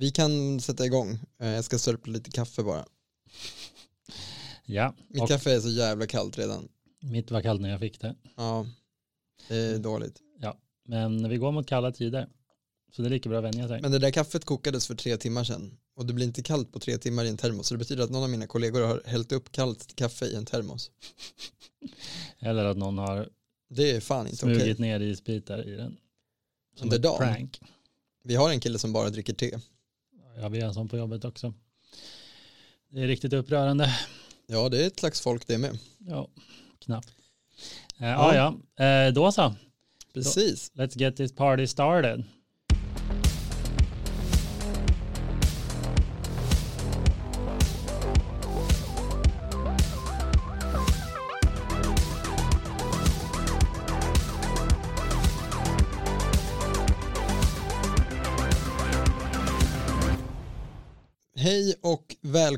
Vi kan sätta igång. Eh, Jag ska sörpla lite kaffe bara. Ja, Mitt kaffe är så jävla kallt redan. mitt var kallt när jag fick det. Ja, det är dåligt. Men vi går mot kalla tider. Så det är lika bra att vänja sig. Men det där kaffet kokades för tre timmar sedan och det blir inte kallt på tre timmar i en termos. Så det betyder att någon av mina kollegor har hällt upp kallt kaffe i en termos. Eller att någon har Det är fan inte smugit ner isbitar i den. Som Under ett dagen? prank. Vi har en kille som bara dricker te. Ja, vi har en sån på jobbet också. Det är riktigt upprörande. Ja, det är ett slags folk det med. Ja, knappt. Eh, ja, ja. Eh, då så. Precis. Let's get this party started.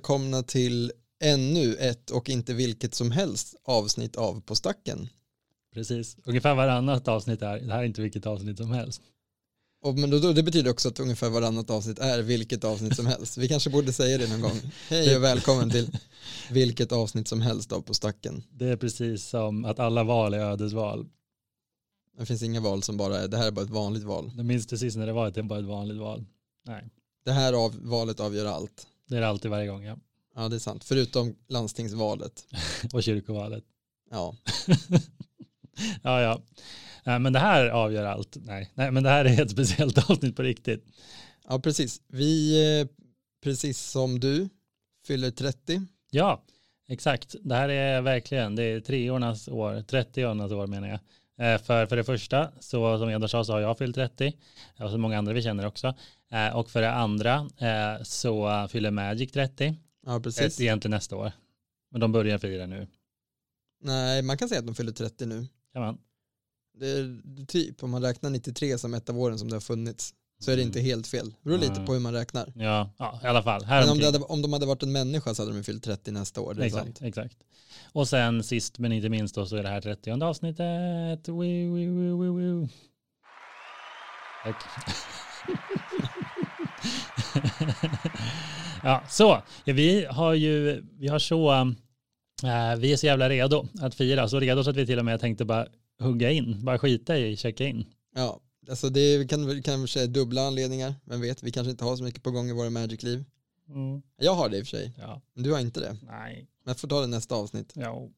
Välkomna till ännu ett och inte vilket som helst avsnitt av På stacken. Precis. Ungefär varannat avsnitt är, det här är inte vilket avsnitt som helst. Och, men då, då, det betyder också att ungefär varannat avsnitt är vilket avsnitt som helst. Vi kanske borde säga det någon gång. Hej och välkommen till vilket avsnitt som helst av På stacken. Det är precis som att alla val är ödesval. Det finns inga val som bara är, det här är bara ett vanligt val. Jag minns precis när det var att det var ett vanligt val. Nej, Det här av, valet avgör allt. Det är det alltid varje gång. Ja. Ja, det är sant. Förutom landstingsvalet. Och kyrkovalet. Ja, Ja, ja. Eh, Men det här avgör allt. Nej, nej men det här är ett speciellt avsnitt på riktigt. ja precis. Vi, eh, precis som du, fyller 30. Ja, exakt. Det här är verkligen, det är treornas år, 30-årnas år menar jag. Eh, För, för det första, så som Edvard sa, så har jag fyllt 30, och så många andra vi känner också. Eh, Och för det andra eh, så fyller Magic 30, Ja, precis. egentligen nästa år. Men de börjar fira nu. Nej, man kan säga att de fyller 30 nu. Kan man? Det är typ, om man räknar 93 som ett av åren som det har funnits, så är det inte helt fel. Det beror lite på hur man räknar. Ja, ja, i alla fall. Här Men om, hade, om de hade varit en människa så hade de fyllt 30 nästa år. Exakt, sant. exakt. Och sen sist men inte minst då så är det här 30 avsnittet. Woo, woo, woo, woo. Tack. ja, så. Ja, vi har ju, vi har så, eh, vi är så jävla redo att fira. Så redo så att vi till och med tänkte bara hugga in, bara skita i checka in. Ja, alltså det kan väl kanske är dubbla anledningar. Vem vet, vi kanske inte har så mycket på gång i våra Magic-liv. Mm. Jag har det i och för sig, Ja, du har inte det. nej, Men jag får ta det nästa avsnitt. ja.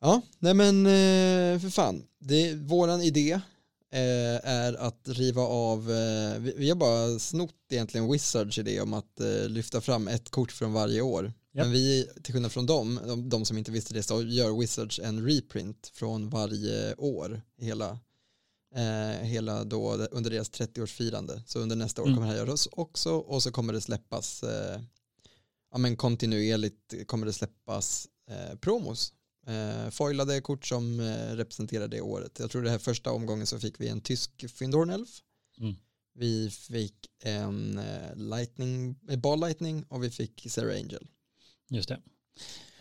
Ja, nej men eh, för fan. Det, våran idé eh, är att riva av, eh, vi, har bara snott egentligen Wizards idé om att lyfta fram ett kort från varje år. Japp. Men vi, till skillnad från dem, de, de som inte visste det, så gör Wizards en reprint från varje år, hela, eh, hela då, under deras 30-årsfirande. Så under nästa år Mm. kommer det här göras också och så kommer det släppas, eh, ja men kontinuerligt kommer det släppas eh, promos eh, foilade kort som eh, representerar det året. Jag tror det här första omgången så fick vi en tysk Fyndornelf. Mm. Vi fick en eh, lightning, eh, ball lightning och vi fick Sarah Angel. Just det. Eh,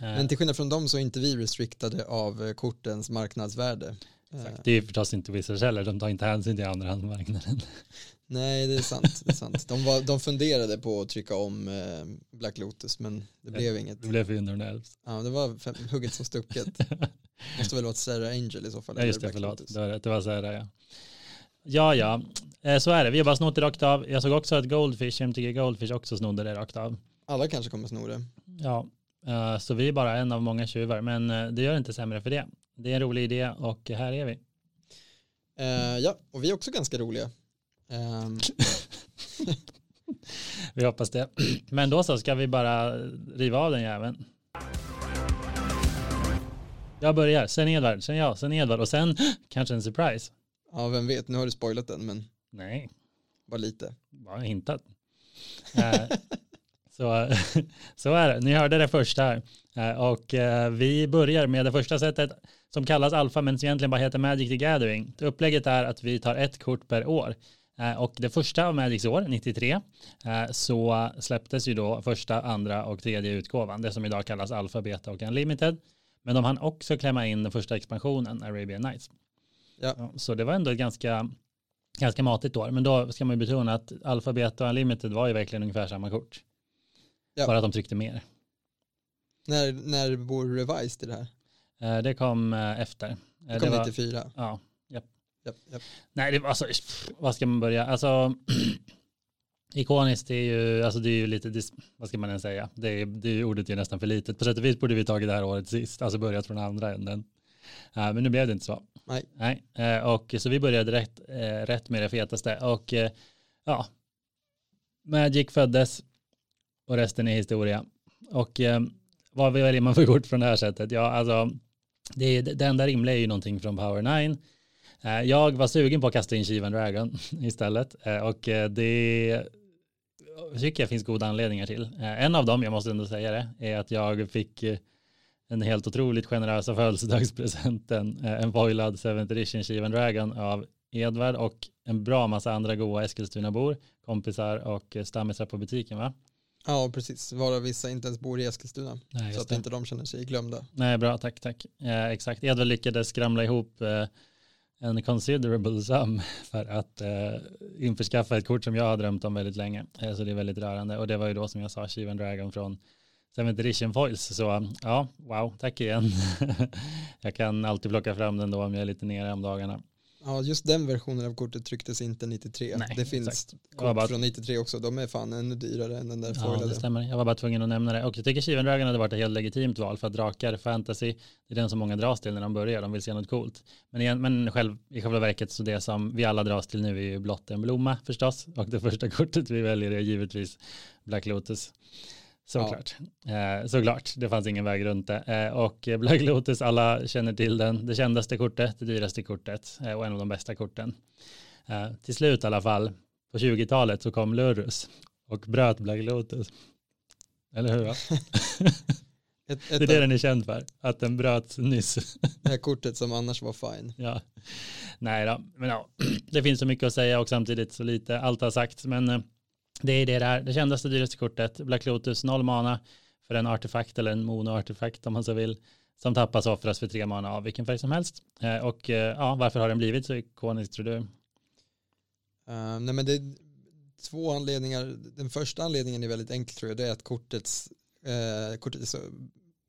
Men till skillnad från dem så är inte vi restriktade av eh, kortens marknadsvärde. Exakt. Det är förstås inte Wizards heller, de tar inte hänsyn till andrahandsmarknaden. nej, det är sant. Det är sant. De, var, de funderade på att trycka om eh, Black Lotus men det blev inget. Det blev för under elves. Ja, det var fem, hugget som stucket. Måste väl vara Sarah Angel i så fall. Ja just det, förlåt. Lotus. Det var, det var här, ja. Ja, ja, Eh, så är det. Vi har bara snott det rakt av. Jag såg också att Goldfish, MTG Goldfish också snodde det rakt av. Alla kanske kommer sno det. Ja, eh, så vi är bara en av många tjuvar, men det gör inte sämre för det. Det är en rolig idé och här är vi. Eh, ja, och vi är också ganska roliga. Ehm, Vi hoppas det. Men då så ska vi bara riva av den jäveln. Jag börjar, sen Edvard, sen jag, sen Edvard och sen kanske en surprise. ja, vem vet, nu har du spoilat den, men Nej, bara lite. bara hintat. Eh, så, så är det. Ni hörde det första här. Eh, och vi börjar med det första sättet som kallas alfa men som egentligen bara heter Magic the Gathering. Upplägget är att vi tar ett kort per år. Eh, Och det första av Magics år, 93, eh, så släpptes ju då första, andra och tredje utgåvan, det som idag kallas alfa, beta och unlimited. Men de hann också klämma in den första expansionen, Arabian Nights. Ja, Så det var ändå ett ganska ganska matigt år. Men då ska man ju betona att Alpha, Beta och Unlimited var ju verkligen ungefär samma kort. Ja. Bara att de tryckte mer. När, när bor Revised i det här? Eh, Det kom eh, efter. Eh, Det kom var, 94. Ja. Japp, japp. Nej, det var alltså, vad ska man börja? Alltså, ikoniskt är ju, alltså det är ju lite, vad ska man än säga? Det är, det är ordet är nästan för litet. På sätt och vis borde vi tagit det här året sist, alltså börjat från andra änden. Men nu blev det inte så. Nej. Nej, och så vi började rätt, rätt med det fetaste. Och ja, Magic föddes och resten är historia. Och vad väljer man för kort från det här sättet? Ja, alltså det, är, det enda rimliga är ju någonting från Power 9. Eh, jag var sugen på att kasta in Shivan Dragon istället eh, och eh, det tycker jag finns goda anledningar till. En av dem, jag måste ändå säga det, är att jag fick den helt otroligt generösa födelsedagspresenten, en foilad 7th edition Shivan Dragon av Edvard och en bra massa andra goa Eskilstuna-bor, kompisar och stammisar på butiken va? Ja, precis. Varav vissa inte ens bor i Eskilstuna. Nej, så att det. inte de känner sig glömda. Nej, bra, tack, tack. Eh, exakt, Edvard lyckades skramla ihop eh, en considerable sum för att eh, införskaffa ett kort som jag har drömt om väldigt länge. Eh, så det är väldigt rörande. Och det var ju då som jag sa, Shivan Dragon från 7th edition foils. Så ja, wow, tack igen. jag kan alltid plocka fram den då om jag är lite nere om dagarna. Ja, just den versionen av kortet trycktes inte 93. Nej, det finns exakt. kort bara- från 93 också. De är fan ännu dyrare än den där Ja, foilade. det stämmer. Jag var bara tvungen att nämna det. Och jag tycker Shivan Dragon hade varit ett helt legitimt val för att drakar, fantasy, det är den som många dras till när de börjar, de vill se något coolt. Men, igen, men själv, i själva verket så det som vi alla dras till nu är ju blott en blomma förstås. Och det första kortet vi väljer är givetvis Black Lotus. Såklart. Eh, såklart, det fanns ingen väg runt det. Eh, och Black Lotus, alla känner till den. Det kändaste kortet, det dyraste kortet eh, och en av de bästa korten. Eh, till slut i alla fall, på 20-talet så kom Lurrus och bröt Black Lotus. Eller hur? va? Ett, Det ett är det den är känd för, att den bröt nyss. det här kortet som annars var fine. ja. Nej då, men ja, det finns så mycket att säga och samtidigt så lite, allt har sagts, men eh, det är det där, det kändaste dyraste kortet, Black Lotus, noll mana för en artefakt eller en mono-artefakt om man så vill, som tappas och offras för tre mana av vilken färg som helst. Eh, Och eh, ja, varför har den blivit så ikonisk tror du? Uh, nej men det är två anledningar. Den första anledningen är väldigt enkel tror jag. Det är att kortets, eh, kortet är så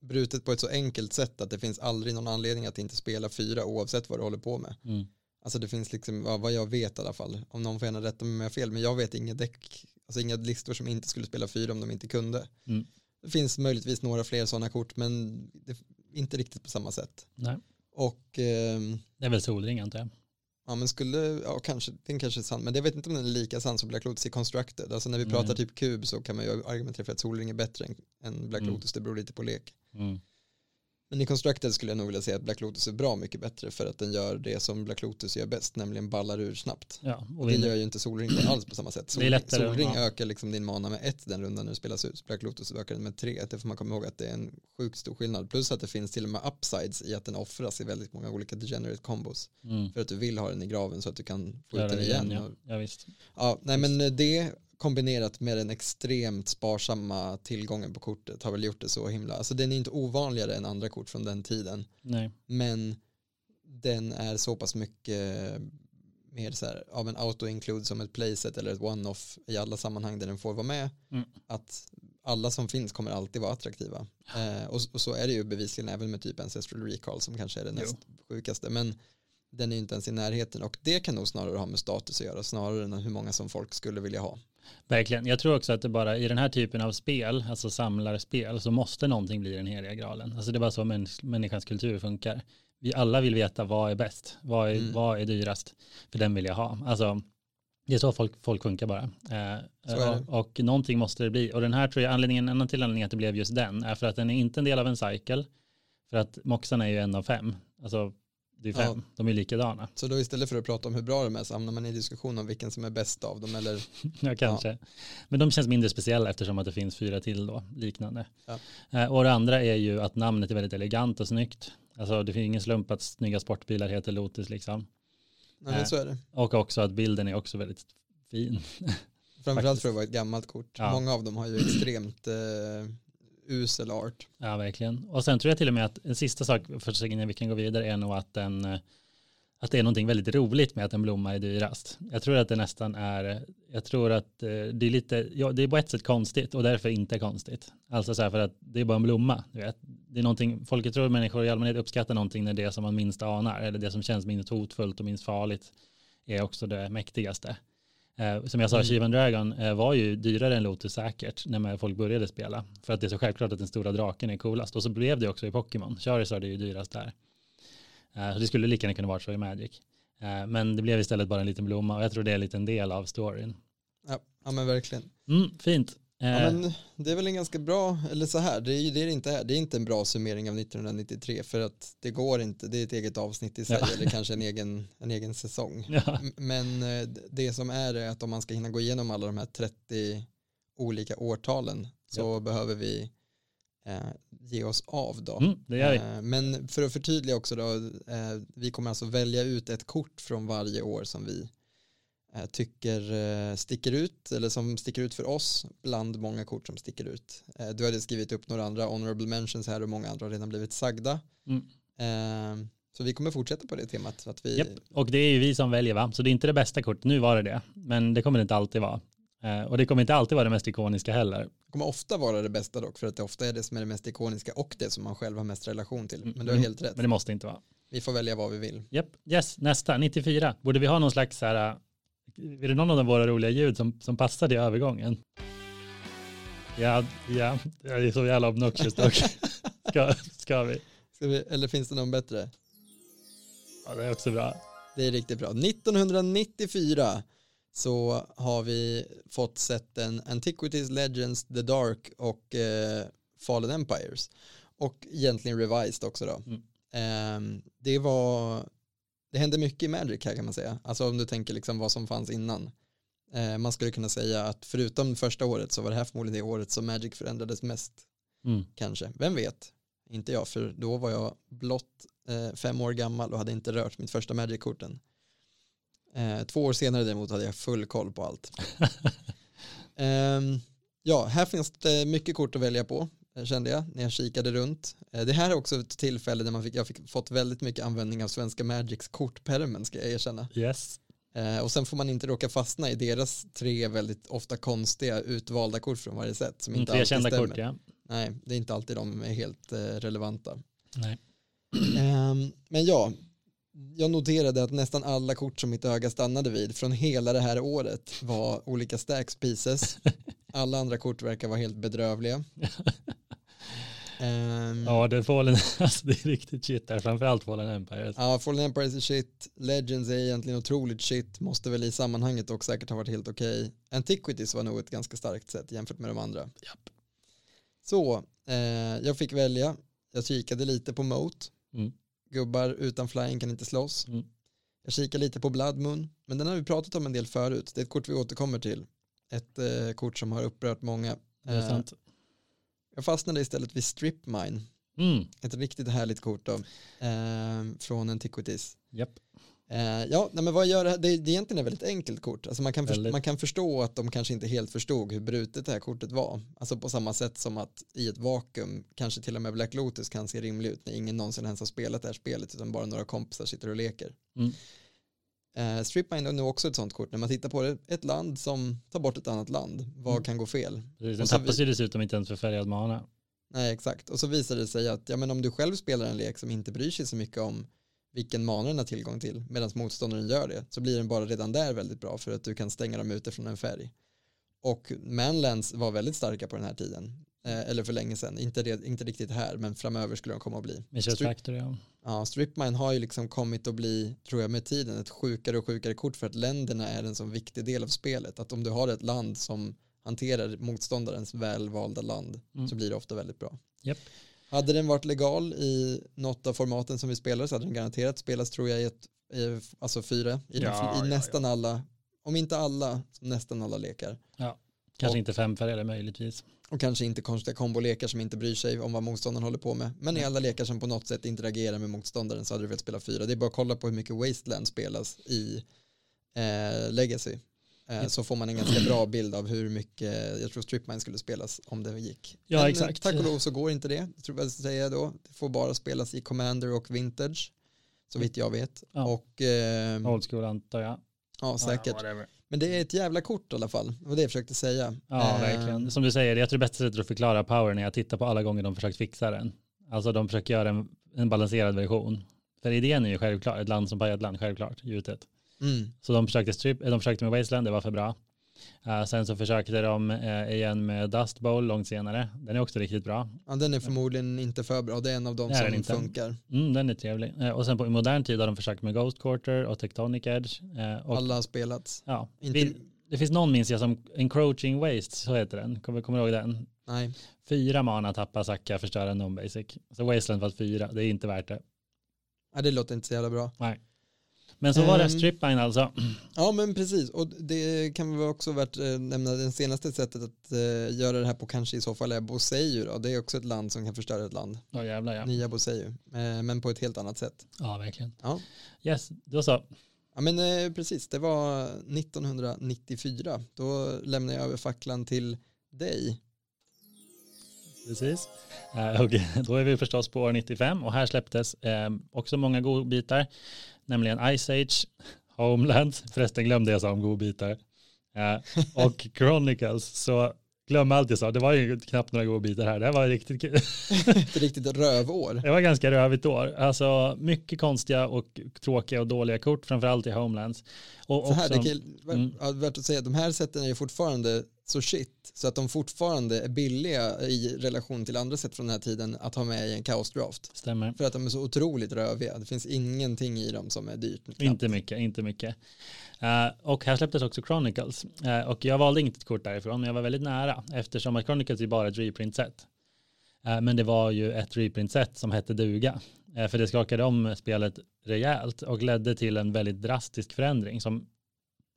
brutet på ett så enkelt sätt att det finns aldrig någon anledning att inte spela fyra oavsett vad du håller på med. Mm. Alltså det finns liksom, vad jag vet i alla fall, om någon får gärna rätta mig om jag har fel, men jag vet inga däck, alltså inga listor som inte skulle spela fyra om de inte kunde. Mm. Det finns möjligtvis några fler sådana kort, men det, inte riktigt på samma sätt. Nej, Och ehm, det är väl solring antar jag. Ja men skulle, ja kanske, den kanske är sann, men jag vet inte om den är lika sann som Black Lotus i Constructed. Alltså när vi Nej. pratar typ kub så kan man ju argumentera för att Solring är bättre än, än Black Mm. Lotus, det beror lite på lek. Mm. Men i Constructed skulle jag nog vilja säga att Black Lotus är bra mycket bättre för att den gör det som Black Lotus gör bäst, nämligen ballar ur snabbt. Ja, och Det vinner. gör ju inte Solring alls på samma sätt. Det Solring, solring ja. ökar liksom din mana med ett den rundan när det spelas ut. Black Lotus ökar den med tre. Det får man komma ihåg att det är en sjukt stor skillnad. Plus att det finns till och med upsides i att den offras i väldigt många olika degenerate combos. Mm. För att du vill ha den i graven så att du kan få ut den det igen. igen, och ja. ja visst. Ja, nej men det kombinerat med den extremt sparsamma tillgången på kortet har väl gjort det så himla, alltså den är inte ovanligare än andra kort från den tiden, Nej. men den är så pass mycket mer så här av en auto-include som ett playset eller ett one-off i alla sammanhang där den får vara med, Mm. att alla som finns kommer alltid vara attraktiva. Eh, och, och så är det ju bevisligen även med typ Ancestral Recall som kanske är det Jo. näst sjukaste, men den är inte ens i närheten och det kan nog snarare ha med status att göra snarare än hur många som folk skulle vilja ha. Verkligen. Jag tror också att det bara i den här typen av spel, alltså samlarspel, så måste någonting bli den heliga graalen. Alltså det är bara så mäns- människans kultur funkar. Vi alla vill veta vad är bäst, vad är, Mm. vad är dyrast, för den vill jag ha. Alltså det är så folk, folk funkar bara. Eh, och, och någonting måste det bli. Och den här tror jag, anledningen, en annan till anledning att det blev just den, är för att den är inte en del av en cycle. För att moxarna är ju en av fem. Alltså det är Ja. fem, de är likadana. Så då istället för att prata om hur bra de är så hamnar man i diskussion om vilken som är bäst av dem eller Ja, kanske. Men de känns mindre speciella eftersom att det finns fyra till då, liknande. Ja. Eh, och det andra är ju att namnet är väldigt elegant och snyggt. Alltså det finns ingen slump att snygga sportbilar heter Lotus liksom. nej, så är det. Och också att bilden är också väldigt fin. Framförallt för att vara ett gammalt kort. Ja. Många av dem har ju extremt eh, usel art. Ja, verkligen. Och sen tror jag till och med att en sista sak för så innan vi kan gå vidare är nog att den, eh, att det är någonting väldigt roligt med att en blomma är dyrast. Jag tror att det nästan är, jag tror att eh, det är lite, ja, det är på ett sätt konstigt och därför inte konstigt. Alltså så här för att det är bara en blomma, du vet. Det är någonting, folk tror att människor i allmänhet uppskattar någonting när det som man minst anar, eller det som känns minst hotfullt och minst farligt är också det mäktigaste. Eh, som jag sa, Mm. Shivan Dragon eh, var ju dyrare än Lotus säkert när folk började spela. För att det är så självklart att den stora draken är coolast. Och så blev det också i Pokémon. Charizard är ju dyrast där. Eh, så det skulle lika gärna kunna vara så i Magic. Men det blev istället bara en liten blomma och jag tror det är en liten del av storyn. Ja, ja men verkligen. Mm, fint. Eh, Ja, men det är väl en ganska bra, eller så här, det är ju det det inte är. Det är inte en bra summering av 1993 för att det går inte, det är ett eget avsnitt i sig Ja. eller kanske en egen, en egen säsong. ja. Men eh, det som är är att om man ska hinna gå igenom alla de här 30 olika årtalen så behöver vi eh, ge oss av då. mm, det gör vi. Eh, Men för att förtydliga också då, eh, vi kommer alltså välja ut ett kort från varje år som vi eh, tycker eh, sticker ut eller som sticker ut för oss bland många kort som sticker ut. Eh, Du hade skrivit upp några andra honorable mentions här och många andra har redan blivit sagda. Mm. Eh, Så vi kommer fortsätta på det temat. Att vi, Japp. Och det är ju vi som väljer va? Så det är inte det bästa kortet. Nu var det det. Men det kommer det inte alltid vara. Eh, och det kommer inte alltid vara det mest ikoniska heller. Det kommer ofta vara det bästa dock för att det ofta är det som är det mest ikoniska och det som man själv har mest relation till. Men du har Mm. helt rätt. Men det måste inte vara. Vi får välja vad vi vill. Japp, yes, nästa, 94. Borde vi ha någon slags så här, är det någon av våra roliga ljud som, som passade i övergången? Ja, ja, det är så jävla obnoxious dock. Ska, ska vi? Ska vi? Eller finns det någon bättre? Ja, det är också bra. Det är riktigt bra. 1994 så har vi fått sett en Antiquities Legends, The Dark och eh, Fallen Empires. Och egentligen revised också då. Mm. Ehm, det var, det hände mycket i Magic här kan man säga. Alltså om du tänker liksom vad som fanns innan. Eh, man skulle kunna säga att förutom första året så var det här förmodligen det året som Magic förändrades mest Mm. kanske. Vem vet? Inte jag, för då var jag blott eh, fem år gammal och hade inte rört mitt första Magic-korten. Eh, två år senare däremot hade jag full koll på allt. Ehm, ja, här finns det mycket kort att välja på, kände jag, när jag kikade runt. Eh, det här är också ett tillfälle där man fick, jag fick fått väldigt mycket användning av svenska Magics kortpärmen, ska jag erkänna. Yes. Eh, och sen får man inte råka fastna i deras tre väldigt ofta konstiga utvalda kort från varje sätt som inte Tre alltid kända stämmer. kort, ja. Nej, det är inte alltid de är helt eh, relevanta. Nej. Ehm, men ja, jag noterade att nästan alla kort som mitt öga stannade vid från hela det här året var olika stacks pieces. Alla andra kort verkar vara helt bedrövliga. Ehm, Ja, det, Fallen, alltså, det är riktigt shit där, framförallt Fallen Empires. Ja, Fallen Empires är shit, Legends är egentligen otroligt shit, måste väl i sammanhanget och säkert ha varit helt okej. Antiquities var nog ett ganska starkt sätt jämfört med de andra. Japp. Så, eh, jag fick välja, jag kikade lite på Moat, Mm. gubbar utan flying kan inte slåss. Mm. Jag kikade lite på Blood Moon, men den har vi pratat om en del förut, det är ett kort vi återkommer till. Ett eh, kort som har upprört många. Det är Eh, sant. Jag fastnade istället vid Strip Mine, Mm. ett riktigt härligt kort då, eh, från Antiquities. Japp. Eh, ja, nej, men vad gör det här? Det, det är egentligen ett väldigt enkelt kort. Alltså man, kan först, Väldigt. man kan förstå att de kanske inte helt förstod hur brutet det här kortet var. Alltså på samma sätt som att i ett vakuum kanske till och med Black Lotus kan se rimlig ut när ingen någonsin ens har spelat det här spelet utan bara några kompisar sitter och leker. Mm. Eh, Strip Mine är nog också ett sånt kort. När man tittar på det, ett land som tar bort ett annat land. Vad Mm. kan gå fel? Precis, Den tappas ju dessutom inte ens för färgad mana. Nej, exakt. Och så visar det sig att ja, men om du själv spelar en lek som inte bryr sig så mycket om vilken mana den har tillgång till medan motståndaren gör det så blir den bara redan där väldigt bra för att du kan stänga dem ute från en färg. Och Manlands var väldigt starka på den här tiden. Eh, eller för länge sedan. Inte, inte riktigt här men framöver skulle de komma att bli. Strip, Factory, ja. ja, Stripmine har ju liksom kommit att bli, tror jag med tiden, ett sjukare och sjukare kort för att länderna är en så viktig del av spelet. Att om du har ett land som hanterar motståndarens välvalda land Mm. så blir det ofta väldigt bra. Japp. Hade den varit legal i något av formaten som vi spelar så hade den garanterat spelats tror jag i ett, i, alltså fyra, i, Ja, i ja, nästan alla, om inte alla, nästan alla lekar. Kanske Och- inte femfärgade möjligtvis. Och kanske inte konstiga kombolekar som inte bryr sig om vad motståndaren håller på med. Men i alla lekar som på något sätt interagerar med motståndaren så hade du velat spela fyra. Det är bara att kolla på hur mycket Wasteland spelas i eh, Legacy. Eh. Så får man en ganska bra bild av hur mycket, jag tror Stripmine skulle spelas om det gick. Ja, Men, eh, exakt. Tack och lov så går inte det, det tror jag säga då. Det får bara spelas i Commander och Vintage. så vitt jag vet. Ja. Och eh, Old school antar jag. ja, säkert. Ja. Men det är ett jävla kort i alla fall. Var det jag försökte säga. Ja, Eh, verkligen. Som du säger, jag tror det bästa sättet att förklara power när jag tittar på alla gånger de försökt fixa den. Alltså de försöker göra en, en balanserad version. För idén är ju självklart, ett land som bara är ett land, självklart, gjutet. Mm. Så de försökte, strip, de försökte med Wasteland, det var för bra. Eh, sen så försökte de eh, igen med Dust Bowl långt senare. Den är också riktigt bra. Ja, den är förmodligen inte för bra. Det är en av de som inte. funkar. Mm, den är trevlig. Eh, och sen på i modern tid har de försökt med Ghost Quarter och Tectonic Edge. Och, Alla har spelats. ja, Inte, vi, det finns någon minns jag som Encroaching Waste, så heter den. Kommer, kommer du ihåg den? nej. Fyra mana tappa, sacka, förstöra non-basic. Så Wasteland var fyra, det är inte värt det. Ja, det låter inte så jävla bra. Men så var det Ehm. stripline alltså. Ja men precis och det kan väl också värt eh, nämna det senaste sättet att eh, göra det här på kanske i så fall är Boseju då. Det är också ett land som kan förstöra ett land. Åh jävlar ja. Nya Boseju. Eh, men på ett helt annat sätt. Ja, verkligen. Ja. Yes, då så. Ja men eh, precis, det var 1994. Då lämnade jag över facklan till dig. Precis. Och då är vi förstås på år 95 och här släpptes också många godbitar, nämligen Ice Age, Homeland, förresten glömde jag sa om godbitar, eh, och Chronicles. Så glöm allt jag sa, det var ju knappt några godbitar här, det här var riktigt kul. Ett riktigt rövår. Det var ganska rövigt år. Alltså mycket konstiga och tråkiga och dåliga kort, framförallt i Homelands. Och Så här, också, det kan, Mm. värt att säga, de här sätten är ju fortfarande så shit så att de fortfarande är billiga i relation till andra sätt från den här tiden att ha med i en kaosdraft. stämmer. För att de är så otroligt röviga. Det finns ingenting i dem som är dyrt. knappt. Inte mycket, inte mycket. Eh, och här släpptes också Chronicles. Eh, och jag valde inte ett kort därifrån, men jag var väldigt nära. Eftersom att Chronicles är bara ett reprint-set. Eh, men det var ju ett reprint-set som hette duga. För det skakade om spelet rejält och ledde till en väldigt drastisk förändring som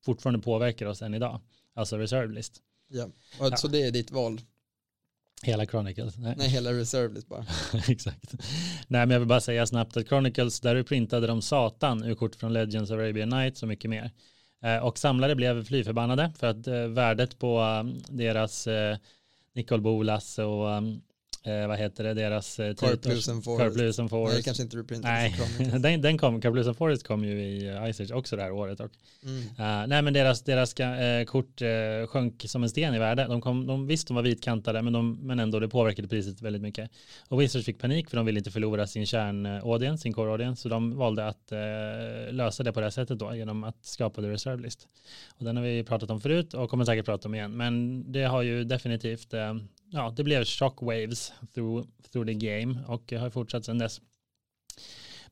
fortfarande påverkar oss än idag. Alltså reserve list. Ja. Och Ja. Så det är ditt val. Hela Chronicles. Nej. Nej, hela reserve list bara. Exakt. Nej, men jag vill bara säga snabbt att Chronicles, där du printade de satan ur kort från Legends of Arabian Nights och mycket mer. Eh, och samlare blev fly förbannade för att eh, värdet på um, deras eh, Nicol Bolas och um, eh, vad heter det, deras eh, Carplus and Forest. Nej, kanske inte reprintades Nej, den, den kom, Carplus and Forest kom ju i uh, Ice Age också det här året. Och, Mm. Uh, nej men deras, deras uh, kort uh, sjönk som en sten i värde. De, kom, de visst de var vitkantade men, de, men ändå det påverkade priset väldigt mycket. Och Wizards fick panik för de ville inte förlora sin kärn-audience, sin core-audience. Så de valde att lösa det på det här sättet då genom att skapa the reserve list. Och den har vi pratat om förut och kommer säkert prata om igen. Men det har ju definitivt, ja det blev shockwaves through, through the game och har fortsatt sedan dess.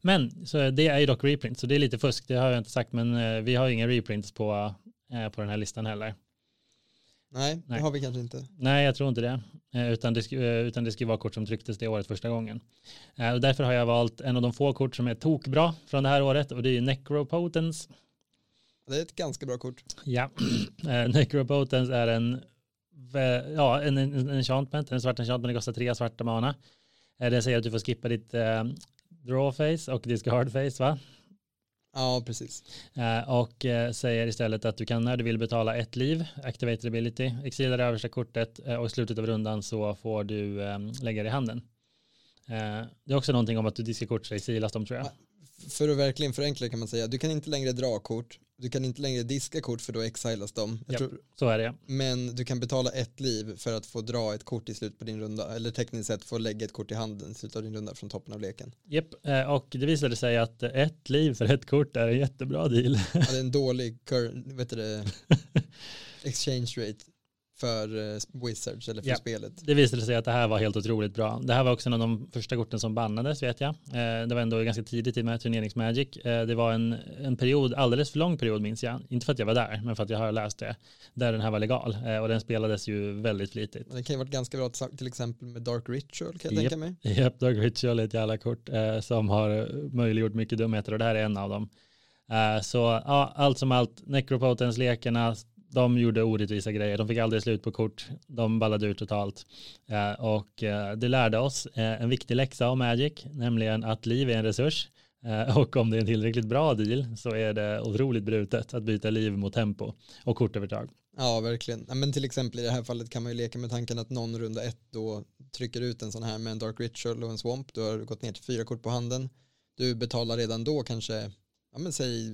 Men så det är ju dock reprint, så det är lite fusk, det har jag inte sagt, men eh, vi har ju inga reprints på, eh, på den här listan heller. Nej, Nej. det har vi kanske inte. Nej, jag tror inte det, eh, utan det, eh, utan det ska vara kort som trycktes det året första gången. Eh, och därför har jag valt en av de få kort som är tokbra från det här året och det är ju Necropotence. Det är ett ganska bra kort. Ja, eh, Necropotence är en, ja, en, en, en enchantment, en svart enchantment, det kostar tre svarta mana. Eh, Den säger att du får skippa ditt eh, draw face och discard face va? Ja, precis. Eh, och eh, säger istället att du kan när du vill betala ett liv, activate ability, exila det översta kortet eh, och i slutet av rundan så får du eh, lägga det i handen. Eh, det är också någonting om att du diskar kort så exilas de tror jag. För att verkligen förenkla det kan man säga, du kan inte längre dra kort, du kan inte längre diska kort för då exilas de. Jag Ja. tror, Så är det. men du kan betala ett liv för att få dra ett kort i slutet på din runda, eller tekniskt sett få lägga ett kort i handen i slutet av din runda från toppen av leken. Japp, eh, och det visade sig att ett liv för ett kort är en jättebra deal. Ja, det är en dålig cur, vet du det, exchange rate för eh, Wizards eller för Ja. spelet. Det visade sig att det här var helt otroligt bra. Det här var också en av de första korten som bannades vet jag. Eh, det var ändå ganska tidigt i med turneringsmagic. Eh, det var en, en period, alldeles för lång period minns jag. Inte för att jag var där, men för att jag har läst det. Där den här var legal. Och den spelades ju väldigt flitigt. Det kan ju varit ganska bra till- exempel med Dark Ritual kan jag Japp. tänka mig. Japp, Dark Ritual är ett jävla kort som har möjliggjort mycket dumheter och det här är en av dem. Så ja, allt som allt, Necropotence-lekarna, de gjorde orättvisa grejer. De fick aldrig slut på kort. De ballade ur totalt. Eh, och eh, det lärde oss eh, en viktig läxa om Magic, nämligen att liv är en resurs. Eh, och om det är en tillräckligt bra deal så är det otroligt brutet att byta liv mot tempo och kortövertag. Ja, verkligen. Ja, men till exempel i det här fallet kan man ju leka med tanken att någon runda ett då trycker ut en sån här med en Dark Ritual och en Swamp. Du har gått ner till fyra kort på handen. du betalar redan då kanske, ja men säg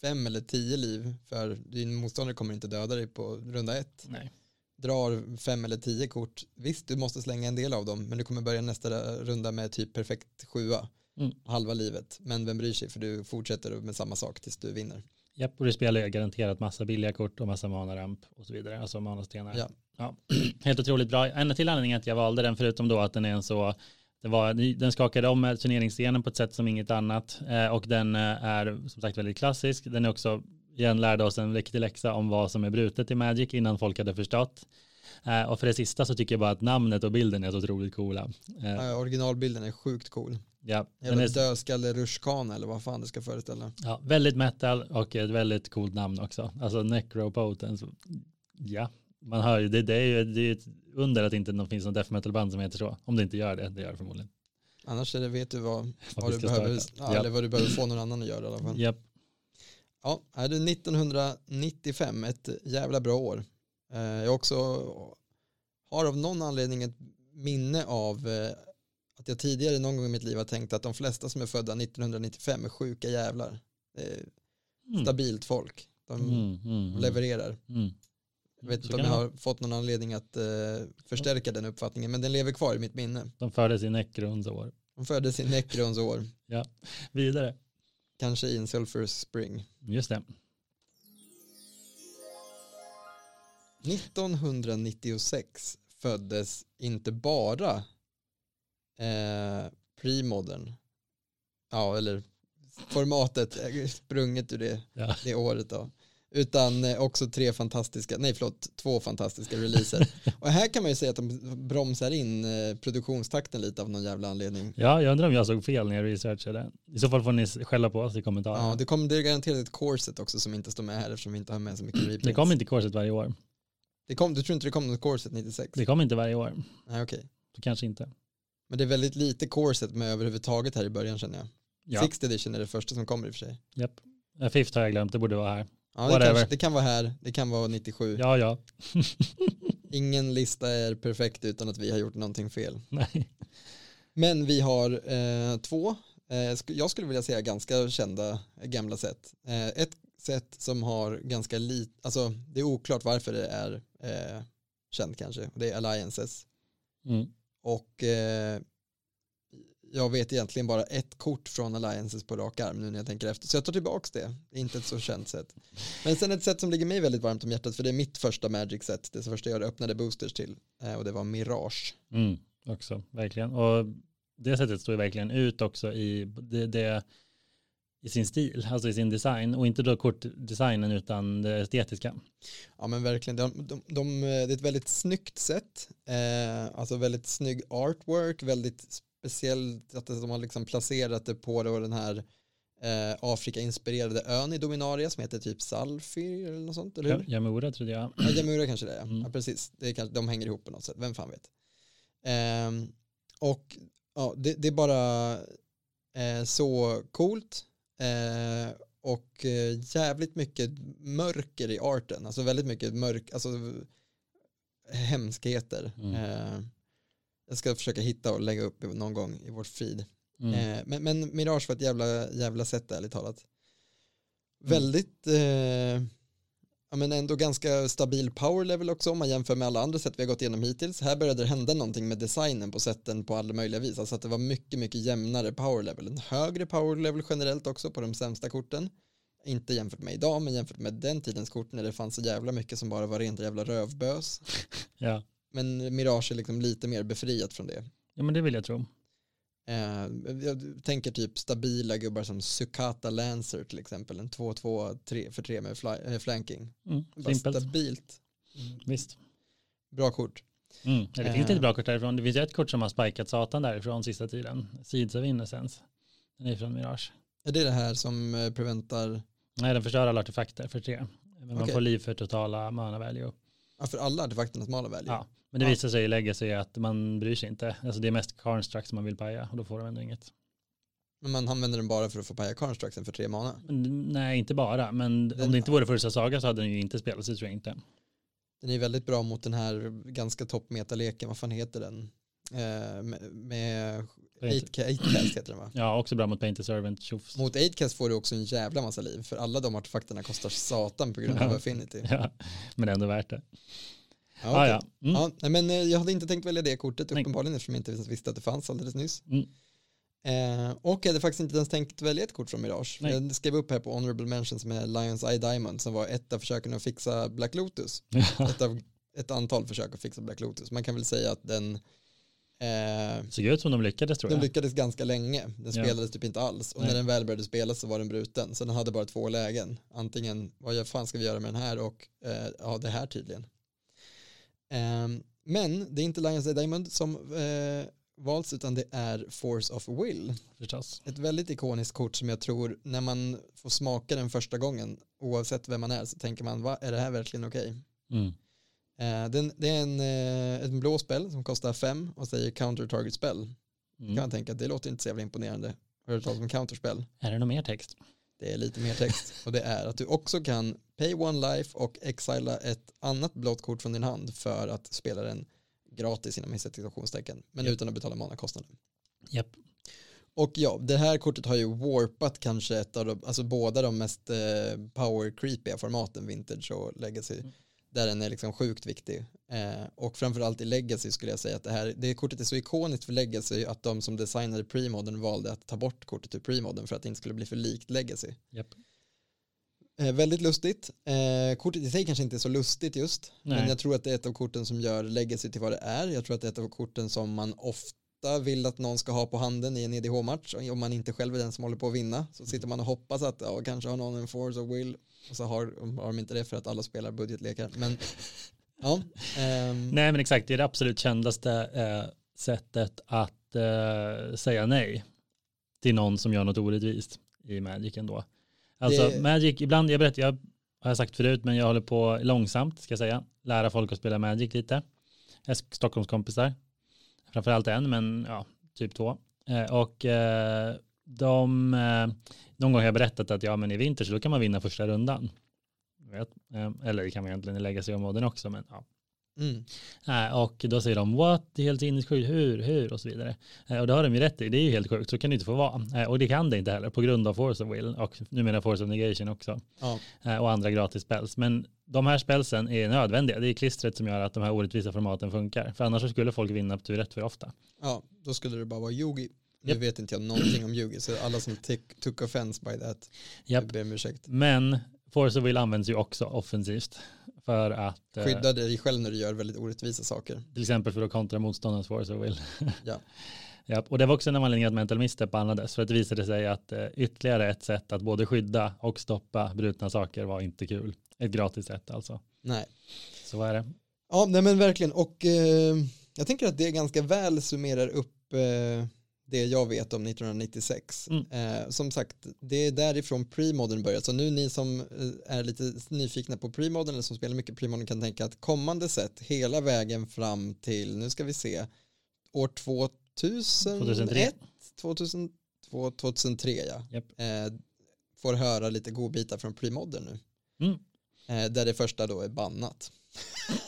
fem eller tio liv för din motståndare kommer inte döda dig på runda ett. Nej. Drar fem eller tio kort, visst du måste slänga en del av dem men du kommer börja nästa runda med typ perfekt sjua, Mm. halva livet. Men vem bryr sig för du fortsätter med samma sak tills du vinner. Japp, och du spelar ju garanterat massa billiga kort och massa manaramp och så vidare, alltså manastenar. Ja. Ja. Helt otroligt bra. En till anledning att jag valde den, förutom då att den är en så, det var, den skakade om med turneringsstenen på ett sätt som inget annat eh, och den eh, är som sagt väldigt klassisk. Den är också, igen lärde oss en viktig läxa om vad som är brutet i Magic innan folk hade förstått. Eh, och för det sista så tycker jag bara att namnet och bilden är så otroligt coola. Ja, originalbilden är sjukt cool. ja, Jävla är, dödskalle Rushkana eller vad fan det ska föreställa. ja, väldigt metal och ett väldigt coolt namn också. Alltså Necropotence. Ja, man hör ju, det, det är ju det är ett under att det inte finns någon death metal band som heter så. Om det inte gör det, det gör det förmodligen. Annars är det, vet du vad, Vad du, behöver, ja, eller vad du behöver få någon annan att göra i alla fall. Japp. Ja, är det 1995, ett jävla bra år. Eh, Jag också har av någon anledning ett minne av eh, att jag tidigare någon gång i mitt liv har tänkt att de flesta som är födda 1995 är sjuka jävlar. Mm. stabilt folk. De Mm, mm, mm. levererar. Mm. Jag vet Så inte om jag har fått någon anledning att eh, förstärka den uppfattningen, men den lever kvar i mitt minne. De fördes i Necrons år. De föddes i Necrons år, Vidare. kanske i en Sulfur Spring. Just det. 1996 föddes inte bara eh, premodern, ja eller formatet är sprunget ur det, Ja. det året då, utan eh, också tre fantastiska, nej förlåt, två fantastiska releaser. Och här kan man ju säga att de bromsar in eh, produktionstakten lite av någon jävla anledning. ja, jag undrar om jag såg fel när jag researchade. I så fall får ni skälla på oss i kommentarerna. Ja, det kommer det är garanterat ett corset också som inte står med här eftersom vi inte har med så mycket reprints. det kommer inte korset varje år. det kom, du tror inte det kom något corset 96? Det kommer inte varje år. Nej okej. Så kanske inte. Men det är väldigt lite corset med överhuvudtaget här i början känner jag. Ja, Sixth edition är det första som kommer i och för sig. japp. Eh, Fifth har jag glömt, det borde vara här. Ja, det, kanske, det kan vara här, det kan vara 97. Ja, ja. Ingen lista är perfekt utan att vi har gjort någonting fel. Nej. Men vi har eh, två, eh, jag skulle vilja säga ganska kända eh, gamla sätt. Eh, ett sätt som har ganska lite, alltså det är oklart varför det är eh, känt kanske, det är Alliances. Mm. Och eh, jag vet egentligen bara ett kort från Alliances på rak arm nu när jag tänker efter. Så jag tar tillbaka det. Inte ett så känt sätt. Men sen ett sätt som ligger mig väldigt varmt om hjärtat för det är mitt första Magic-set. Det första jag öppnade boosters till. Eh, och det var Mirage. Mm, också, verkligen. Och det sättet står ju verkligen ut också i, det, det, i sin stil, alltså i sin design. Och inte då kortdesignen utan det estetiska. Ja men verkligen. De, de, de, det är ett väldigt snyggt sätt. Eh, alltså väldigt snygg artwork. Väldigt speciellt att de har liksom placerat det på då den här eh, Afrika-inspirerade ön i Dominaria som heter typ Salfir eller något sånt, eller hur? Jamura trodde jag. Ja, Jamura kanske det är. Mm. Ja, precis. Det är kanske, de hänger ihop på något sätt. Vem fan vet. Ehm, och ja, det, det är bara eh, så coolt. Eh, och eh, jävligt mycket mörker i arten. Alltså väldigt mycket mörk, alltså hemskheter. Mm. Jag ska försöka hitta och lägga upp någon gång i vårt feed. Mm. Eh, men, men Mirage var ett jävla, jävla sätt ärligt talat. Mm. Väldigt, eh, ja men ändå ganska stabil power level också om man jämför med alla andra sätt vi har gått igenom hittills. Här började det hända någonting med designen på sätten på alla möjliga vis. Alltså att det var mycket, mycket jämnare power level. En högre power level generellt också på de sämsta korten. Inte jämfört med idag, men jämfört med den tidens kort när det fanns så jävla mycket som bara var rent jävla rövbös. Ja. Men Mirage är liksom lite mer befriat från det. ja, men det vill jag tro. Eh, jag tänker typ stabila gubbar som Sukata Lancer till exempel, en 2-2 3 för 3 med fly, eh, flanking. Mm. Bara Simpelt. stabilt. Visst. Bra kort. Mm. Ja, det Eh. finns lite bra kort därifrån. Det finns ett kort som har spikat satan därifrån sista tiden. Seeds of Innocence. Den är från Mirage. Är det det här som eh, preventar, Nej, den förstör alla artefakter för tre. Men man Okej. får liv för totala mana value. Ja, för alla artefakternas mala value? Ja, men det Ja. visar sig i legacy att man bryr sig inte. Alltså det är mest Karnstruck som man vill paja och då får de ändå inget. Men man använder den bara för att få paja Constructen för tre mana. Nej, inte bara. Men Den- om det inte vore för Ursa Saga så hade den ju inte spelats, det tror jag inte. Den är väldigt bra mot den här ganska toppmetaleken, vad fan heter den? Eh, med, med 8K, 8cast heter den va? Ja, också bra mot Painter Servant. Tjofs. Mot 8cast får du också en jävla massa liv för alla de artefakterna kostar satan på grund av. Affinity. Ja, men ändå värt det. Ja, Ah, okej. ja. Mm. Ja, men eh, jag hade inte tänkt välja det kortet Nej. uppenbarligen eftersom jag inte visste att det fanns alldeles nyss. Mm. Eh, och jag hade faktiskt inte ens tänkt välja ett kort från Mirage. Nej. Jag skrev upp här på Honorable Mentions med Lions Eye Diamond som var ett av försöken att fixa Black Lotus. Ett av ett antal försök att fixa Black Lotus. Man kan väl säga att den eh, Såg ut som de lyckades tror jag. lyckades ganska länge. Den Ja. spelades typ inte alls. Och Nej. när den väl började spelas så var den bruten. Så den hade bara två lägen. Antingen vad fan ska vi göra med den här och eh, ja det här tydligen. Ehm, men det är inte Lions Eye Diamond som eh, valts utan det är Force of Will. Förstås. Ett väldigt ikoniskt kort som jag tror när man får smaka den första gången oavsett vem man är så tänker man vad är det här verkligen okej? Mm. Eh, den, det är en, eh, en blå spel som kostar fem och säger counter target spell. kan Mm. man tänka att det låter inte så jävla imponerande. Har du talat om counterspel? Är det någon mer text? Det är lite mer text och det är att du också kan pay one life och exila ett annat blått kort från din hand för att spela den gratis inom citationstecken men Japp. utan att betala manakostnaden. Japp. Och ja, det här kortet har ju warpat kanske ett av de, alltså båda de mest eh, power creepiga formaten, vintage och legacy. Mm. Där den är liksom sjukt viktig. Eh, och framförallt i legacy skulle jag säga att det här, det kortet är så ikoniskt för legacy att de som designade premodern valde att ta bort kortet ur premodern för att det inte skulle bli för likt legacy. Japp. Eh, väldigt lustigt. Eh, kortet i sig kanske inte är så lustigt just. Men Nej. jag tror att det är ett av korten som gör legacy till vad det är. Jag tror att det är ett av korten som man ofta vill att någon ska ha på handen i en EDH-match. Om man inte själv är den som håller på att vinna. Så sitter man och hoppas att ja, kanske har någon en force och will. Och så har, har de inte det för att alla spelar budgetlekar. Men ja. ehm, Nej men exakt, det är det absolut kändaste eh, sättet att eh, säga nej till någon som gör något orättvist i Magic ändå. Alltså Det- Magic, ibland, jag berättar, jag har sagt förut, men jag håller på långsamt, ska jag säga, lära folk att spela Magic lite. Stockholmskompisar, framförallt en, men ja, typ två. Eh, och eh, de, eh, någon gång har jag berättat att ja, men i vinter så då kan man vinna första rundan. Vet? Eller det kan man egentligen lägga sig områden också, men ja, mm, Nej, och då säger de what, det är helt sinnessjukt, hur, hur och så vidare. Eh, Och det har de ju rätt i, det är ju helt sjukt, så kan det inte få vara. Eh, Och det kan det inte heller på grund av Force of Will och numera Force of Negation också. ja, Eh, Och andra gratis spells. Men de här spelsen är nödvändiga, det är klistret som gör att de här orättvisa formaten funkar. För annars så skulle folk vinna tur rätt för ofta. ja, då skulle det bara vara Yugi. Nu Japp. vet inte jag någonting om Yugi, så alla som took- offense by that, Japp. jag ber om ursäkt. Men Force of Will används ju också offensivt för att eh, Skydda dig själv när du gör väldigt orättvisa saker. Till exempel för att kontra motståndarens force of will. Ja. ja, och det var också en anledning att mental misstep bannades. För att det visade sig att eh, ytterligare ett sätt att både skydda och stoppa brutna saker var inte kul. Ett gratis sätt alltså. Nej. Så är det. Ja, nej men verkligen. Och eh, jag tänker att det ganska väl summerar upp eh, det jag vet om 1996. Mm. Eh, som sagt, det är därifrån premodern börjar. Så nu ni som eh, är lite nyfikna på premodern eller som spelar mycket premodern kan tänka att kommande set hela vägen fram till, nu ska vi se, år 2001, 2003. 2002, 2003 ja. Japp. Eh, får höra lite godbitar från premodern nu. Mm. Eh, där det första då är bannat.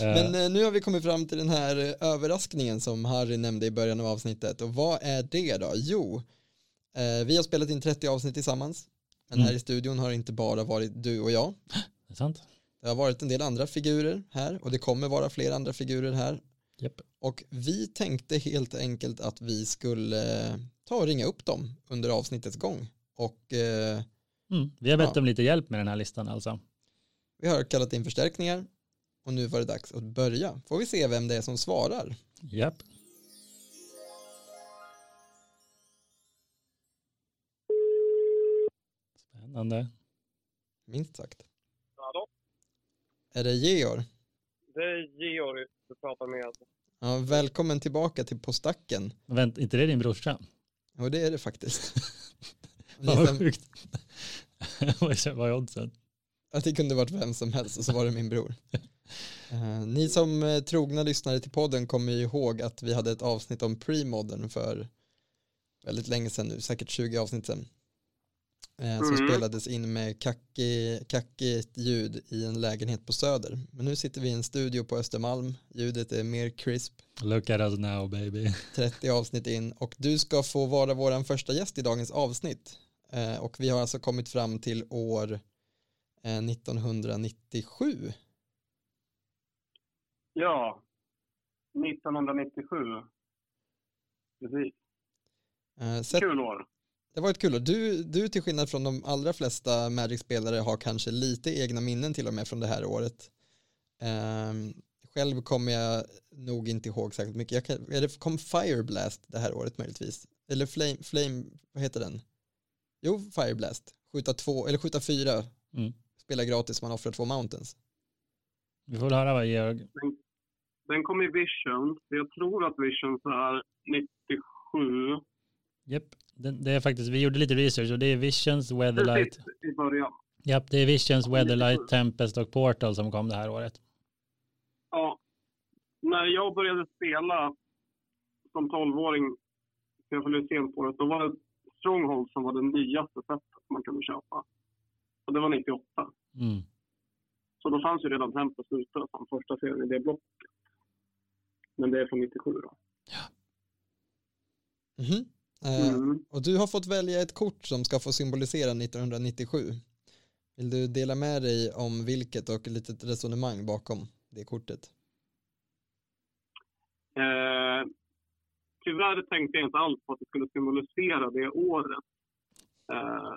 Eh, Men eh, nu har vi kommit fram till den här eh, överraskningen som Harry nämnde i början av avsnittet. Och vad är det då? Jo, vi har spelat in 30 avsnitt tillsammans. Men Mm. här i studion har det inte bara varit du och jag. det är sant. Det har varit en del andra figurer här och det kommer vara fler andra figurer här. Japp. Och vi tänkte helt enkelt att vi skulle ta och ringa upp dem under avsnittets gång. Och Mm. Vi har bett Ja. om lite hjälp med den här listan alltså. Vi har kallat in förstärkningar. Och nu var det dags att börja. Får vi se vem det är som svarar. Japp. Spännande. Minst sagt. Hallå? Är det Georg? Det är Georg du pratar med. alltså. Ja, välkommen tillbaka till På stacken. Vänt, inte det din brorsa? Och det är det faktiskt. Fan vad sjukt. Vad är oddsen? Att det kunde varit vem som helst och så var det min bror. Eh, ni som eh, trogna lyssnare till podden kommer ju ihåg att vi hade ett avsnitt om premodern för väldigt länge sedan nu, säkert 20 avsnitt sedan. eh, som Mm. spelades in med kacki, kackigt ljud i en lägenhet på Söder. Men nu sitter vi i en studio på Östermalm. Ljudet är mer crisp. Look at us now baby. 30 avsnitt in och du ska få vara vår första gäst i dagens avsnitt. Eh, och vi har alltså kommit fram till år 1997. Ja, 1997. Precis. Eh, sett, Kul år. det var ett kul år. Du, du till skillnad från de allra flesta Magic-spelare har kanske lite egna minnen till och med från det här året. Ehm, själv kommer jag nog inte ihåg särskilt mycket. Jag kan, det, kom Fireblast det här året möjligtvis? Eller Flame, Flame, vad heter den? Jo, Fireblast. Skjuta två, eller skjuta fyra. Mm. Spela gratis man offrar två mountains. Vi får väl höra vad Georg. Den kom i Visions. Jag tror att Visions är 97. Japp, det, det är faktiskt, vi gjorde lite research och det är Visions, Weatherlight. Precis i början. Japp, det är Visions, Weatherlight, Tempest och Portal som kom det här året. Ja. När jag började spela som 12-åring, för jag följde sent på det, då var det Stronghold som var det nyaste sättet man kunde köpa. Och det var 98. Mm. Så då fanns ju redan Tempest ute som första serien i det blocket. Men det är från 97 då. Mhm. Eh, Mm. Och du har fått välja ett kort som ska få symbolisera 1997. Vill du dela med dig om vilket och lite resonemang bakom det kortet? Eh, tyvärr tänkte jag inte alls på att det skulle symbolisera det året. Eh,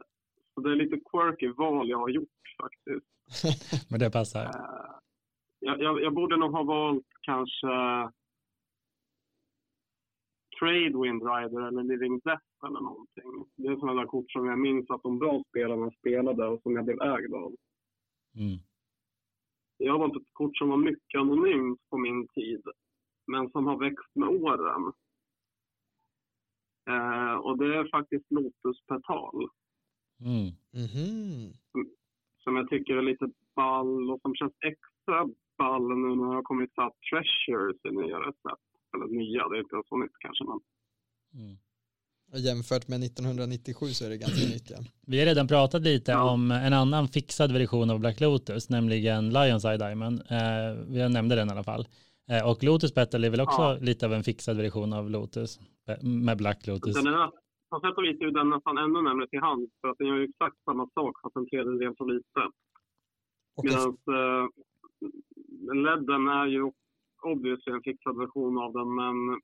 så det är lite quirky val jag har gjort faktiskt. Men det passar. Eh, jag, jag, jag borde nog ha valt kanske Trade Wind Rider eller Living Death eller någonting. Det är sådana där kort som jag minns att de bra spelarna spelade och som jag blev ägd av. Mm. Jag har valt ett kort som var mycket anonymt på min tid, men som har växt med åren. Eh, och det är faktiskt Lotus Petal, Mm. Mhm. som jag tycker är lite ball och som känns extra ball nu när det har kommit så treasures i nyare sätt. Eller nya, det är inte så nytt kanske, men Mm. Och Jämfört med 1997 så är det ganska nytt ja. Vi har redan pratat lite Ja. om en annan fixad version av Black Lotus, nämligen Lions Eye Diamond. Eh, vi nämnde den i alla fall. Eh, och Lotus Petal är väl också Ja. lite av en fixad version av Lotus med Black Lotus. den är, på sätt och vis är den nästan ännu närmare till hand för att den gör ju exakt samma sak fast en tredjedel så lite. Medan eh, ledden är ju obviously en fixad version av den, men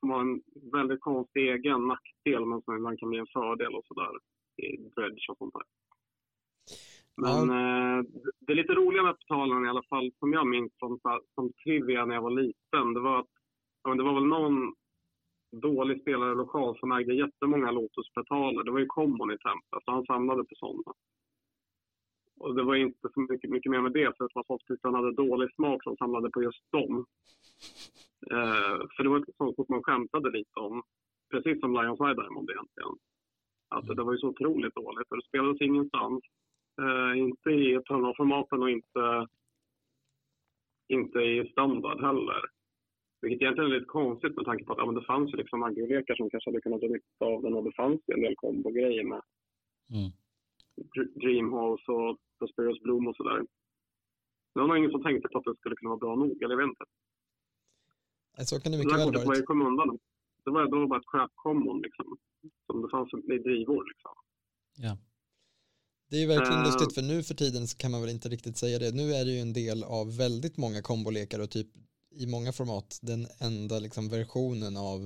som har en väldigt konstig egen nackdel, men som ibland kan bli en fördel och sådär i dredge och sånt där. Men eh, det är lite roliga med portalen i alla fall, som jag minns här- som trivia när jag var liten, det var att ja, det var väl någon dålig spelare lokal som ägde jättemånga Lotus-petaler. Det var ju Common i Tempest, så han samlade på sådana. Och det var inte så mycket, mycket mer med det, för att det han hade dålig smak som samlade på just dem. Eh, för det var ett sånt kort man skämtade lite om, precis som Lions Eye Diamond egentligen. Att det var ju så otroligt dåligt och det spelades ingenstans. Eh, inte i formaten och inte, inte i standard heller. Vilket egentligen är lite konstigt med tanke på att ja, men det fanns ju liksom agilekar som kanske hade kunnat dra nytta av den och det fanns ju en del kombo-grejer med Mm. Dr- Dreamhouse och Prosperous Bloom och sådär. Det var nog ingen som tänkte på att det skulle kunna vara bra nog, eller jag vet inte. Så kan det mycket väl ju varit. Det var, det var bara ett crap common liksom. Som det fanns i drivor liksom. Ja. Det är ju verkligen Eh. lustigt för nu för tiden kan man väl inte riktigt säga det. Nu är det ju en del av väldigt många kombolekar och typ i många format den enda liksom versionen av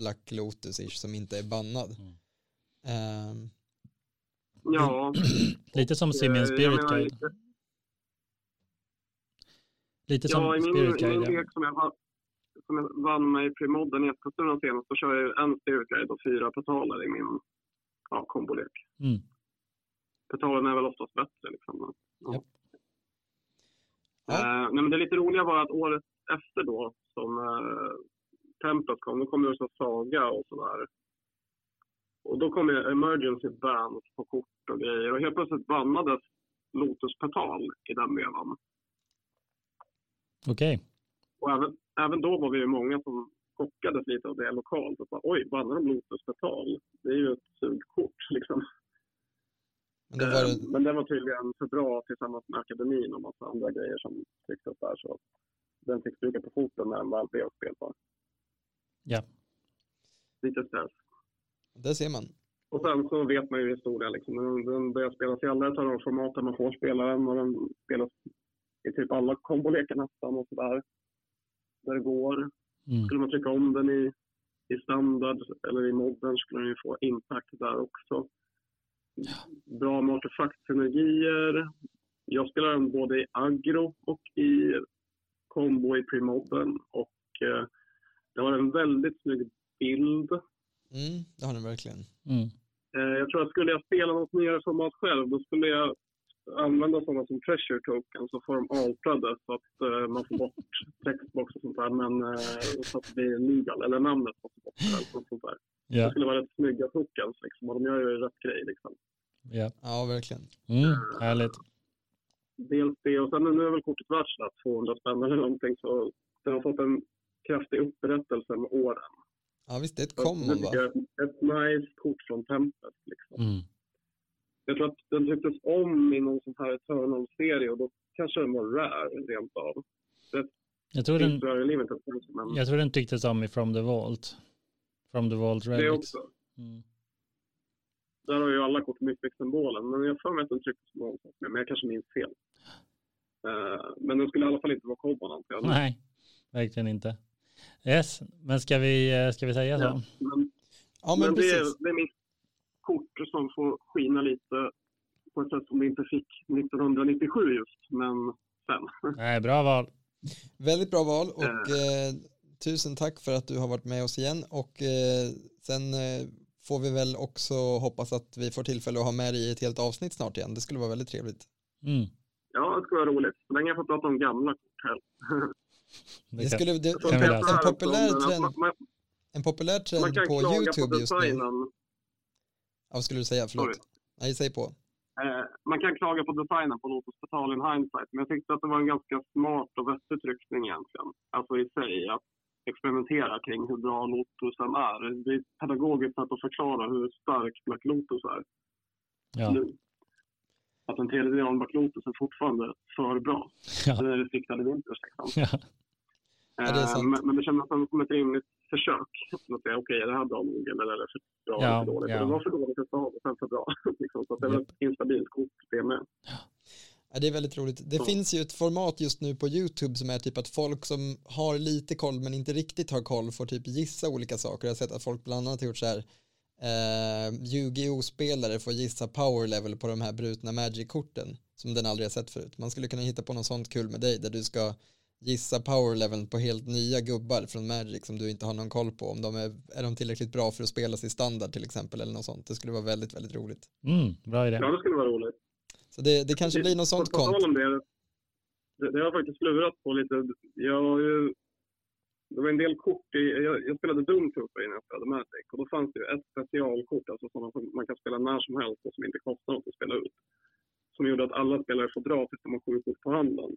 Black Lotus-ish som inte är bannad. Mm. Ehm, Ja. Lite som Simian eh, jag Spirit menar, Guide. Lite som Ja, i min, Spirit i min Guide. Ja. lek som jag, va- som jag vann mig i Premodden i Eskilstuna senast, så kör jag en Spirit Guide och fyra petaler i min ja, kombolek. Mm. Petalen är väl oftast bättre liksom. men, Ja. Japp. Eh, nej, men det lite roliga var att året efter då, som eh, Tempest kom, då kom det så Saga och sådär. Och då kom ju emergency bans på kort och grejer. Och helt plötsligt bannades Lotus Petal i den vevan. Okej. Och även, även då var vi ju många som chockades lite av det lokalt. Och bara, Oj, bannar de Lotus Petal? Det är ju ett sugkort liksom. Men, då var det, Eh, Men den var tydligen för bra tillsammans med akademin och massa andra grejer som trycktes där. Så den fick stryka på foten när den väl blev spelbar. Ja. Lite stress. där ser man. Och sen så vet man ju historien. Liksom. Den, den börjar spelas i alla terrorformat där man får spela den och den spelas i typ alla kombolekar nästan och sådär. Där det går. Mm. Skulle man trycka om den i, i standard eller i modden skulle den ju få impact där också. Bra med artefaktsynergier. Jag spelar den både i agro och i combo i premodden och eh, det var en väldigt snygg bild. Mm, det har den verkligen. Mm. Eh, jag tror att skulle jag spela något nyare format själv då skulle jag använda sådana som treasure token så får de alterade så att eh, man får bort textbox och sånt där men eh, så att det blir legal eller namnet måste bort eller något sånt där. Det Ja. skulle vara rätt snygga tokens liksom och de gör ju rätt grej liksom. Ja. Ja, verkligen. Mm. Härligt. Dels det och sen nu är väl kortet värt sådär 200 spänn eller någonting så det har fått en kraftig upprättelse med åren. Ja, visst, det är ett common det va? ett, ett nice kort från Tempest liksom. Mm. Jag tror att den tycktes om i någon sån här Eternal-serie och då kanske den var rare rent av. Jag, tror den, kanske, men jag tror den tycktes om i From the Vault. From the Vault det Relics. också. Mm. Där har ju alla kort Mythic-symbolen, men jag för mig att den trycktes med, men jag kanske minns fel. Eh, men den skulle i alla fall inte vara kobbon antar jag. Nej, verkligen inte. Yes, men ska vi, eh, ska vi säga så? Ja, men, Ja, men, men det, precis. är, det är mitt kort som får skina lite på ett sätt som det inte fick 1997 just, men sen. Nej, bra val. Väldigt bra val och eh, tusen tack för att du har varit med oss igen och eh, sen eh, får vi väl också hoppas att vi får tillfälle att ha med dig i ett helt avsnitt snart igen. Det skulle vara väldigt trevligt. Mm. Ja, det skulle vara roligt. Så länge jag får prata om gamla kort här. Det skulle, det, en så här populär trend, en populär trend man kan på klaga YouTube på just nu. designen. Ja, vad skulle du säga? Förlåt. Nej, säg på. Eh, man kan klaga på designen på Lotus Petal in hindsight, men jag tyckte att det var en ganska smart och vettig tryckning egentligen. Alltså i sig, att experimentera kring hur bra Lotusen är. Det är ett pedagogiskt sätt att förklara hur stark Black Lotus är Ja. nu. Att en tredjedel av Black Lotus är fortfarande för bra. Ja. Det är det riktade vinters liksom. Ja. Ja, det är Eh, men, men det kändes som ett rimligt försök. Att säga, okej, är det här bra nog eller är det för bra Ja, eller för dåligt? ja. Det var för dåligt ett tag och sen för bra. liksom. Så att det var ett instabilt kort det med. Ja, det är väldigt roligt. Det Ja. finns ju ett format just nu på YouTube som är typ att folk som har lite koll men inte riktigt har koll får typ gissa olika saker. Jag har sett att folk bland annat har gjort så här eh, Yu-Gi-Oh-spelare får gissa power level på de här brutna Magic-korten som den aldrig har sett förut. Man skulle kunna hitta på något sånt kul med dig där du ska gissa power leveln på helt nya gubbar från Magic som du inte har någon koll på. Om de är, är de tillräckligt bra för att spelas i standard till exempel eller något sånt. Det skulle vara väldigt, väldigt roligt. Mm, bra idé. Ja, det skulle vara roligt. Så det, det kanske blir något sånt konto. om det, det, det har jag faktiskt lurat på lite. Jag har ju, det var en del kort i, jag, jag spelade Doom Trooper innan jag spelade Magic och då fanns det ju ett specialkort, alltså sådana som man kan spela när som helst och som inte kostar något att spela ut. Som gjorde att alla spelare får dra tills de har sju kort på handen.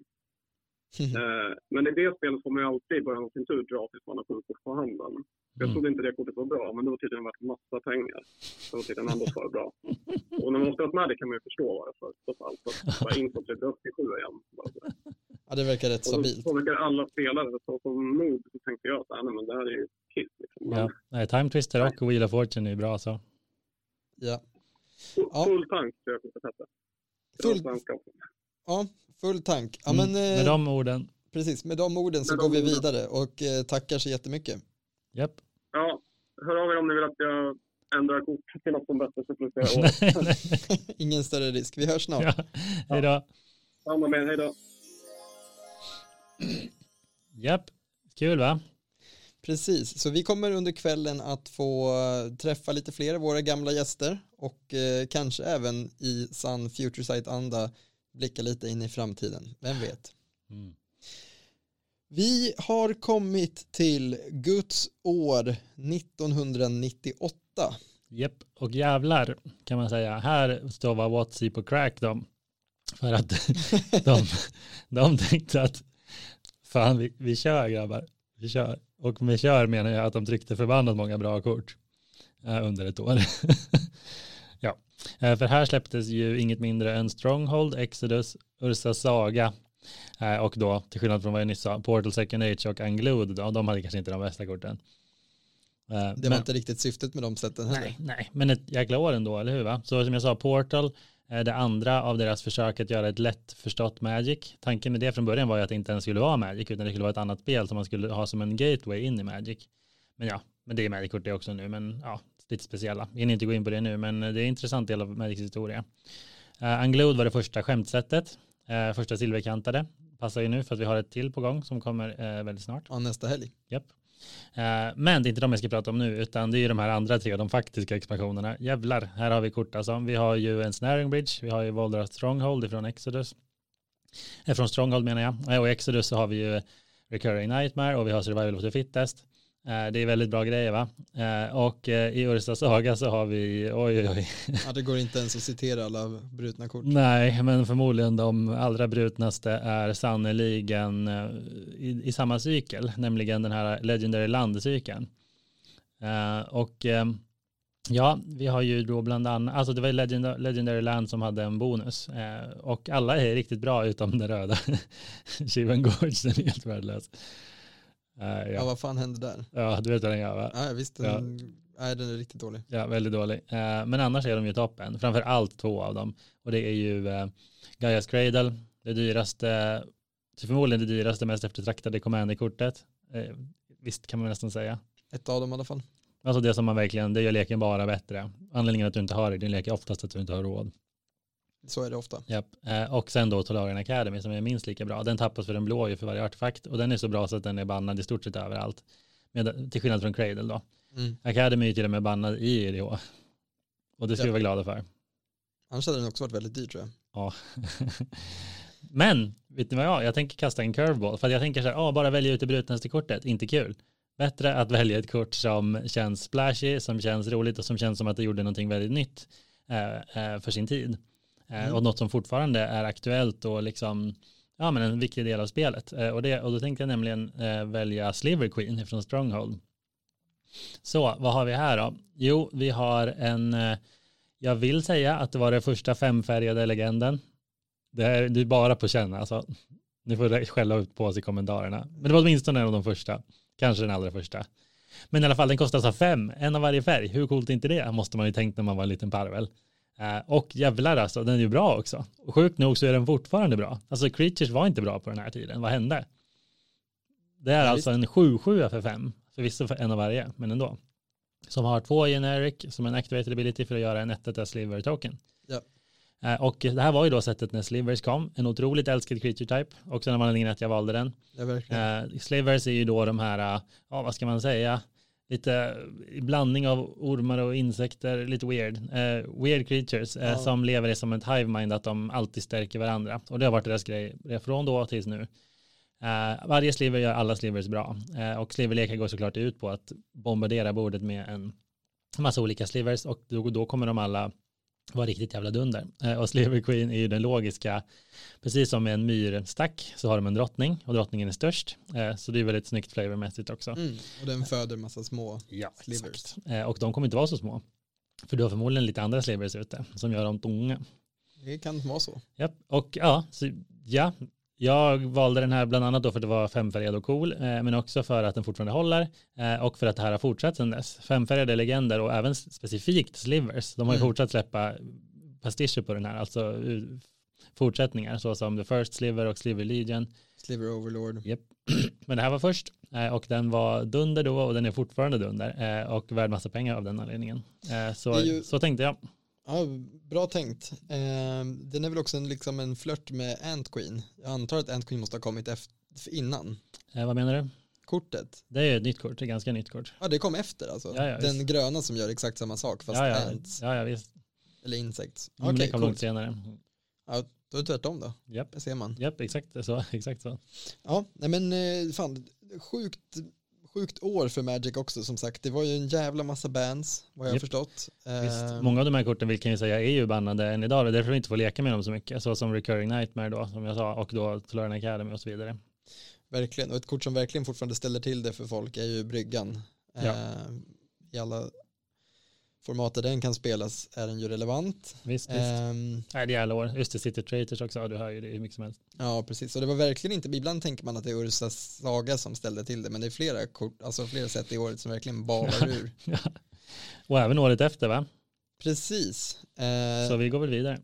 Eh, men i det spelet får man ju alltid i början av sin tur dra tills man har sju kort på handen. Jag Mm. trodde inte det kortet var bra, men det var tydligen värt massa pengar. Det var tydligen ändå för bra. Och när man har spelat Magic kan man ju förstå varför. Så fall. Så att bara in på 37 igen. Bara så. Ja, det verkar rätt Och så stabilt. påverkar alla spelare. Så som noob så tänkte jag att nej, men det här är ju kiss. Liksom. Ja. Nej, Time Twister och Wheel of Fortune är bra så. Ja. full, Ja. full tank tror jag hette. Det var Full, ja, full tank. Ja, Mm. men, eh, Med de orden. Precis, med de orden så Med går de vi vidare och eh, tackar så jättemycket. Japp. Ja, hör av er om ni vill att jag ändrar kort till något som bättre så flera år. Nej, nej. Ingen större risk. Vi hörs snart. Ja. Hej då. Om er, hej då. Japp. Kul va? Precis, så vi kommer under kvällen att få eh, träffa lite fler av våra gamla gäster och eh, kanske även i sann Future Sight-anda blicka lite in i framtiden. Vem vet? Mm. Vi har kommit till Guds år 1998. Japp. Och jävlar kan man säga. Här står vad Watsy på crack de. För att de, de tänkte att fan vi, vi kör grabbar. Vi kör. Och med kör menar jag att de tryckte förbannat många bra kort eh, under ett år. Eh, För här släpptes ju inget mindre än Stronghold, Exodus, Ursa Saga eh, och då, till skillnad från vad jag nyss sa, Portal Second Age och Unglued, då, de hade kanske inte de bästa korten. Eh, Det men- var inte riktigt syftet med de sätten heller. Nej, nej, men ett jäkla år ändå, eller hur? Va? Så som jag sa, Portal, det andra av deras försök att göra ett lätt förstått Magic. Tanken med det från början var ju att det inte ens skulle vara Magic, utan det skulle vara ett annat spel som man skulle ha som en gateway in i Magic. Men ja, men det är Magic-kort det också nu, men ja, lite speciella. Vi hinner inte gå in på det nu, men det är en intressant del av Magics historia. Uh, Unglued var det första skämtsättet, eh, första silverkantade. Passar ju nu för att vi har ett till på gång som kommer eh, väldigt snart. Ja, nästa helg. Japp. Eh, Men det är inte de jag ska prata om nu, utan det är ju de här andra tre, de faktiska expansionerna. Jävlar, här har vi kort alltså. Vi har ju en Snaring Bridge, vi har ju Voldemort Stronghold från Exodus. Eh, Från Stronghold menar jag. Eh, Och i Exodus så har vi ju Recurring Nightmare och vi har Survival of the Fittest. Eh, Det är väldigt bra grejer va. Eh, Och eh, i Ursa Saga så har vi, oj oj oj. Ja, det går inte ens att citera alla brutna kort. Nej, men förmodligen de allra brutnaste är sannoliken i, i samma cykel, nämligen den här Legendary Land-cykeln. Och ja, vi har ju då bland annat, alltså det var Legend, Legendary Land som hade en bonus och alla är riktigt bra utom den röda. Shivan Gorge, den är helt värdelös. Ja. ja. vad fan hände där? ja, du vet vad den gör va? Ja, visst, den, nej, den är riktigt dålig. Ja, väldigt dålig. Eh, men annars är de ju toppen. Framför allt två av dem. Och det är ju eh, Gaia's Cradle, det dyraste, förmodligen det dyraste, mest eftertraktade Commander-kortet. Eh, visst kan man nästan säga. Ett av dem i alla fall. Alltså det som man verkligen, det gör leken bara bättre. Anledningen att du inte har det, din lek är oftast att du inte har råd. Så är det ofta. Japp. Eh, och sen då Tolarian Academy som är minst lika bra. Den tappas för den blå ju för varje artefakt och den är så bra så att den är bannad i stort sett överallt. Med, till skillnad från Cradle då. Mm. Academy är till och med bannad i EDH. Och det ska Ja. vi vara glada för. Annars hade den också varit väldigt dyr tror jag. Ja. Men, vet ni vad jag, jag tänker kasta en curveball. För jag tänker så här, ah, bara välja ut det brutnaste kortet, inte kul. Bättre att välja ett kort som känns splashy, som känns roligt och som känns som att det gjorde någonting väldigt nytt eh, eh, för sin tid. Eh, Mm. Och något som fortfarande är aktuellt och liksom, ja men en viktig del av spelet. Eh, och, det, och då tänkte jag nämligen eh, välja Sliver Queen från Stronghold. Så, vad har vi här då? Jo, vi har en, jag vill säga att det var den första femfärgade legenden. Det är, det är bara på känn alltså. Ni får skälla ut på oss i kommentarerna. Men det var åtminstone en av de första. Kanske den allra första. Men i alla fall, den kostar så fem, en av varje färg. Hur coolt är inte det? Måste man ju tänkt när man var en liten parvel. Eh, och jävlar alltså, den är ju bra också. Och sjukt nog så är den fortfarande bra. Alltså Creatures var inte bra på den här tiden. Vad hände? Det är Ja, alltså en 7-7 för fem. Förvisso för en av varje, men ändå. Som har två generic som en activated ability för att göra en 1 sliver token. Ja. Eh, Och det här var ju då sättet när Slivers kom. En otroligt älskad creature type. Också när man att jag valde den. Ja, verkligen. Eh, Slivers är ju då de här, ja vad ska man säga, lite eh, blandning av ormar och insekter, lite weird. Eh, weird creatures eh, Ja. som lever i som ett hive mind att de alltid stärker varandra. Och det har varit deras grej från då tills nu. Eh, varje sliver gör alla slivers bra. Eh, och sliverlekar går såklart ut på att bombardera bordet med en massa olika slivers och då, då kommer de alla vara riktigt jävla dunder. Eh, och Sliver Queen är ju den logiska, precis som med en myrstack så har de en drottning och drottningen är störst. Eh, så det är väldigt snyggt flavormässigt också. Mm. Och den föder massa små Ja, slivers. exakt. Eh, och de kommer inte vara så små. För du har förmodligen lite andra slivers ute som gör dem tunga. Det kan vara så. Japp. Och ja, så, ja, jag valde den här bland annat då för att det var femfärgad och cool, eh, men också för att den fortfarande håller eh, och för att det här har fortsatt sedan dess. Femfärgade legender och även specifikt slivers. De har ju Mm. fortsatt släppa pastischer på den här, alltså fortsättningar såsom The First Sliver och Sliver Legion. Sliver Overlord. Men det här var först eh, och den var dunder då och den är fortfarande dunder och värd massa pengar av den anledningen. Så, ju- så tänkte jag. Ja, bra tänkt. Eh, den är väl också en, liksom en flört med Ant Queen. Jag antar att Ant Queen måste ha kommit efter, innan. Eh, Vad menar du? Kortet. Det är ett nytt kort, är ganska nytt kort. Ja, det kom efter alltså. Ja, ja, den visst. gröna som gör exakt samma sak fast Ja, ja, ants ja, ja visst. eller insects. Mm, det kom långt senare. Ja, då är det tvärtom då. Japp, Det ser man. japp exakt så. Exakt så. Ja, nej men eh, fan, sjukt, sjukt år för Magic också som sagt. Det var ju en jävla massa bands, vad jag har förstått. Visst, Eh, många av de här korten vill kan jag säga är ju bannade än idag. Det är därför vi inte får leka med dem så mycket. Så som Recurring Nightmare då, som jag sa, och då Tolarian Academy och så vidare. Verkligen, och ett kort som verkligen fortfarande ställer till det för folk är ju bryggan. Ja. Eh, I alla formatet den kan spelas är den ju relevant. Visst, visst. Nej, det är alla år. Just det, City Traitors också. Ja, du hör ju det hur mycket som helst. ja, precis. Och det var verkligen inte, ibland tänker man att det är Ursas saga som ställde till det, men det är flera, kort, alltså flera sätt i året som verkligen balar ur. Ja. Och även året efter va? Precis. Eh, Så vi går väl vidare.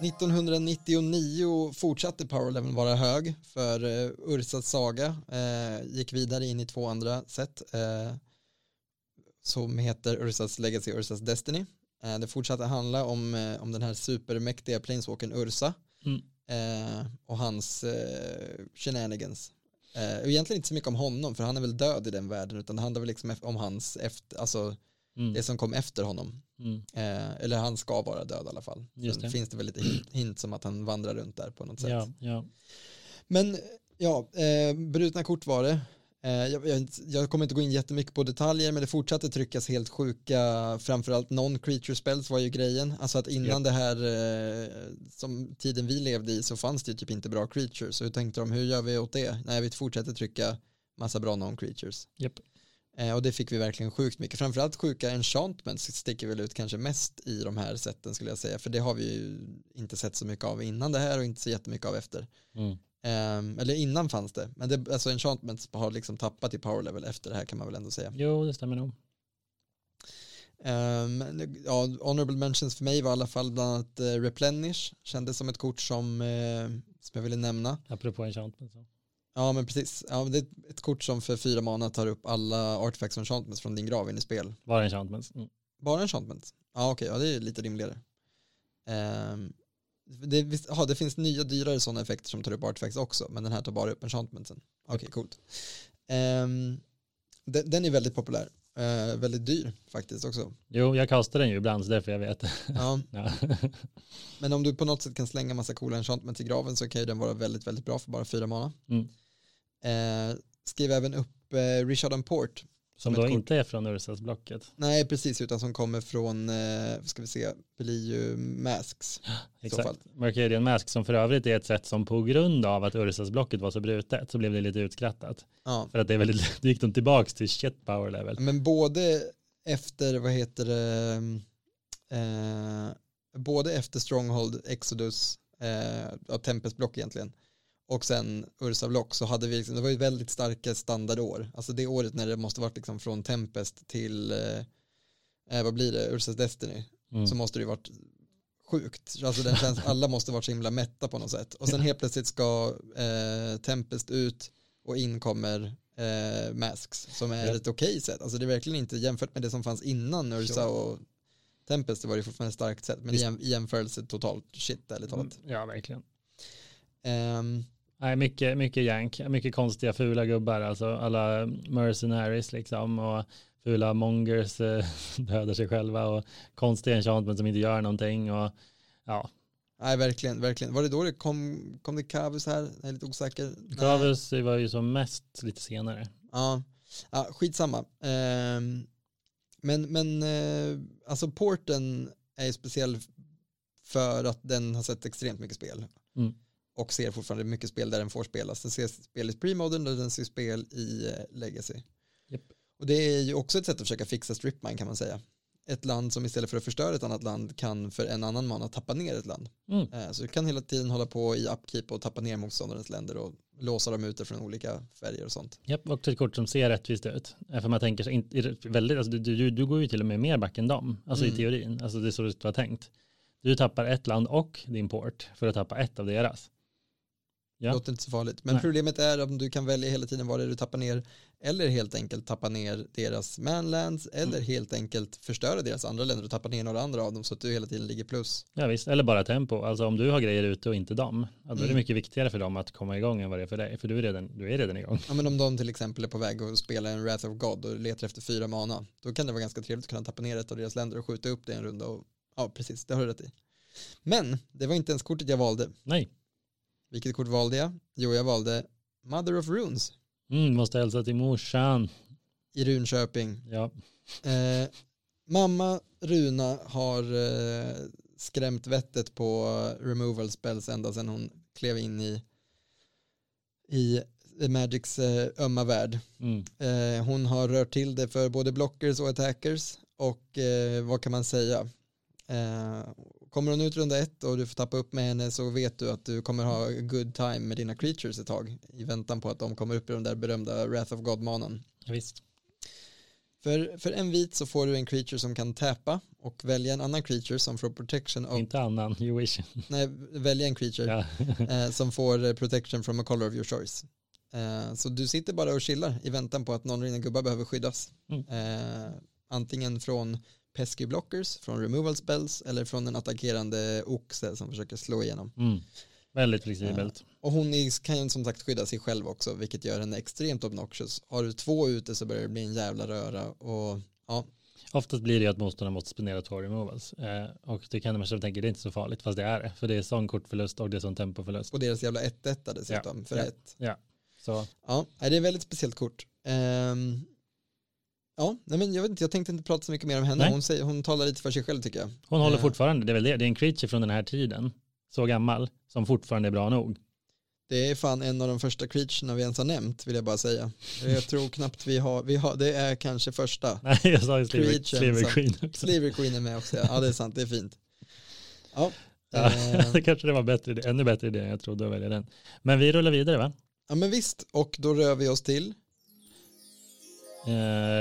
1999 fortsatte powerleveln vara hög för uh, Ursas saga. Eh, gick vidare in i två andra sätt eh, som heter Ursas Legacy Ursas Destiny. Eh, det fortsatte handla om, eh, om den här supermäktiga planeswalkern Ursa Mm. eh, och hans shenanigans. Eh, egentligen inte så mycket om honom för han är väl död i den världen utan det handlar väl liksom om hans efter, alltså Mm. det som kom efter honom. Mm. Eh, eller han ska vara död i alla fall. Just Sen det. finns det väl lite hint, hint som att han vandrar runt där på något sätt. Ja, ja. Men ja, eh, brutna kort var det. Eh, jag, jag, jag kommer inte gå in jättemycket på detaljer men det fortsatte tryckas helt sjuka, framförallt non-creature spells var ju grejen. Alltså att innan Japp. det här, eh, som tiden vi levde i så fanns det ju typ inte bra creatures. Så hur tänkte de, hur gör vi åt det? Nej, vi fortsätter trycka massa bra non-creatures. Japp. Eh, och det fick vi verkligen sjukt mycket. Framförallt sjuka enchantments sticker väl ut kanske mest i de här sätten skulle jag säga. För det har vi ju inte sett så mycket av innan det här och inte så jättemycket av efter. Mm. Ehm, eller innan fanns det. Men det, alltså enchantments har liksom tappat i power level efter det här kan man väl ändå säga. Jo, det stämmer nog. Ehm, ja, honorable mentions för mig var i alla fall bland annat uh, replenish. Kändes som ett kort som, eh, som jag ville nämna. Apropå enchantment. Så. Ja men precis. Ja, men det är ett kort som för fyra mana tar upp alla artifacts och enchantments från din grav in i spel. Bara enchantments. Mm. Bara enchantments? Ja okej, ja det är lite rimligare. Ehm, det, visst- aha, det finns nya dyrare sådana effekter som tar upp artifacts också, men den här tar bara upp enchantmentsen. Okej, coolt. Ehm, den, den är väldigt populär. Eh, väldigt dyr faktiskt också. Jo, jag kastar den ju ibland så därför jag vet. Ja, ja. men om du på något sätt kan slänga massa coola enchantments i graven så kan ju den vara väldigt, väldigt bra för bara fyra mana. Mm. Eh, skriv även upp eh, Richard and Port. Som ett då inte är från Ursas-blocket. Nej, precis, utan som kommer från, eh, ska vi se, blir ju Masks. Exakt. Mercadian Mask som för övrigt är ett sätt som på grund av att Ursas-blocket var så brutet så blev det lite utskrattat. Ja. För att det är väldigt, då gick de tillbaks till shit power level. Men både efter, vad heter det, eh, både efter Stronghold, Exodus, eh, Tempest-block egentligen, och sen Ursa block så hade vi, liksom, det var ju väldigt starka standardår. Alltså det året när det måste varit liksom från Tempest till, eh, eh, vad blir det, Ursas Destiny, Mm. så måste det ju varit sjukt. Alltså den känns, alla måste varit så himla mätta på något sätt. Och sen helt plötsligt ska eh, Tempest ut och in kommer eh, Masks som är Ja. ett okej sätt. Alltså det är verkligen inte jämfört med det som fanns innan Ursa och Tempest, det var ju fortfarande ett starkt sätt. Men i, jämförelse totalt shit ärligt talat. Ja, verkligen. Ehm, Nej, mycket, mycket jank, mycket konstiga fula gubbar, alltså alla mercenaries liksom och fula mongers eh, dödar sig själva och konstiga enchantment som inte gör någonting och ja, nej verkligen, verkligen. Var det då det kom, kom det Kavus här? Jag är lite osäker. Kavus var ju som mest lite senare. Ja, ja skitsamma. Ehm, men men eh, alltså porten är ju speciell för att den har sett extremt mycket spel. Mm. Och ser fortfarande mycket spel där den får spelas. Den ser spel i premodern och den ser spel i eh, legacy. Japp. Och det är ju också ett sätt att försöka fixa stripmine kan man säga. Ett land som istället för att förstöra ett annat land kan för en annan mana tappa ner ett land. Mm. Eh, Så du kan hela tiden hålla på i upkeep och tappa ner motståndarens länder och låsa dem ute från olika färger och sånt. Japp, också ett kort som ser rättvist ut. Eh, För man tänker det väldigt, alltså du, du, du går ju till och med mer back än dem, alltså Mm. i teorin, alltså det är så det var tänkt. Du tappar ett land och din port för att tappa ett av deras. Ja. Låter inte så farligt. Men Nej. problemet är om du kan välja hela tiden vad det är du tappar ner eller helt enkelt tappa ner deras manlands eller Mm. helt enkelt förstöra deras andra länder och tappa ner några andra av dem så att du hela tiden ligger plus. Ja visst, eller bara tempo. Alltså om du har grejer ute och inte dem, då är det Mm. mycket viktigare för dem att komma igång än vad det är för dig. För du är redan, du är redan igång. Ja men om de till exempel är på väg att spela en Wrath of God och letar efter fyra mana då kan det vara ganska trevligt att kunna tappa ner ett av deras länder och skjuta upp det en runda och ja precis, det har du rätt i. Men det var inte ens kortet jag valde. Nej, Vilket kort valde jag? Jo, jag valde Mother of Runes mm, måste hälsa till morsan. i Runköping. Ja, Eh, mamma Runa har eh, skrämt vettet på removal spells ända sedan hon klev in i, i Magics eh, ömma värld. Mm. Eh, hon har rört till det för både blockers och attackers och eh, vad kan man säga? Kommer hon ut runda ett och du får tappa upp med henne så vet du att du kommer ha good time med dina creatures ett tag i väntan på att de kommer upp i den där berömda Wrath of God-manen. Ja, visst. För, för en vit så får du en creature som kan täppa och välja en annan creature som får protection of, Inte annan, you wish. nej, välja en creature eh, som får eh, protection from a color of your choice. Eh, så du sitter bara och chillar i väntan på att någon av dina gubbar behöver skyddas. Mm. Eh, antingen från pesky blockers, från removal spells eller från en attackerande oxe som försöker slå igenom. Mm. Väldigt flexibelt. Och hon kan ju som sagt skydda sig själv också, vilket gör henne extremt obnoxious. Har du två ute så börjar det bli en jävla röra och ja, Oftast blir det att motståndaren måste spendera två removals. Eh, och det kan man själv tänka, det är inte så farligt, fast det är det. För det är sån kortförlust och det är sån tempoförlust. och deras jävla 1-1 dessutom för ja. ett. Så Ja, det är väldigt speciellt kort. Ehm, ja, nej, men jag vet inte, jag tänkte inte prata så mycket mer om henne. Nej. Hon, säger, hon talar lite för sig själv tycker jag. hon håller Eh. fortfarande, det är väl det, det är en creature från den här tiden, så gammal, som fortfarande är bra nog. Det är fan en av de första creaturena vi ens har nämnt, vill jag bara säga. Jag tror knappt vi har, vi har det är kanske första. Nej, jag sa ju Sliver, Queen också. Sliver Queen är med också, ja. ja det är sant, det är fint. Ja, Ja, eh, det kanske det var bättre, ännu bättre idé än jag trodde att välja den. Men vi rullar vidare va? ja men visst, och då rör vi oss till,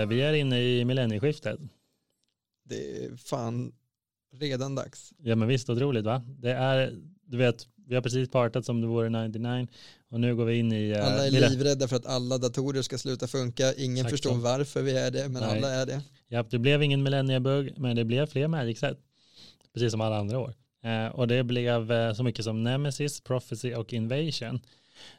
vi är inne i millennieskiftet. det är fan redan dags. Ja men visst, otroligt va? Det är, du vet, vi har precis partat som det vore 99 och nu går vi in i... eh, Alla är mille- livrädda för att alla datorer ska sluta funka, ingen Exakt förstår varför vi är det, men Nej. alla är det. Ja, det blev ingen millenniebugg, men det blev fler Magic-set. Precis som alla andra år. Eh, och det blev eh, så mycket som Nemesis, Prophecy och Invasion.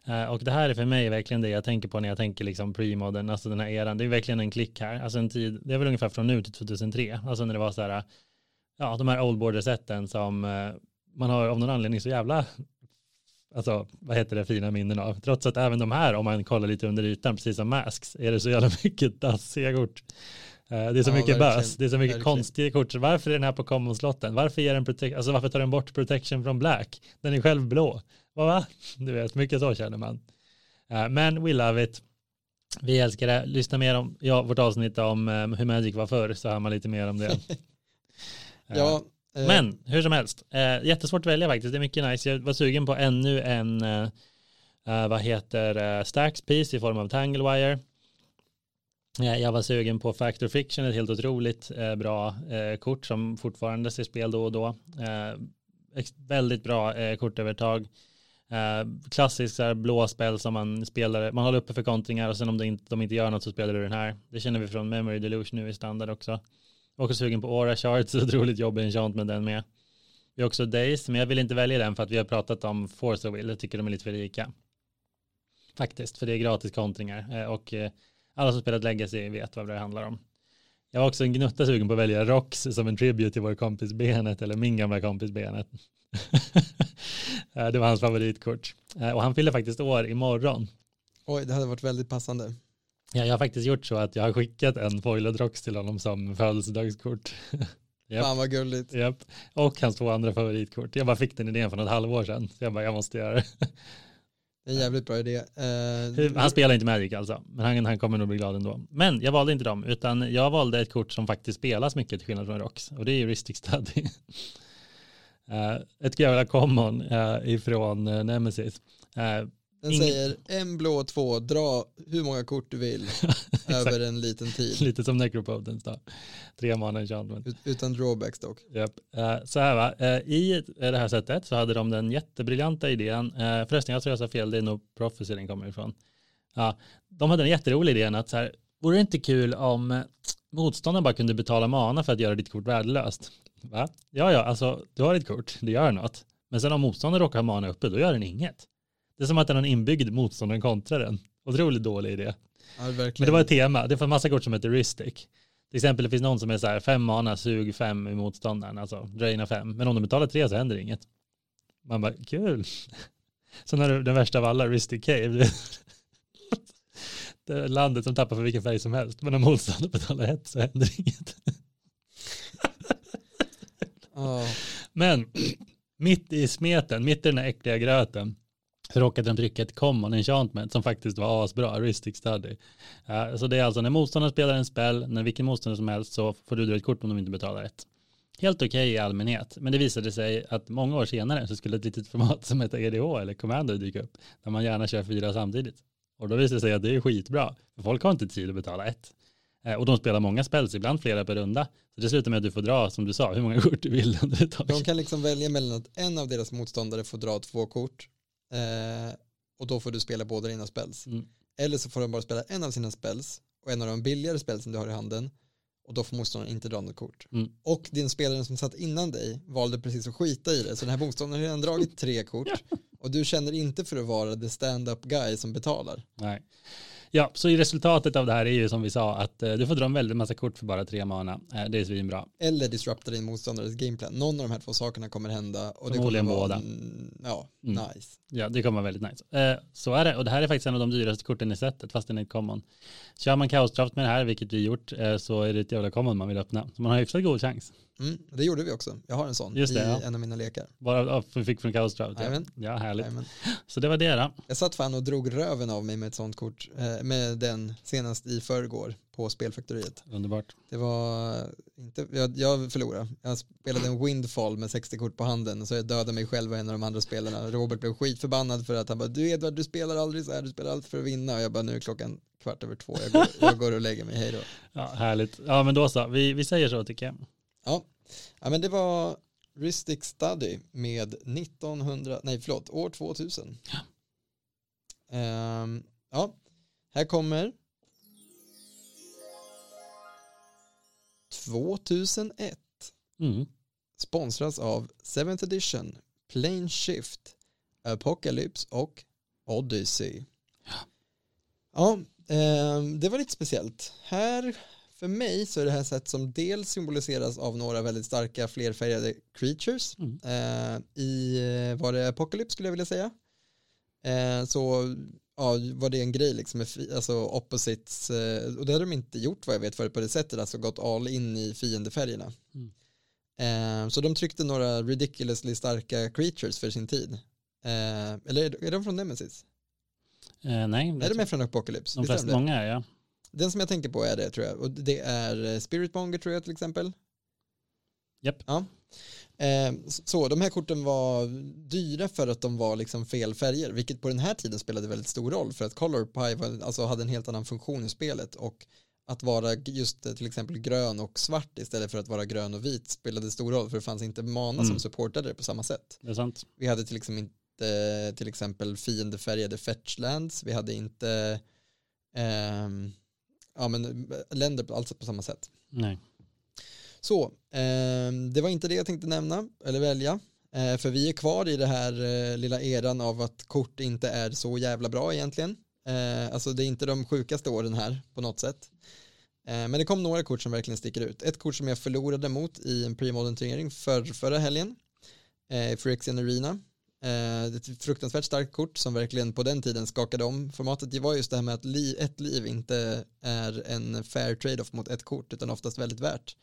Eh, och det här är för mig verkligen det jag tänker på när jag tänker liksom pre-modern, alltså den här eran. Det är verkligen en klick här. Alltså en tid, det är väl ungefär från nu till 2003. Alltså när det var så här, ja, de här old border-sätten som eh, man har av någon anledning så jävla, alltså vad heter det, fina minnen av. Trots att även de här, om man kollar lite under ytan, precis som Masks, är det så jävla mycket dassiga kort. Eh, Det är så Ja, mycket bös, det är så mycket Verkligen. konstiga kort. Så varför är den här på common-slotten? Varför, ger den prote- alltså varför tar den bort protection från black? Den är själv blå. Va? Du vet, mycket så känner man. Eh, Men we love it. Vi älskar det. Lyssna mer om ja, vårt avsnitt om eh, hur Magic var förr så hör man lite mer om det. Eh, Ja, eh, men hur som helst, jättesvårt att välja faktiskt. Det är mycket nice. Jag var sugen på ännu en, vad heter Stacks piece i form av Tanglewire. Jag var sugen på Factor Fiction, ett helt otroligt bra kort som fortfarande ser spel då och då. Väldigt bra kortövertag. Eh, klassisk så här, blå spel som man spelar, man håller uppe för kontringar och sen om de inte, de inte gör något så spelar du den här. Det känner vi från Memory Delusion nu i standard också. Är också sugen på Aura Charts, otroligt jobbig enchant med den med. Vi har också Days, men jag vill inte välja den för att vi har pratat om Force of Will, jag tycker de är lite för rika. Faktiskt, för det är gratis kontringar eh, och eh, alla som spelat Legacy vet vad det handlar om. Jag var också en gnutta sugen på att välja Rox som en tribute till vår kompis Benet, eller min gamla kompis Benet. Eh, det var hans favoritkort. Eh, Och han fyller faktiskt år imorgon. oj, det hade varit väldigt passande. Ja, jag har faktiskt gjort så att jag har skickat en foiled Rox till honom som födelsedagskort. Japp. Fan vad gulligt. Japp. Och hans två andra favoritkort. Jag bara fick den idén för något halvår sedan. Så jag bara, jag måste göra det. Det är en jävligt bra idé. Eh, Han spelar inte Magic alltså. Men han, han kommer nog bli glad ändå. Men jag valde inte dem. Utan jag valde ett kort som faktiskt spelas mycket till skillnad från Rox. Och det är Heuristic Study. Eh, ett jävla common uh, ifrån uh, Nemesis. Eh, den ingen- säger en blå två, dra hur många kort du vill över en liten tid. lite som Necropotence då. Tre mana enchantment. Ut- Utan drawbacks dock. Japp. Eh, så här va, Eh, i det här sättet så hade de den jättebriljanta idén, uh, förresten jag tror jag sa fel, det är nog Prophecy den kommer ifrån. Ja, de hade en jätterolig idén att så här, vore det inte kul om eh, motståndaren bara kunde betala mana för att göra ditt kort värdelöst? Va? Ja, ja, alltså du har ett kort, det gör något. Men sen om motståndaren råkar ha mana uppe, då gör den inget. Det är som att den har en inbyggd motståndaren kontrar den. Otroligt dålig idé. Ja. Men det var ett tema. Det fanns massa kort som heter Ristic. Till exempel det finns någon som är så här fem mana, sug fem i motståndaren, alltså draina fem. Men om de betalar tre så händer inget. Man bara, kul. Så när du, den värsta av alla, Ristic Cave. Det är landet som tappar för vilken färg som helst. Men om motståndaren betalar ett så händer inget. Men mitt i smeten, mitt i den här äckliga gröten, råkade de trycka ett common enchantment som faktiskt var asbra, Ristic Study. Uh, så det är alltså när motståndaren spelar en spel, när vilken motståndare som helst så får du dra ett kort om de inte betalar ett. Helt okej okay i allmänhet, men det visade sig att många år senare så skulle ett litet format som heter EDH eller Commander dyka upp, där man gärna kör fyra samtidigt. Och då visade det sig att det är skitbra, för folk har inte tid att betala ett. Uh, och de spelar många spels, ibland flera per runda. Så det slutar med att du får dra, som du sa, hur många kort du vill. De kan liksom välja mellan att en av deras motståndare får dra två kort Eh, och då får du spela båda dina spells. Mm. Eller så får de bara spela en av sina spells och en av de billigare spelsen du har i handen och då får motståndaren inte dra något kort. Mm. Och din spelare som satt innan dig valde precis att skita i det så den här motståndaren har redan dragit tre kort och du känner inte för att vara the stand-up guy som betalar. Nej. Ja, så i resultatet av det här är ju som vi sa att eh, du får dra en väldigt massa kort för bara tre mana. Eh, det är svinbra. Eller disrupta din motståndares gameplan. Någon av de här två sakerna kommer hända. Och det kommer vara, båda. Ja, mm. nice. Ja, det kommer vara väldigt nice. Eh, så är det. Och det här är faktiskt en av de dyraste korten i sättet, fast den är common. Kör man kaosdraft med det här, vilket vi gjort, så är det ett jävla common man vill öppna. Så man har hyfsat god chans. Mm, det gjorde vi också. Jag har en sån Just det, i ja. en av mina lekar. Bara vi fick från kaosdraft? Ja. ja, härligt. Amen. Så det var det då. Jag satt fan och drog röven av mig med ett sånt kort, eh, med den senast i förrgår på Spelfaktoriet. Underbart. Det var inte, jag, jag förlorade. Jag spelade en Windfall med 60 kort på handen så jag dödade mig själv och en av de andra spelarna. Robert blev skitförbannad för att han bara, du Edvard, du spelar aldrig så här, du spelar alltid för att vinna. Och jag bara, nu är klockan kvart över två, jag går, jag går och lägger mig, hej då. Ja, härligt. Ja, men då så, vi, vi säger så tycker jag. Ja. Ja, men det var Ristic Study med 1900, nej förlåt, år 2000. Ja. Um, ja, här kommer 2001. Mm. Sponsras av 7th edition, Plane Shift, Apocalypse och Odyssey. Ja, ja eh, det var lite speciellt. Här, för mig så är det här sätt som dels symboliseras av några väldigt starka flerfärgade creatures. Mm. Eh, I, eh, var det Apocalypse skulle jag vilja säga. Eh, så ja, var det en grej liksom, alltså opposites, eh, och det hade de inte gjort vad jag vet förut på det sättet, alltså gått all in i fiendefärgerna. Mm. Eh, så de tryckte några ridiculously starka creatures för sin tid. Eh, eller är de från Nemesis? Nej. Är de är från Apocalypse? De flesta, många är ja. Den som jag tänker på är det tror jag, och det är eh, Spiritmonger tror jag till exempel. Japp. Yep. Ja. Eh, så de här korten var dyra för att de var liksom fel färger, vilket på den här tiden spelade väldigt stor roll för att Color Pie var, alltså hade en helt annan funktion i spelet och att vara just till exempel grön och svart istället för att vara grön och vit spelade stor roll för det fanns inte mana mm. som supportade det på samma sätt. Det är sant. Vi hade till exempel inte till exempel fiendefärgade fetchlands, vi hade inte eh, ja men länder alls på samma sätt. Nej. Så, eh, det var inte det jag tänkte nämna eller välja. Eh, för vi är kvar i det här eh, lilla eran av att kort inte är så jävla bra egentligen. Eh, alltså det är inte de sjukaste åren här på något sätt. Eh, men det kom några kort som verkligen sticker ut. Ett kort som jag förlorade mot i en premodern turnering för, förra helgen. Eh, Phyrexian Arena. Eh, ett fruktansvärt starkt kort som verkligen på den tiden skakade om formatet. Det var just det här med att li, ett liv inte är en fair trade-off mot ett kort utan oftast väldigt värt.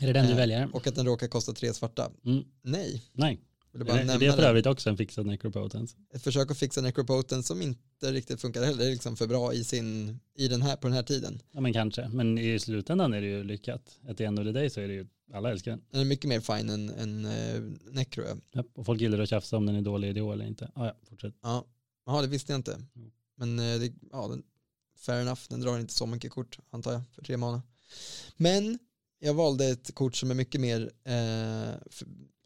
Är det den du eh, väljer? Och att den råkar kosta tre svarta. Mm. Nej. Nej. Är det, är det för övrigt också en fixad necropotence? Ett försök att fixa necropotence som inte riktigt funkar heller. Det är liksom för bra i, sin, i den här, på den här tiden. Ja men kanske. Men i slutändan är det ju lyckat. Att i end of the day så är det ju, alla älskar den. Den är mycket mer fine än, än uh, necro. Ja, och folk gillar att tjafsa om den är dålig idé eller inte. Ah, ja, fortsätt. Ja. Jaha, det visste jag inte. Men uh, det, ja, den, fair enough, den drar inte så mycket kort antar jag för tre mana. Men jag valde ett kort som är mycket mer, eh,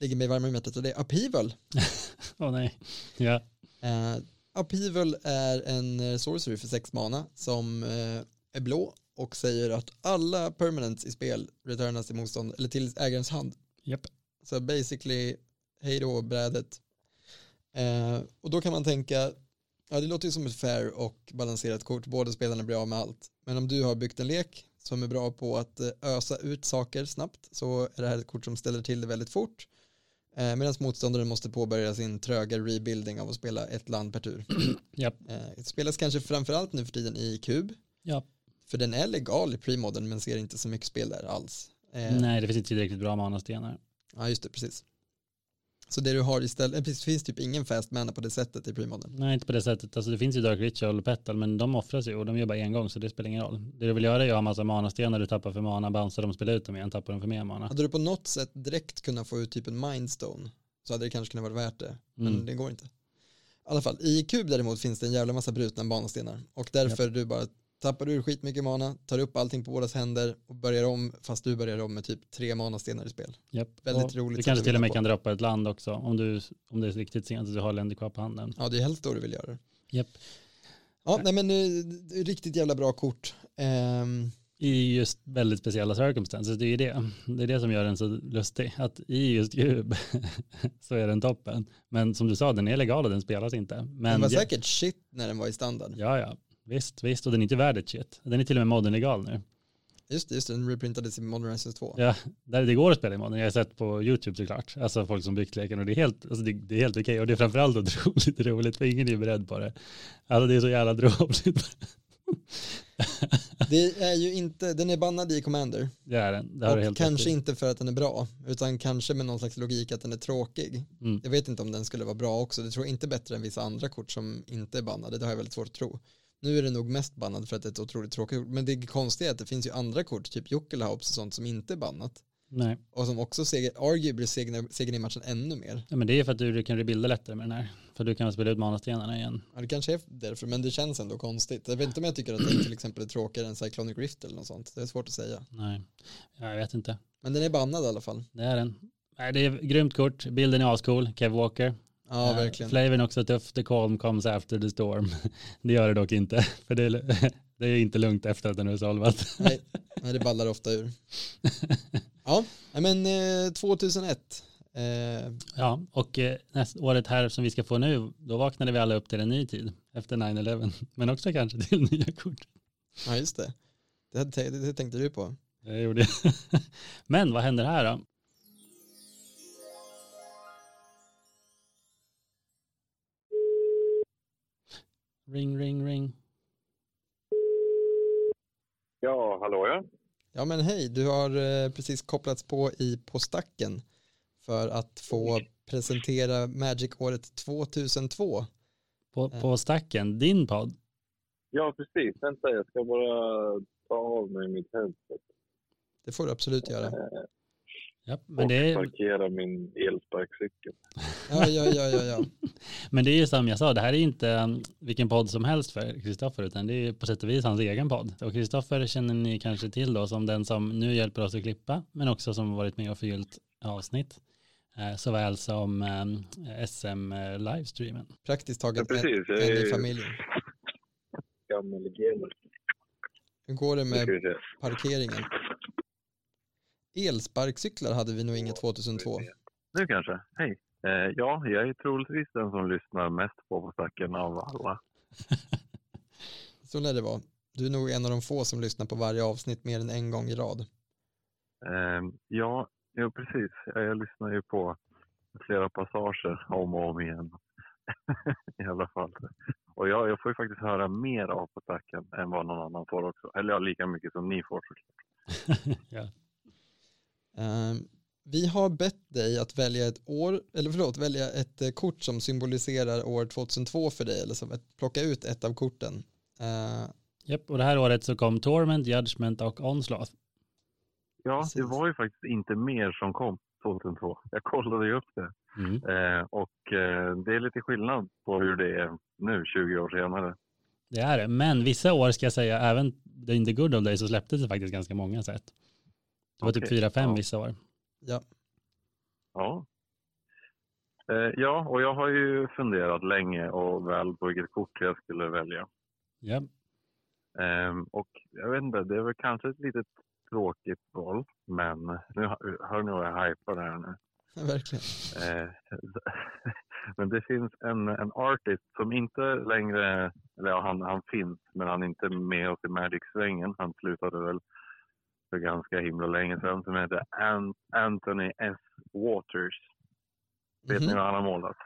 ligger mig varmare i hjärtat och det är Upheaval. Åh oh, nej, ja. Eh, Upheaval är en eh, sorcery för sex mana som eh, är blå och säger att alla permanents i spel returnas till motstånd eller till ägarens hand. Yep. Så basically, hej då brädet. Eh, och då kan man tänka, ja det låter ju som ett fair och balanserat kort, båda spelarna blir av med allt. Men om du har byggt en lek som är bra på att eh, ösa ut saker snabbt så är det här ett kort som ställer till det väldigt fort. Eh, Medan motståndaren måste påbörja sin tröga rebuilding av att spela ett land per tur. Yep. Eh, spelas kanske framförallt nu för tiden i kub. Yep. För den är legal i premodern men ser inte så mycket spel där alls. Nej, det finns inte tillräckligt bra manastenar. Ja, just det, precis. Så det du har istället, det finns typ ingen fast mana på det sättet i premodern. Nej, inte på det sättet. Alltså det finns ju Dark Ritual och Petal, men de offras ju och de gör bara en gång så det spelar ingen roll. Det du vill göra är att ha massa manastenar du tappar för mana, bouncear dem, spelar ut dem igen, tappar dem för mer mana. Hade du på något sätt direkt kunnat få ut typ en mindstone så hade det kanske kunnat vara värt det. Men Mm. det går inte. I alla fall, i kub däremot finns det en jävla massa brutna banastenar. Och därför du bara tappar ur skitmycket mana, tar upp allting på bådas händer och börjar om fast du börjar om med typ tre manastenar i spel. Japp. Väldigt Och roligt Du kanske till och med kan droppa ett land också om, du, om det är riktigt sent att du har länder kvar på handen. Ja, det är helst då du vill göra det. Japp. Ja, nej men eh, riktigt jävla bra kort. Ehm, I just väldigt speciella circumstances, det är ju det. Det är det som gör den så lustig. Att i just Cube så är den toppen. Men som du sa, den är legal och den spelas inte. den Men var ja, säkert shit när den var i standard. ja, ja, visst, visst. Och den är inte värd ett shit. Den är till och med modern legal nu. Just det, just den reprintades i Modern Access 2. Ja, det går att spela i modern. Jag har sett på YouTube såklart. Alltså folk som byggt leken och det är helt, alltså det, det är helt okej. Och det är framförallt otroligt roligt för ingen är ju beredd på det. Alltså det är så jävla dråpligt. Det är ju inte, den är bannad i Commander. Det är den. Det har Och helt kanske inte för att den är bra, utan kanske med någon slags logik att den är tråkig. Mm. Jag vet inte om den skulle vara bra också, det tror jag inte bättre än vissa andra kort som inte är bannade, det har jag väldigt svårt att tro. Nu är det nog mest bannad för att det är ett otroligt tråkigt kort, men det konstiga är att det finns ju andra kort, typ Jokkelhaups och sånt som inte är bannat. Nej, Och som också seger, arguably segrar, segrar i matchen ännu mer. ja, men det är för att du kan rebuilda lättare med den här. För du kan spela ut manastenarna igen. Ja, det kanske är därför, men det känns ändå konstigt. Jag vet inte om jag tycker att den till exempel är tråkigare än Cyclonic Rift eller något sånt. Det är svårt att säga. Nej, ja, jag vet inte. Men den är bannad i alla fall. Det är den. Nej, det är grymt kort. Bilden är ascool. Kev Walker. Ja, Eh, verkligen. Flavorn är också tuff. The calm comes after the storm. det gör det dock inte. För det är, det är inte lugnt efter att den är solvat. Nej, nej, det ballar ofta ur. Ja, men eh, 2001. Eh, Ja, och eh, nästa året här som vi ska få nu, då vaknade vi alla upp till en ny tid efter 9-11. Men också kanske till nya kort. ja, just det. Det, det, det tänkte du på. Det gjorde jag. Men vad händer här då? Ring, ring, ring. Ja, hallå ja. Ja, men hej, du har eh, precis kopplats på i På stacken för att få presentera Magic-året 2002. På, på stacken, din podd. Ja, precis. Vänta, jag ska bara ta av mig mitt headset. Det får du absolut göra. Eh, Ja, men, och det är, parkera min elsparkcykel. Ja, ja, ja, ja, ja. men det är ju som jag sa, det här är inte um, vilken podd som helst för Kristoffer, utan det är på sätt och vis hans egen podd. Och Kristoffer känner ni kanske till då som den som nu hjälper oss att klippa, men också som varit med och förgyllt avsnitt. Eh, såväl som um, SM-livestreamen. Praktiskt Ja, taget precis. Jag en är i familjen. gammal gamer. Hur går det med parkeringen? Elsparkcyklar hade vi nog inget 2002. Nu kanske. Hej. Eh, ja, jag är troligtvis den som lyssnar mest på På stacken av alla. Så lär det vara. Du är nog en av de få som lyssnar på varje avsnitt mer än en gång i rad. Eh, ja, ja, precis. Jag, jag lyssnar ju på flera passager om och om igen. I alla fall. Och jag, jag får ju faktiskt höra mer av På stacken än vad någon annan får också. Eller ja, lika mycket som ni får såklart. ja. Ehm, vi har bett dig att välja ett år, eller förlåt, välja ett eh, kort som symboliserar år 2002 för dig, eller som ett, plocka ut ett av korten. Uh, Japp, och det här året så kom Torment, Judgment och Onslaught. Ja, Precis. det var ju faktiskt inte mer som kom 2002. Jag kollade ju upp det. Mm. Eh, och eh, det är lite skillnad på hur det är nu, 20 år senare. Det är det, men vissa år ska jag säga, även in the good old days så släpptes det faktiskt ganska många sätt. Det var typ Okej, 4-5 ja. vissa år. ja, Ja. Eh, ja, och jag har ju funderat länge och väl på vilket kort jag skulle välja. Ja, Ehm, och jag vet inte, det är väl kanske ett litet tråkigt val, men nu hör ni vad jag hypar här nu. verkligen. Eh, men det finns en, en artist som inte längre, eller ja, han, han finns, men han är inte med oss i Magic-svängen. Han slutade väl för ganska himla länge sedan, som heter An- Anthony S. Waters. Vet ni Mhm. vad han har målat?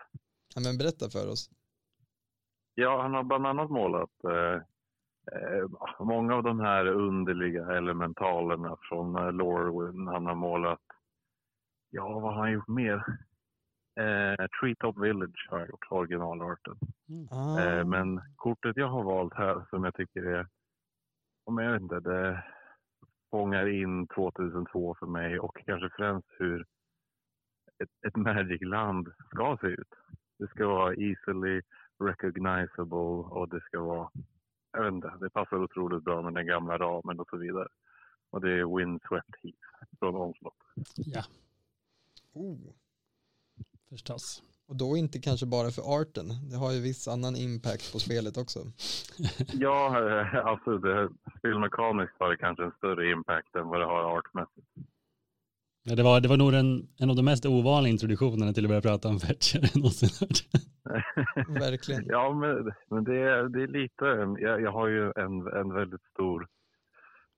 Ja, men berätta för oss. Ja, han har bland annat målat eh, eh, många av de här underliga elementalerna från eh, Lorwyn. Han har målat, ja vad har han gjort mer? Eh, Treetop Village har jag gjort, originalarten. Ah. Eh, men kortet jag har valt här som jag tycker är, om jag vet inte, det fångar in 2002 för mig och kanske främst hur ett, ett Magic-land ska se ut. Det ska vara easily recognizable och det ska vara, jag vet inte, det passar otroligt bra med den gamla ramen och så vidare. Och det är Windswept Heath från Onslaught. Ja, Oh. förstås. Och då inte kanske bara för arten. Det har ju viss annan impact på spelet också. Ja, eh, alltså det, spelmekaniskt har det kanske en större impact än vad det har artmässigt. Ja, det, var, det var nog en, en av de mest ovanliga introduktionerna till att börja prata om fetcher jag någonsin hört. Verkligen. Ja, men, men det, är, det är lite, jag, jag har ju en, en väldigt stor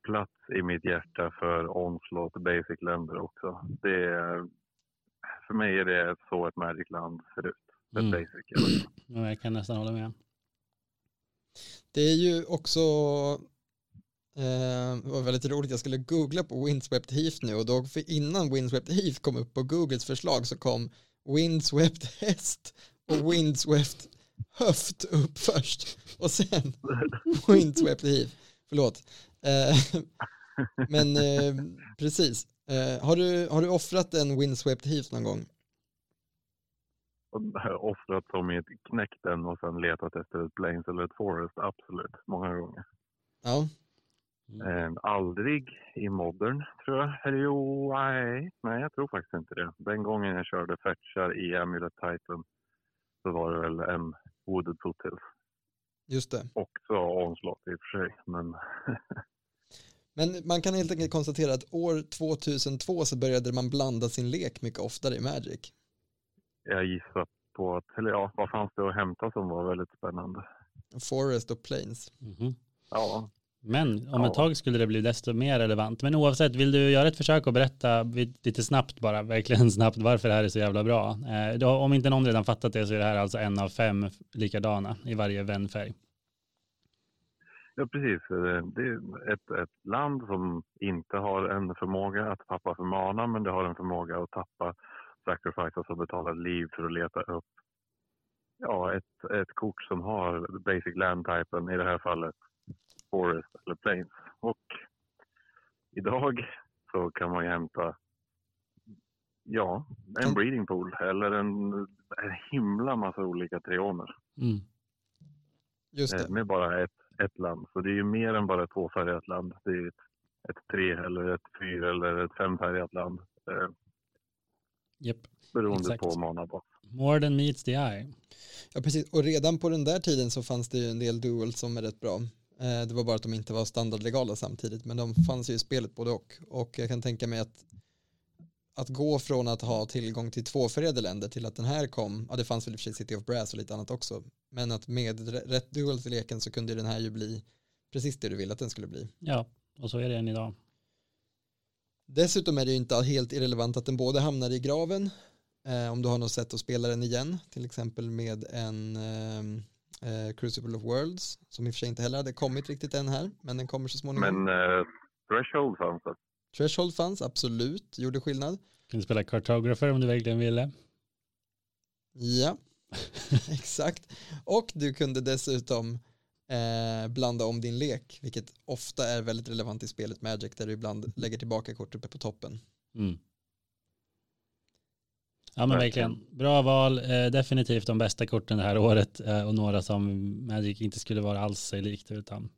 plats i mitt hjärta för Onslaught Basic-länder också. Det är, för mig är det så ett Magic-land ser ut. Mm. Basic. Ja, jag kan nästan hålla med. Det är ju också eh, det var väldigt roligt, jag skulle googla på Windswept Heath nu och då för innan Windswept Heath kom upp på Googles förslag så kom Windswept Häst och Windswept Höft upp först och sen Windswept Heath, förlåt. Eh, men eh, precis, eh, har, du, har du offrat en Windswept Heath någon gång? Och Offrat som i ett knäckt den och sen letat efter ett Plains eller ett Forest, absolut, många gånger. Ja, Eh, aldrig i modern, tror jag. Eller jo, nej, nej, jag tror faktiskt inte det. Den gången jag körde fetchar i Amulet Titan så var det väl en Wooded Foothills. just det. Också Onslaught i och för sig, men Men man kan helt enkelt konstatera att år 2002 så började man blanda sin lek mycket oftare i Magic. jag gissar på att, eller ja, vad fanns det att hämta som var väldigt spännande? Forest och Plains. Mhm. Ja, Men om Ja. ett tag skulle det bli desto mer relevant. Men oavsett, vill du göra ett försök att berätta lite snabbt bara, verkligen snabbt, varför det här är så jävla bra? Eh, då, om inte någon redan fattat det så är det här alltså en av fem likadana i varje vänfärg. Ja precis. Eh, Det är ett, ett land som inte har en förmåga att tappa för mana, men det har en förmåga att tappa sacrifice, alltså betala liv för att leta upp ja, ett, ett kort som har basic land-typen, i det här fallet Forest eller Plains. Och idag så kan man ju hämta ja, en breeding pool eller en, en himla massa olika trioner Mm. Eh, det. med bara ett, ett land. Så det är ju mer än bara ett tvåfärgat land. Det är ett, ett tre eller ett fyra eller ett femfärgat land eh, Japp. beroende Exakt. på manabas. More than meets the eye. Ja, precis. Och redan på den där tiden så fanns det ju en del duels som är rätt bra. Eh, det var bara att de inte var standardlegala samtidigt, men de fanns ju i spelet både och. Och jag kan tänka mig att att gå från att ha tillgång till tvåfärgade länder till att den här kom, ja det fanns väl i och för sig City of Brass och lite annat också, men att med rätt duels i leken så kunde den här ju bli precis det du ville att den skulle bli. Ja, och så är det än idag. Dessutom är det ju inte helt irrelevant att den både hamnar i graven eh, om du har något sätt att spela den igen, till exempel med en ehm, eh, Crucible of Worlds som i och för sig inte heller hade kommit riktigt än här, men den kommer så småningom. Men eh, Threshold fanns det. Threshold fanns, absolut, gjorde skillnad. Kunde spela Cartographer om du verkligen ville. Ja, exakt. Och du kunde dessutom eh, blanda om din lek, vilket ofta är väldigt relevant i spelet Magic, där du ibland lägger tillbaka kort uppe på toppen. Mm. Ja men Verkligen. Bra val. Eh, definitivt de bästa korten det här året eh, och några som Magic inte skulle vara alls sig likt utan.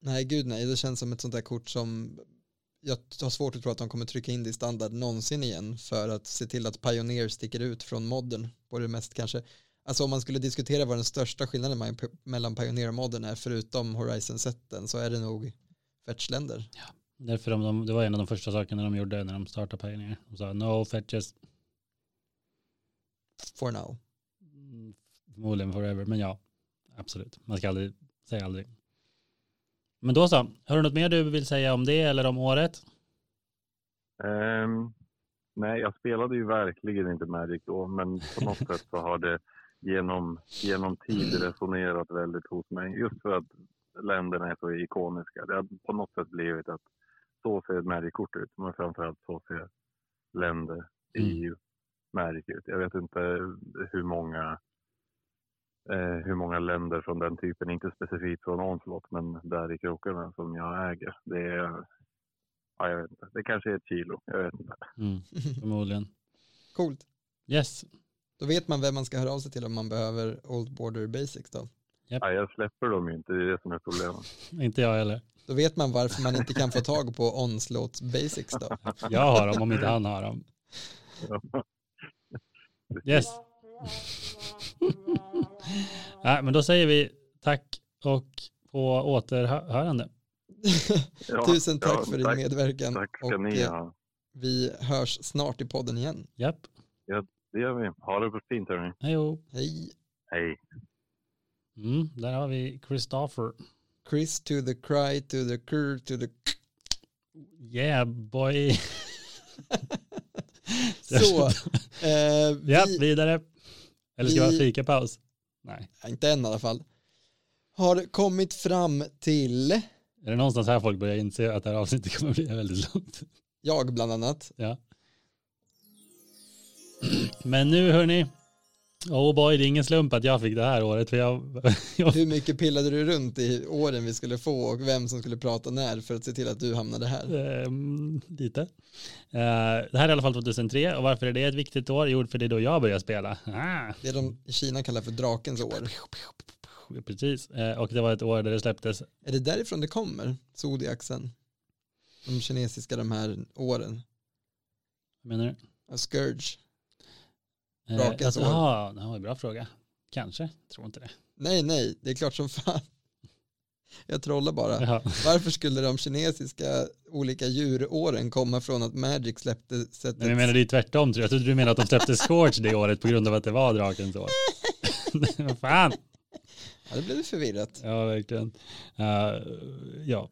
Nej, gud nej, det känns som ett sånt där kort som jag har svårt att tro att de kommer trycka in det i standard någonsin igen för att se till att Pioneer sticker ut från modern på det mest kanske. Alltså om man skulle diskutera vad den största skillnaden me- mellan Pioneer och modern är förutom Horizon-sätten så är det nog fetchländer. Därför de, de, det var en av de första sakerna de gjorde när de startade Pioneer. De sa no fetches, For now. Mm, förmodligen forever, men ja, absolut. Man ska aldrig säga aldrig. Men då så, har du något mer du vill säga om det eller om året? Ehm, nej, jag spelade ju verkligen inte Magic då, men på något sätt så har det genom, genom tid resonerat väldigt hos mig. Just för att länderna är så ikoniska. Det har på något sätt blivit att så ser ett Magic-kort ut, men framförallt så ser länder i Mm. Magic ut. Jag vet inte hur många eh, hur många länder från den typen, inte specifikt från Onslaught, men där i krokarna som jag äger. Det är, ja, jag vet inte, det kanske är ett kilo, jag vet inte. Mm, förmodligen. Coolt. Yes. Då vet man vem man ska höra av sig till om man behöver Old Border Basics då. Ja, jag släpper dem ju inte, det är det som är problemet. Inte jag heller. Då vet man varför man inte kan få tag på Onslaught Basics då. Jag har dem om inte han har dem. Yes. Nej, men då säger vi tack och på återhörande. Ja, Tusen tack ja, för din tack, medverkan Tack ska och ni eh, ha. vi hörs snart i podden igen. Japp. Det gör vi. Ha det fint hörni. Hejo. Hej! Hej. Mm, där har vi Christopher. Chris to the cry to the cur to the... Yeah boy. Så, eh, vi, Ja, vidare. Eller ska vi ha fikapaus? Nej. inte än i alla fall, har kommit fram till, Är det någonstans här folk börjar inse att det här avsnittet kommer bli väldigt långt? jag bland annat, Ja. Men nu hörni. Oh boy, det är ingen slump att jag fick det här året. För jag, jag, hur mycket pillade du runt i åren vi skulle få och vem som skulle prata när för att se till att du hamnade här? Ehm, lite. Eh, det här är i alla fall 2003 och varför är det ett viktigt år? Jo, för det är då jag börjar spela. Ah, Det de i Kina kallar för drakens år. precis. Eh, och det var ett år där det släpptes. Är det därifrån det kommer, zodiaxen? De kinesiska de här åren. Menar du? Ja, Scourge. Eh, Drakens alltså, år. Ja, det var en bra fråga. Kanske, tror inte det. Nej, nej, det är klart som fan. Jag trollar bara. Jaha. Varför skulle de kinesiska olika djuråren komma från att Magic släppte sättet? Men jag menar det är tvärtom tror jag. Jag trodde du menade att de släppte Scorch det året på grund av att det var drakens år. Vad fan. Ja, det blev förvirrat. Ja, verkligen. Eh, ja,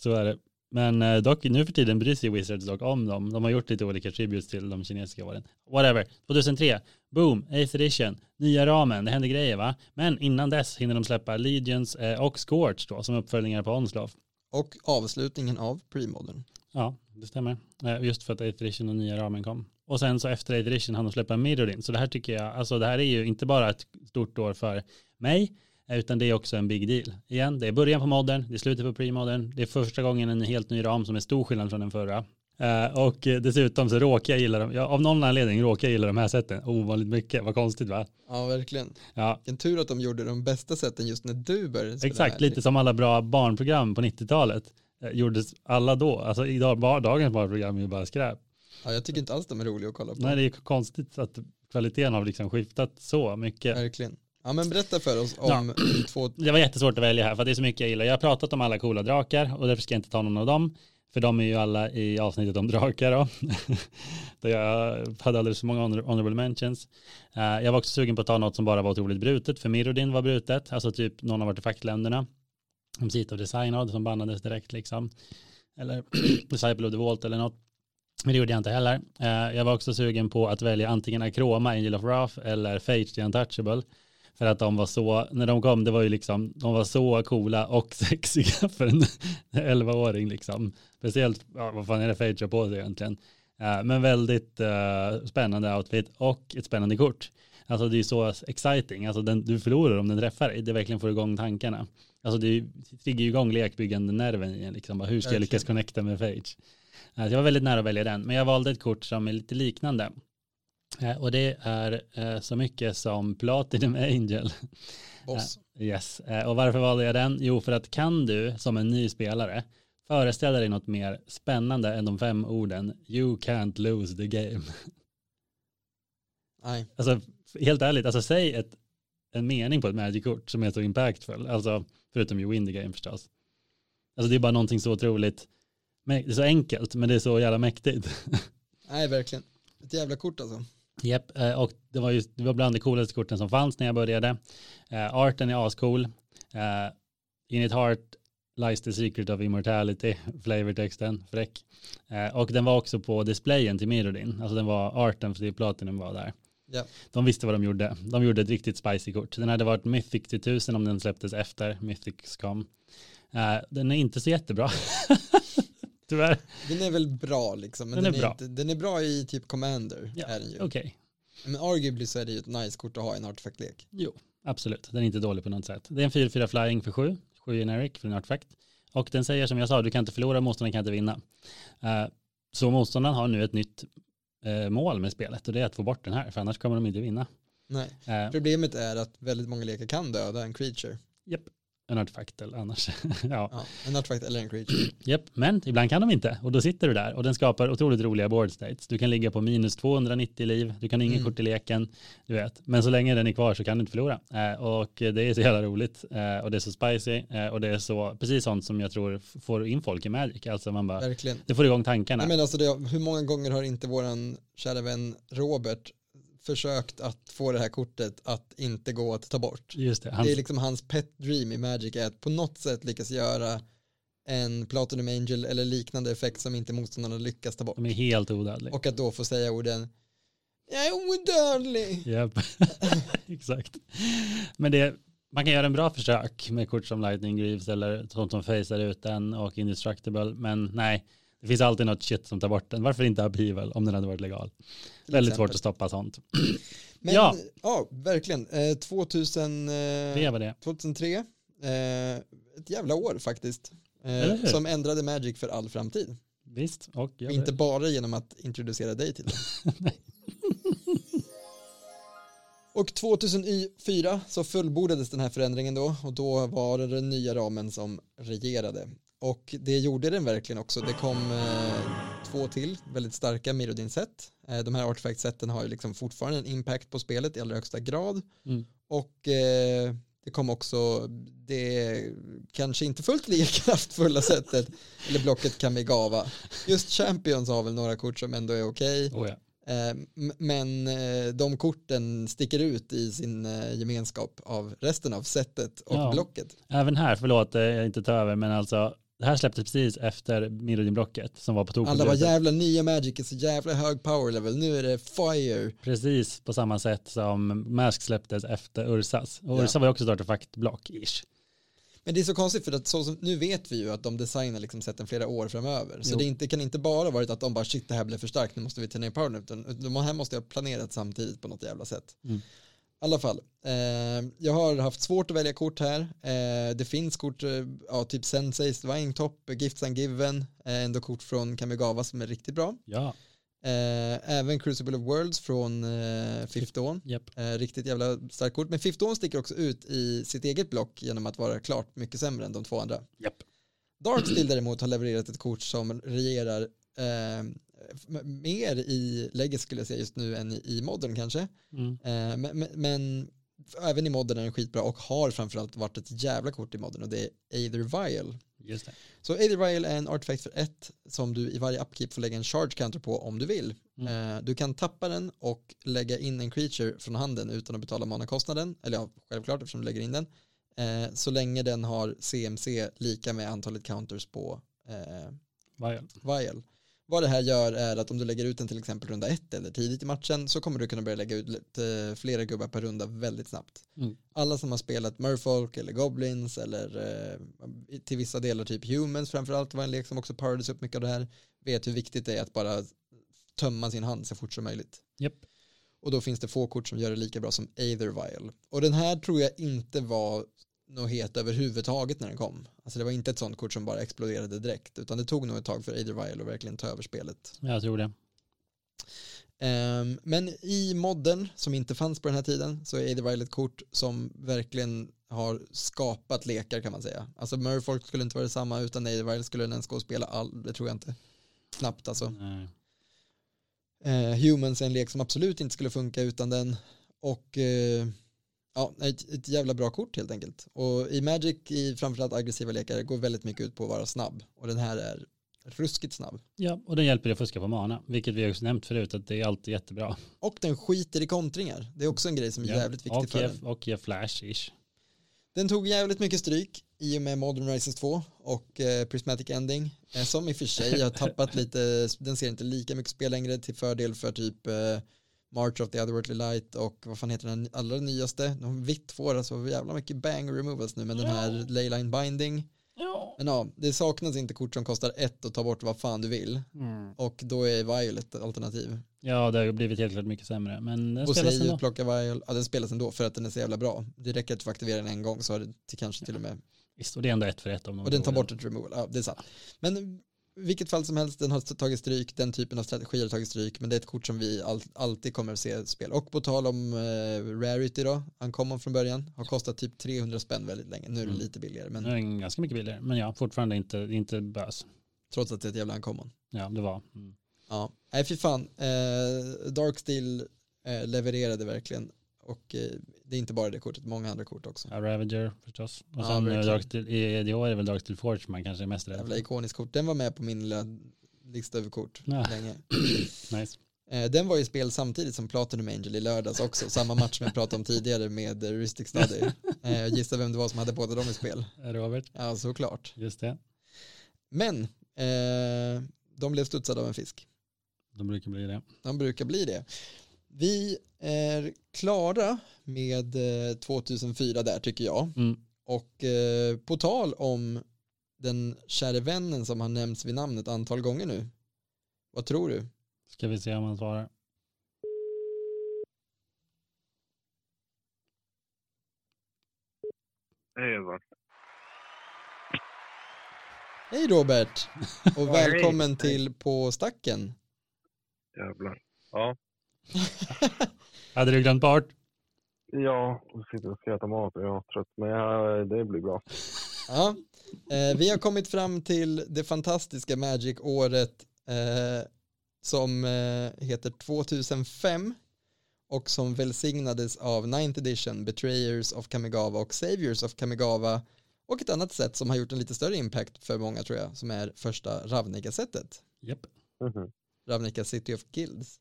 så är det. Men uh, dock, nu för tiden bryr sig Wizards dock om dem. De har gjort lite olika tributes till de kinesiska åren. Whatever. 2003, boom, 8th edition, nya ramen, det händer grejer va? Men innan dess hinner de släppa Legions eh, och Scorch då, som uppföljningar på Onslaught. Och avslutningen av Premodern. Ja, det stämmer. Eh, Just för att 8th edition och nya ramen kom. Och sen så efter 8th edition hann de släppa Mirrorin. Så det här tycker jag, alltså det här är ju inte bara ett stort år för mig, eh, utan det är också en big deal. Igen, det är början på modern, det är slutet på premodern, det är första gången en helt ny ram som är stor skillnad från den förra. Eh, och dessutom så råkar jag gilla dem, ja, av någon anledning råkar jag gilla de här sätten ovanligt mycket, vad konstigt va? Ja, verkligen. Ja, En tur att de gjorde de bästa sätten just när du började exakt, lite som alla bra barnprogram på 90-talet. eh, Gjordes alla då, alltså idag, bara, dagens barnprogram är ju bara skräp. Ja, jag tycker inte alls de är roliga att kolla på. Nej, det är konstigt att kvaliteten har liksom skiftat så mycket. Verkligen. Ja, men berätta för oss om två... Det var jättesvårt att välja här för det är så mycket jag gillar. Jag har pratat om alla coola drakar och därför ska jag inte ta någon av dem. För de är ju alla i avsnittet om drakar då. Där jag hade alldeles för många honor- honorable mentions. Eh, jag var också sugen på att ta något som bara var otroligt brutet. För Mirrodin var brutet. Alltså typ någon av artefaktländerna. Om Seat of Designad som bannades direkt liksom. Eller Disciple of the Vault eller något. Men det gjorde jag inte heller. Eh, jag var också sugen på att välja antingen Akroma, Angel of Wrath eller Fate the Untouchable. För att de var så, när de kom, det var ju liksom, de var så coola och sexiga för en 11-åring liksom. Speciellt, ja, vad fan är det Fate har på sig egentligen? Eh, men väldigt eh, spännande outfit och ett spännande kort. Alltså det är så exciting, alltså den, du förlorar om den träffar dig, det verkligen får igång tankarna. Alltså det triggar ju igång lekbyggande nerven i en, liksom, hur ska jag lyckas connecta med Fage? Eh, så jag var väldigt nära att välja den, men jag valde ett kort som är lite liknande. Eh, och det är eh, så mycket som Platinum Angel. Boss. Yes, eh, och varför valde jag den? Jo, för att kan du som en ny spelare föreställa dig något mer spännande än de fem orden You can't lose the game. Nej, Alltså helt ärligt, alltså säg ett, en mening på ett Magic-kort som är så impactful. Alltså förutom you win the game förstås. Alltså det är bara någonting så otroligt, det är så enkelt men det är så jävla mäktigt. nej verkligen. Ett jävla kort alltså. Japp, eh, och det var, ju, det var bland de coolaste korten som fanns när jag började. Eh, arten är ascool. Eh, in it heart lies the secret of immortality, flavortexten, fräck. Och den var också på displayen till Mirrodin, alltså den var arten för Platinum var där. Ja. De visste vad de gjorde. De gjorde ett riktigt spicy kort. Den hade varit Mythic till tusen om den släpptes efter Mythics kom. Eh, den är inte så jättebra. Tyvärr. Den är väl bra liksom. Men Den den, är är bra. Inte, den är bra i typ Commander. Ja. Okej. Men arguably så är det ju ett nice kort att ha i en artefaktlek. Jo, absolut. Den är inte dålig på något sätt. Det är en 4-4 flying för 7, 7 generic för en artefakt. Och den säger som jag sa, du kan inte förlora, motståndaren kan inte vinna. Uh, så motståndaren har nu ett nytt uh, mål med spelet och det är att få bort den här, för annars kommer de inte vinna. Nej, Uh, problemet är att väldigt många lekar kan döda en creature. Japp, en artefakt eller annars. ja. Ja, en artefakt eller en creature. Japp, men ibland kan de inte och då sitter du där och den skapar otroligt roliga board states. Du kan ligga på minus 290 liv, du kan ingen Mm. kort i leken, du vet. Men så länge den är kvar så kan du inte förlora. Eh, och det är så jävla roligt eh, och det är så spicy eh, och det är så, precis sånt som jag tror får in folk i Magic. Alltså man bara, Verkligen. det får igång tankarna. Men alltså det, hur många gånger har inte våran kära vän Robert försökt att få det här kortet att inte gå att ta bort? Just det, han, Det är liksom hans pet dream i Magic är att på något sätt lyckas göra en Platinum Angel eller liknande effekt som inte motståndarna lyckas ta bort. de är helt odödliga. Och att då få säga orden jag är odödlig. Japp, exakt. Men det, man kan göra en bra försök med kort som Lightning Greaves eller sånt som facear ut den och Indestructible, men nej, det finns alltid något shit som tar bort den. Varför inte Upheaval om den hade varit legal? Väldigt svårt att stoppa sånt. Men Ja. ja, verkligen. Eh, 2000, eh, Det var det. 2003, eh, ett jävla år faktiskt. Eh, som ändrade Magic för all framtid. Visst, och jag Inte bara genom att introducera dig till det. Och 2004 så fullbordades den här förändringen då och då var det den nya ramen som regerade. Och det gjorde den verkligen också. Det kom eh, två till väldigt starka Mirrodin-set. Eh, de här artefact-seten har ju liksom fortfarande en impact på spelet i allra högsta grad. Mm. Och eh, det kom också det kanske inte fullt lika kraftfulla sättet eller blocket Kamigawa. Just Champions har väl några kort som ändå är okej. Oh, ja. Eh, Men eh, de korten sticker ut i sin eh, gemenskap av resten av setet och Ja. blocket. Även här, förlåt, jag inte ta över, men alltså det här släpptes precis efter Mirrodin-blocket som var på tok. Alla var jävla nya Magic är så jävla hög power level. Nu är det fire. Precis på samma sätt som Mask släpptes efter Ursas. Och Ja. Ursa var ju också ett artefaktblock-ish. Men det är så konstigt för att så som, nu vet vi ju att de designar liksom sätten flera år framöver. Så Jo. det inte, kan inte bara varit att de bara shit det här blev för starkt, nu måste vi ta ner powern. Utan de här måste ha planerat samtidigt på något jävla sätt. Mm. I alla fall, eh, jag har haft svårt att välja kort här. Eh, det finns kort, eh, ja, typ Senseis, Top, Gifts and Given, eh, ändå kort från Kamigawa som är riktigt bra. Ja, Eh, även Crucible of Worlds från eh, Fifth Dawn. japp. Eh, riktigt jävla starkt kort. Men Fifth Dawn sticker också ut i sitt eget block genom att vara klart mycket sämre än de två andra. Japp. Darksteel däremot har levererat ett kort som regerar mer i läget skulle jag säga just nu än i, modern kanske. Mm. Eh, men, men, men även i modern är den skitbra och har framförallt varit ett jävla kort i modern och det är Aether Vial. Just det. Så Aether Vial är en artefakt för ett som du i varje upkeep får lägga en charge counter på om du vill. Mm. Eh, du kan tappa den och lägga in en creature från handen utan att betala manakostnaden, eller ja, självklart eftersom du lägger in den, eh, så länge den har CMC lika med antalet counters på eh, Vial. Vial. Vad det här gör är att om du lägger ut den till exempel runda ett eller tidigt i matchen så kommer du kunna börja lägga ut flera gubbar per runda väldigt snabbt. Mm. Alla som har spelat Merfolk eller Goblins eller eh, till vissa delar typ Humans framförallt var en lek som också powerades upp mycket av det här vet hur viktigt det är att bara tömma sin hand så fort som möjligt. Japp. Och då finns det få kort som gör det lika bra som Aether Vial. Och den här tror jag inte var något het överhuvudtaget när den kom. Alltså det var inte ett sånt kort som bara exploderade direkt utan det tog nog ett tag för Aether Vial att verkligen ta över spelet. Jag tror det. Ehm, men i modden som inte fanns på den här tiden så är Aether Vial ett kort som verkligen har skapat lekar kan man säga. Alltså Merfolk skulle inte vara detsamma utan Aether Vial skulle den ens gå och spela all, det tror jag inte. Knappt alltså. Nej. Eh, Humans är en lek som absolut inte skulle funka utan den. Och eh, ja, ett, ett jävla bra kort helt enkelt. Och i Magic, i framförallt aggressiva lekar, går väldigt mycket ut på att vara snabb. Och den här är ruskigt snabb. Ja, och den hjälper dig att fuska på mana, vilket vi också nämnt förut att det är alltid jättebra. Och den skiter i kontringar. Det är också en grej som är Ja. jävligt viktig för ge, den. Och ge flash-ish. Den tog jävligt mycket stryk i och med Modern Rises 2 och eh, Prismatic Ending. Eh, som i och för sig har tappat lite, den ser inte lika mycket spel längre till fördel för typ eh, March of the Otherworldly Light och vad fan heter den allra nyaste? De vitt får alltså jävla mycket bang removals nu med den här Leyline Binding. Men ja, det saknas inte kort som kostar ett och ta bort vad fan du vill. Och då är Violet alternativ. Ja, det har ju blivit helt klart mycket sämre. Men den Och spelas ändå. plocka Violet, ja den spelas ändå för att den är så jävla bra. Det räcker att du får aktivera den en gång så har det till, kanske till och med, Visst, och det är ändå ett för ett om och den tar bort ett removal, ja det är sant. Men vilket fall som helst, den har tagit stryk, den typen av strategier har tagit stryk, men det är ett kort som vi all, alltid kommer att se spel. Och på tal om eh, Rarity då, kom från början, har kostat typ 300 spänn väldigt länge, nu är det Mm. lite billigare, men är ganska mycket billigare. Men ja, fortfarande inte, inte bös. trots att det är ett jävla uncommon. Ja, det var. Mm. Ja, nej fy fan. Eh, Darksteel eh, levererade verkligen. Och eh, det är inte bara det kortet, många andra kort också. Ja, Ravager förstås. Och Ja, sen eh, verkligen. Steel, i EDH är det väl Dark Steel Forge man kanske är mest rädd Jävla för. ikoniskt kort. Den var med på min lilla lista över kort Ja. länge. Nice. Eh, den var i spel samtidigt som Platinum Angel i lördags också. Samma match som jag pratade om tidigare med Ristic Study. Eh, gissa vem det var som hade båda dem i spel. Robert, Ja, såklart. just det. Men de blev studsade av en fisk. De brukar bli det. De brukar bli det. Vi är klara med eh, 2004 där tycker jag. Mm. Och eh, på tal om den käre vännen som har nämnts vid namn ett antal gånger nu. Vad tror du? Ska vi se om han svarar. Hej Edvard. Hej Robert och välkommen till På stacken. Jävlar. Ja. Hade du glömt bort? Ja, jag sitter och ska äta mat och jag är trött. Men jag, det blir bra. Ja, eh, vi har kommit fram till det fantastiska Magic-året eh, som eh, heter 2005 och som välsignades av 9th edition, Betrayers of Kamigawa och Saviors of Kamigawa och ett annat sätt som har gjort en lite större impact för många tror jag, som är första Ravnica-sättet. Japp. Mhm. Ravnica City of Guilds.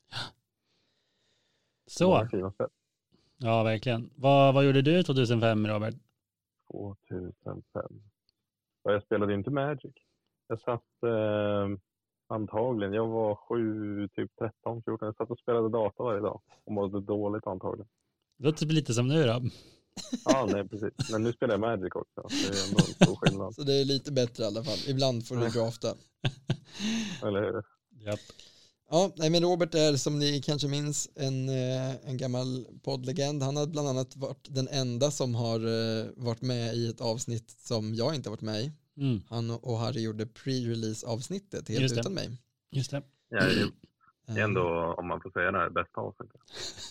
Så, ja verkligen. Vad, vad gjorde du 2005 Robert? 2005. Ja, jag spelade inte Magic. Jag satt eh, antagligen, jag var sju, typ 13, 14. Jag satt och spelade data varje dag och mådde dåligt antagligen. Det låter lite som nu då. Ja, nej precis. Men nu spelar jag Magic också. Det är ändå en stor skillnad. Så det är lite bättre i alla fall. Ibland får du drafta. Eller hur? Japp. Ja, nej men Robert är som ni kanske minns en, eh, en gammal poddlegend. Han har bland annat varit den enda som har eh, varit med i ett avsnitt som jag inte har varit med i. Mm, Han och Harry gjorde pre-release avsnittet helt Just det. utan mig. just det. Ja, det Eh, är ändå, om man får säga det, bästa avsnittet.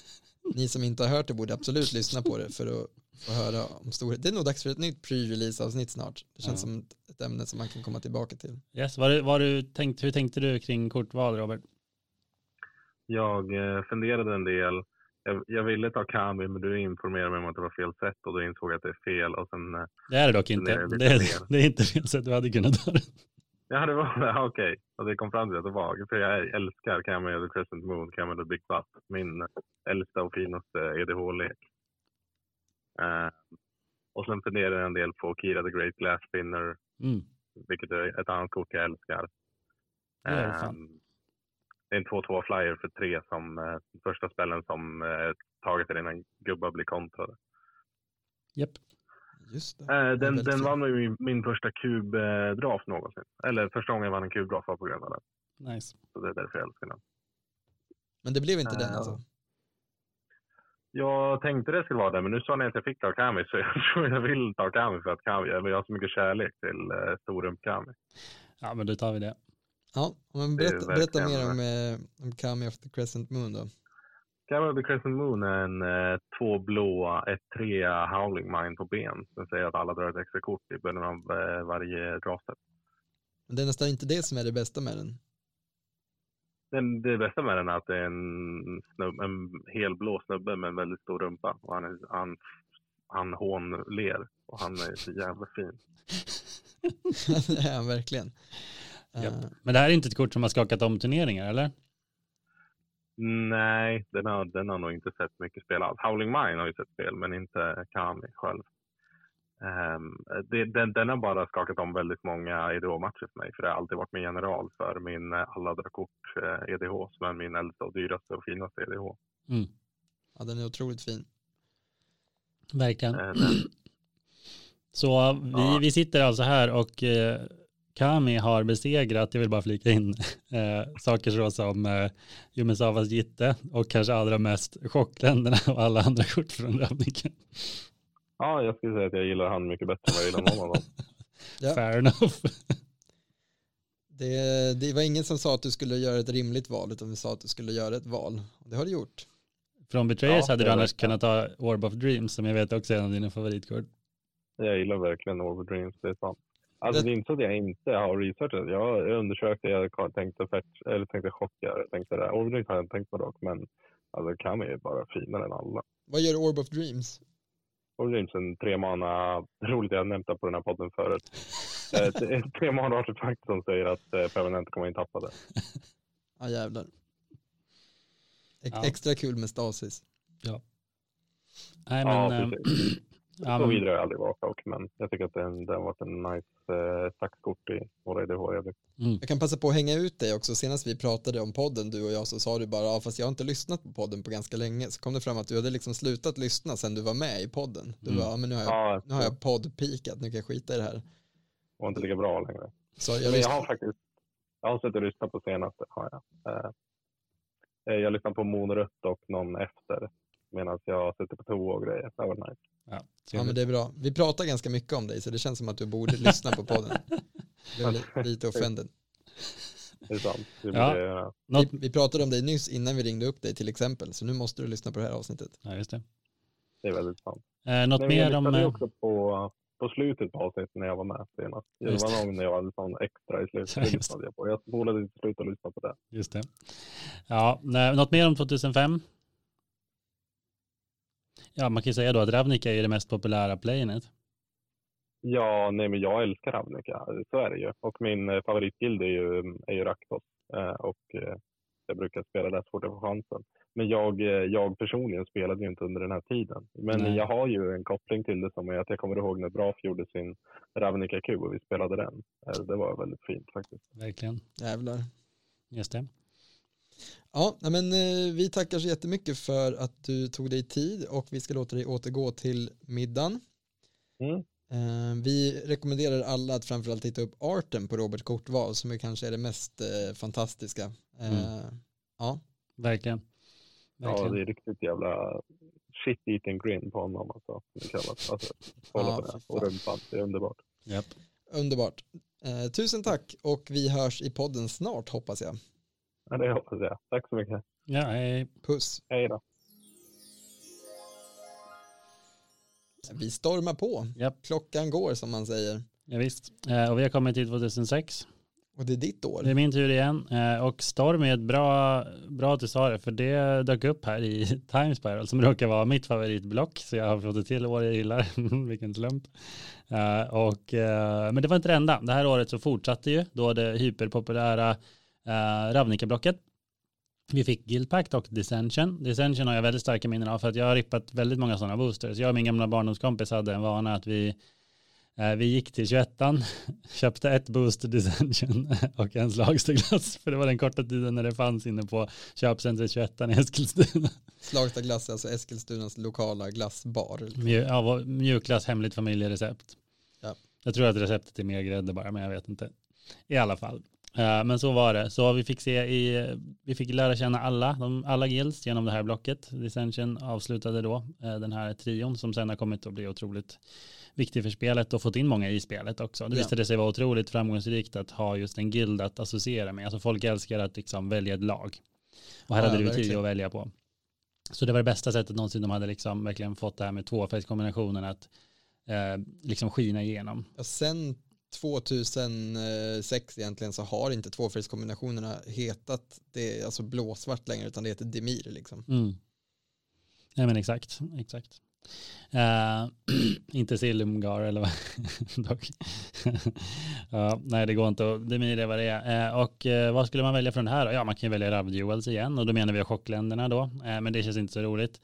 Ni som inte har hört det borde absolut lyssna på det för att få höra om storhet. Det är nog dags för ett nytt pre-release avsnitt snart. Det känns Ja. som ett- ämne som man kan komma tillbaka till. Yes, var, du- var du tänkt, hur tänkte du kring kortval Robert? Jag eh, funderade en del. Jag, jag ville ta Kami, men du informerade mig om att det var fel sätt och då insåg jag att det är fel. Och sen, eh, Det är det dock inte. Det är, det är inte fel sätt du hade kunnat ta det. ja, det var det. Okej. Och det kom fram till att det var. För jag älskar Kami och The Crescent Moon, Kami och Big Butt. Min äldsta och finaste EDH-lek. Eh, och sen funderade jag en del på Kira the Great Glass Spinner, Mm. vilket är ett annat kort jag älskar. Är det är en 2-2 flyer för tre som eh, första spelen som eh, taget är innan gubbar blir kontrade. Japp. Just det. Eh, den, den var nog min, min första kubdraft någonsin. Eller första gången jag vann en kubdraft var på grund av den. Nice. Så det är därför jag älskar den. Men det blev inte den Eh, alltså. Jag tänkte det skulle vara det, men nu sa ni att jag fick ta Kami så jag tror jag vill ta Kami för att Kami, jag har så mycket kärlek till eh, Storump Kami. Ja, men då tar vi det. Ja, men berätta, berätta mer om, eh, om Kami of the Crescent Moon då. Kami of the Crescent Moon är en eh, två blåa, ett trea Howling Mine på ben. Den säger att alla drar ett extra kort i början av eh, varje draftset. Men det är nästan inte det som är det bästa med den. Den, det bästa med den är att det är en, snubb, en helblå snubbe med en väldigt stor rumpa. Och han, han, han hånler och han är så jävla fin. det är han verkligen. Eh, Men det här är inte ett kort som har skakat om turneringar, eller? Nej, den har, den har nog inte sett mycket spel alls. Howling Mine har ju sett spel, men inte Kami själv. Ehm, det, den, den har bara skakat om väldigt många EDH-matcher för mig, för det har alltid varit min general för min eh, alla drar kort EDH, som är min äldsta och dyraste och finaste E EDH. ja, den är otroligt fin. Verkligen. Den, Så vi, Ja. vi sitter alltså här och eh, Kami har besegrat, jag vill bara flika in, eh, saker så som eh, Jumisavas Gitte och kanske allra mest chockländerna och alla andra kort från Ravnica. Ja, jag skulle säga att jag gillar han mycket bättre än vad jag gillar någon av dem. Ja. Fair enough. Det, det var ingen som sa att du skulle göra ett rimligt val utan vi sa att du skulle göra ett val. Det har du gjort. Från Betrayers Ja, hade du annars kunnat ta Orb of Dreams som jag vet också är en av dina favoritkort. Jag gillar verkligen Over Dreams, det är sant. Alltså Det- det är inte så att jag inte har researchat. Jag undersökte, jag tänkte fetch, eller tänkte chocka, jag tänkte det. Dreams har jag inte tänkt på dock, men alltså Kami är bara finare än alla. Vad gör Orb of Dreams? Over Dreams är en tre mana, roligt jag nämnt det på den här podden förut. Eh, tre mana artefakt som säger att eh, permanent kommer in tappade. Ja jävlar. Ex- Ja. Extra kul med Stasis. Nej, Ja, men, eh, ja, Så men, vidare har jag aldrig varit dock, men jag tycker att den, den har varit en nice eh, stackskort i våra. Jag mm, Jag kan passa på att hänga ut dig också. Senast vi pratade om podden, du och jag, så sa du bara, ja, fast jag har inte lyssnat på podden på ganska länge. Så kom det fram att du hade liksom slutat lyssna sen du var med i podden. Du Mm. bara, ja, men nu har jag, Ja, nu har jag poddpikat, nu kan jag skita i det här. var inte lika bra längre. Så jag, Men jag har faktiskt, jag har suttit och lyssnat på senaste. Har jag. Eh, eh, jag lyssnade på Monrött och någon efter medan jag sitter på toa och grejer. Det var nice. ja, ja men det är bra. Vi pratar ganska mycket om dig så det känns som att du borde lyssna på podden. Jag blev lite offended. Det är sant. Det Ja. jag göra. Vi, vi pratade om dig nyss innan vi ringde upp dig till exempel, så nu måste du lyssna på det här avsnittet. ja, just det. Det är väldigt sant. Eh, något Nej, men jag mer om... ju eh, också på, på slutet på avsnittet när jag var med senast. Det Just var någon när jag hade sån extra i slutet. Ja, Det jag på. Jag spolade till slut och lyssnade på det. Just det. Ja, nej, något mer om 2005? Ja, man kan ju säga då att Ravnica är det mest populära planet. Ja, nej men jag älskar Ravnica. Så är det ju. Och min eh, favoritbild är ju, är ju Raktos. Eh, och eh, jag brukar spela där så fort jag får chansen. Men jag, jag personligen spelade ju inte under den här tiden. Men Nej. jag har ju en koppling till det som är att jag kommer ihåg när Braf gjorde sin Ravnica Q och vi spelade den. Det var väldigt fint faktiskt. Verkligen. Jävlar. Just det. Ja, men eh, vi tackar så jättemycket för att du tog dig tid och vi ska låta dig återgå till middagen. Mm. Eh, Vi rekommenderar alla att framförallt titta upp arten på Robert Kortval som är kanske är det mest eh, fantastiska. Mm. Ja, Verkligen. Ja, Verkligen. det är riktigt jävla shit eating grin på honom alltså. Det kallas. Alltså, kolla Ja, på det. Och rumpan. Det är underbart. Japp. underbart. Eh, Tusen tack och vi hörs i podden snart hoppas jag. Ja, det hoppas jag. Tack så mycket. Ja, hej. Puss. Hej då. Vi stormar på. Japp. Klockan går som man säger. Ja, visst. Eh, Och vi har kommit till 2006. Och det är ditt år. Det är min tur igen. Eh, Och Storm är ett bra, bra att du sa det, för det dök upp här i Time Spiral som råkar vara mitt favoritblock. Så jag har fått ett till år jag gillar. Vilken slump. Eh, Och, men det var inte det enda. Det här året så fortsatte ju då det hyperpopulära uh, Ravnica-blocket. Vi fick Guild Pact och Dissension. Dissension har jag väldigt starka minnen av för att jag har rippat väldigt många sådana boosters. Jag och min gamla barndomskompis hade en vana att vi eh, vi gick till 21 köpte ett booster Dissension och en slagstaglass för det var den korta tiden när det fanns inne på köpcentret 21 i Eskilstuna. Slagsta glass är alltså Eskilstunas lokala glassbar. Ja, mjukglass, hemligt familjerecept. Ja. Jag tror att receptet är mer grädde bara, men jag vet inte. I alla fall. Eh, Men så var det. Så vi fick se i, vi fick lära känna alla, de, alla guilds genom det här blocket. Dissension avslutade då eh, den här trion som sen har kommit att bli otroligt viktig för spelet och fått in många i spelet också. Det Ja. visade sig vara otroligt framgångsrikt att ha just en guild att associera med. Alltså folk älskar att liksom välja ett lag. Och här Ja, hade du tio att välja på. Så det var det bästa sättet någonsin de hade liksom verkligen fått det här med tvåfärgskombinationen att eh, liksom skina igenom. Ja, sen 2006 egentligen så har inte tvåfärgskombinationerna hetat det, alltså blåsvart längre utan det heter Demir liksom. Mm. Nej men exakt, exakt. Uh, inte Silumgar eller vad dock. uh, nej det går inte att, demir är vad det är. Uh, och eh, vad skulle man välja från det här då? Ja man kan ju välja Ravduels igen och då menar vi chockländerna då. Men det känns inte så roligt.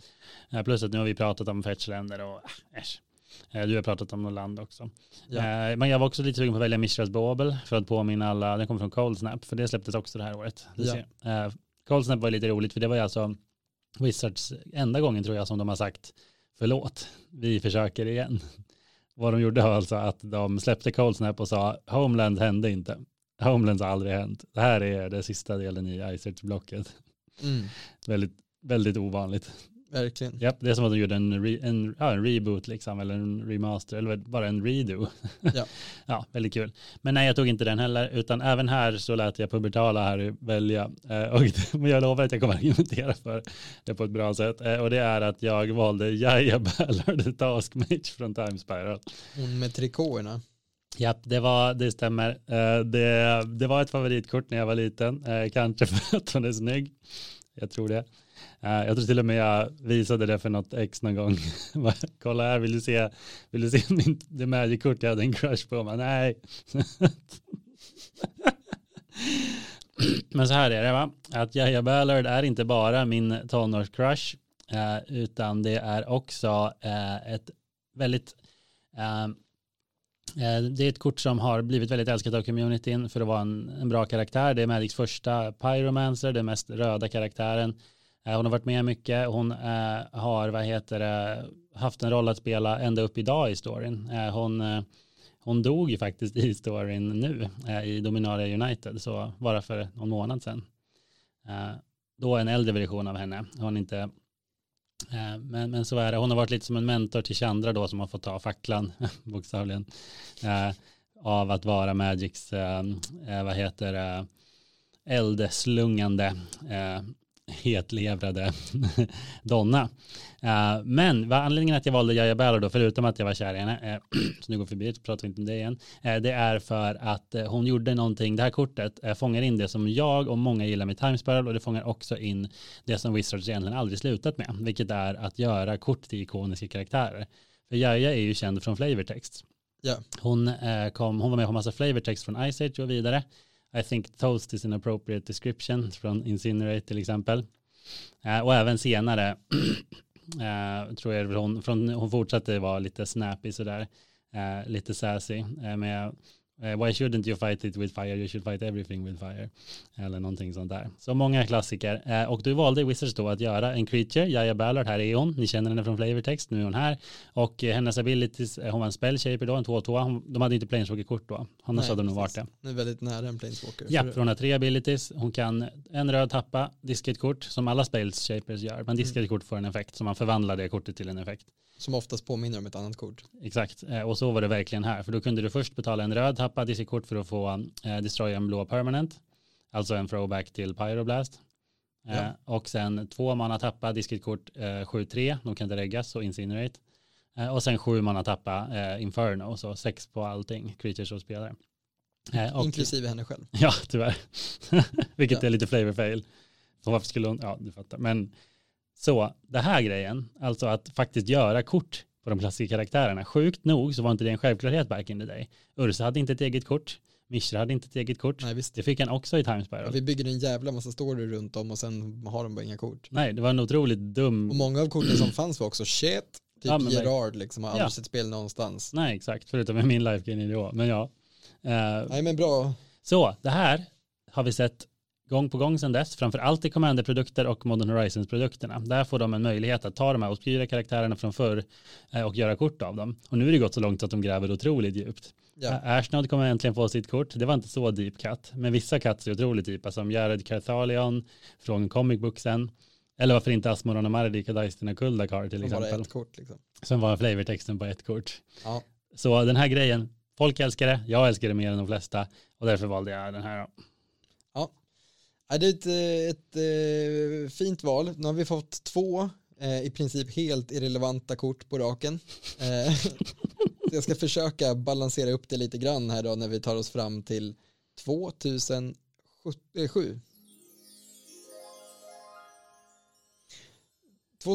Plus att nu har vi pratat om fetchländer och ah, äsch. Eh, Du har pratat om något land också. Ja. Eh, Men jag var också lite sugen på att välja Mishras Bobel för att påminna alla, den kommer från Cold Snap, för det släpptes också det här året. Ja. Eh, Cold Snap var lite roligt för det var ju alltså Wizards enda gången tror jag som de har sagt förlåt, vi försöker igen. vad de gjorde var alltså att de släppte Cold Snap och sa Homeland hände inte. Homeland har aldrig hänt. Det här är den sista delen i Ice blocket Mm, Väldigt, väldigt ovanligt. Verkligen. Japp, det är som att de gjorde en, re, en, ja, en reboot liksom, eller en remaster, eller bara en redo. Ja. ja, väldigt kul. Men nej, jag tog inte den heller, utan även här så lät jag pubertala här välja. Eh, och, jag lovar att jag kommer argumentera för det på ett bra sätt. Eh, och det är att jag valde Jaja Ballard, Taskmage från Time Spiral. Hon med trikåerna. Japp, det, var, det stämmer. Eh, det, det var ett favoritkort när jag var liten, kanske för att hon är snygg. Jag tror det. Eh, jag tror till och med jag visade det för något ex någon gång. Kolla här, vill du se, vill du se min, det Magic-kort jag hade en crush på? Men nej. Men så här är det va, att Jaja Ballard är inte bara min tonårscrush, eh, utan det är också eh, ett väldigt ehm, eh, det är ett kort som har blivit väldigt älskat av communityn för att vara en, en bra karaktär. Det är Magics första Pyromancer, den mest röda karaktären. Eh, hon har varit med mycket. Hon eh, har, vad heter det, haft en roll att spela ända upp idag i storyn. Eh, Hon, eh, hon dog ju faktiskt i storyn nu eh, i Dominaria United, så bara för någon månad sedan. Eh, Då en äldre version av henne. Hon inte eh, men, men så är det. Hon har varit lite som en mentor till Chandra då som har fått ta facklan bokstavligen eh, av att vara Magics, eh, eh vad heter det, eldslungande eh, hetlevrade Donna. Eh, men vad anledningen att jag valde Jaja Ballard då, förutom att jag var kär i henne, eh, så nu går vi förbi så pratar vi inte om det igen, eh, det är för att hon gjorde någonting, det här kortet fångar in det som jag och många gillar med Time Spiral och det fångar också in det som Wizards egentligen aldrig slutat med, vilket är att göra kort till ikoniska karaktärer. För Jaja är ju känd från flavortext. Ja. Hon, kom, hon var med på massa flavortext från Ice Age och vidare. I think toast is an appropriate description från Incinerate till exempel. Uh, och även senare uh, tror jag hon, från, hon fortsatte vara lite snappy sådär, uh, lite sassy eh, med eh, why shouldn't you fight it with fire, you should fight everything with fire. Eller någonting sånt där. Så många klassiker. Eh, och du valde Wizards då att göra en creature, Jaja Ballard, här är hon, ni känner henne från flavortext, nu är hon här. Och eh, hennes abilities, hon var en spell shaper då, en 2-2, de hade inte planeswalker-kort då, annars Nej, hade de nog varit det. Nu är väldigt nära en planeswalker. Ja, För- hon har tre abilities. Hon kan en röd tappa, diska ett kort som alla spells shapers gör. Man diskar ett kort för en effekt så man förvandlar det kortet till en effekt. Som oftast påminner om ett annat kort. Exakt, Eh, och så var det verkligen här. För då kunde du först betala en röd tappa, diska ett kort för att få eh, destroy en blå permanent. Alltså en throwback till Pyroblast. Eh, Ja. Och sen två mana tappa, diska ett kort eh, 7-3, de kan inte reggas, så incinerate. Eh, och sen sju mana tappa, eh, inferno, så sex på allting, creatures och spelare. Och- Inklusive henne själv. Ja, tyvärr. Vilket Ja. är lite flavor fail. Så varför skulle hon, ja du fattar. Men så, det här grejen, alltså att faktiskt göra kort på de klassiska karaktärerna. Sjukt nog så var inte det en självklarhet back in the day. Ursa hade inte ett eget kort. Mishra hade inte ett eget kort. Nej, visst. Det fick han också i Time Ja, Spiral. vi bygger en jävla massa story runt om och sen har de bara inga kort. Nej, det var en otroligt dum... Och många av korten som fanns var också shit. Typ Ja, Gerard liksom har aldrig Ja. sett spel någonstans. Nej, exakt. Förutom med min life nivå. Men ja. Eh, Nej men bra. Så det här har vi sett gång på gång sedan dess, framför allt i Commander-produkter och Modern Horizons-produkterna. Där får de en möjlighet att ta de här obskyra karaktärerna från förr eh, och göra kort av dem. Och nu är det gått så långt att de gräver otroligt djupt. Ja. Ja. Ashnod kommer äntligen få sitt kort. Det var inte så deep cut, men vissa cuts är otroligt djupa, som Jared Carthalion från comic booksen. Eller varför inte Asmoron och Mardi Kadaistin och Kuldakar till Som bara exempel. ett kort liksom. Som var flavortexten på ett kort. Ja. Så den här grejen, folk älskar det, jag älskar det mer än de flesta och därför valde jag den här. Ja, det är ett, eh, ett, eh, fint val. Nu har vi fått två eh, i princip helt irrelevanta kort på raken. Eh, jag ska försöka balansera upp det lite grann här då när vi tar oss fram till 2007.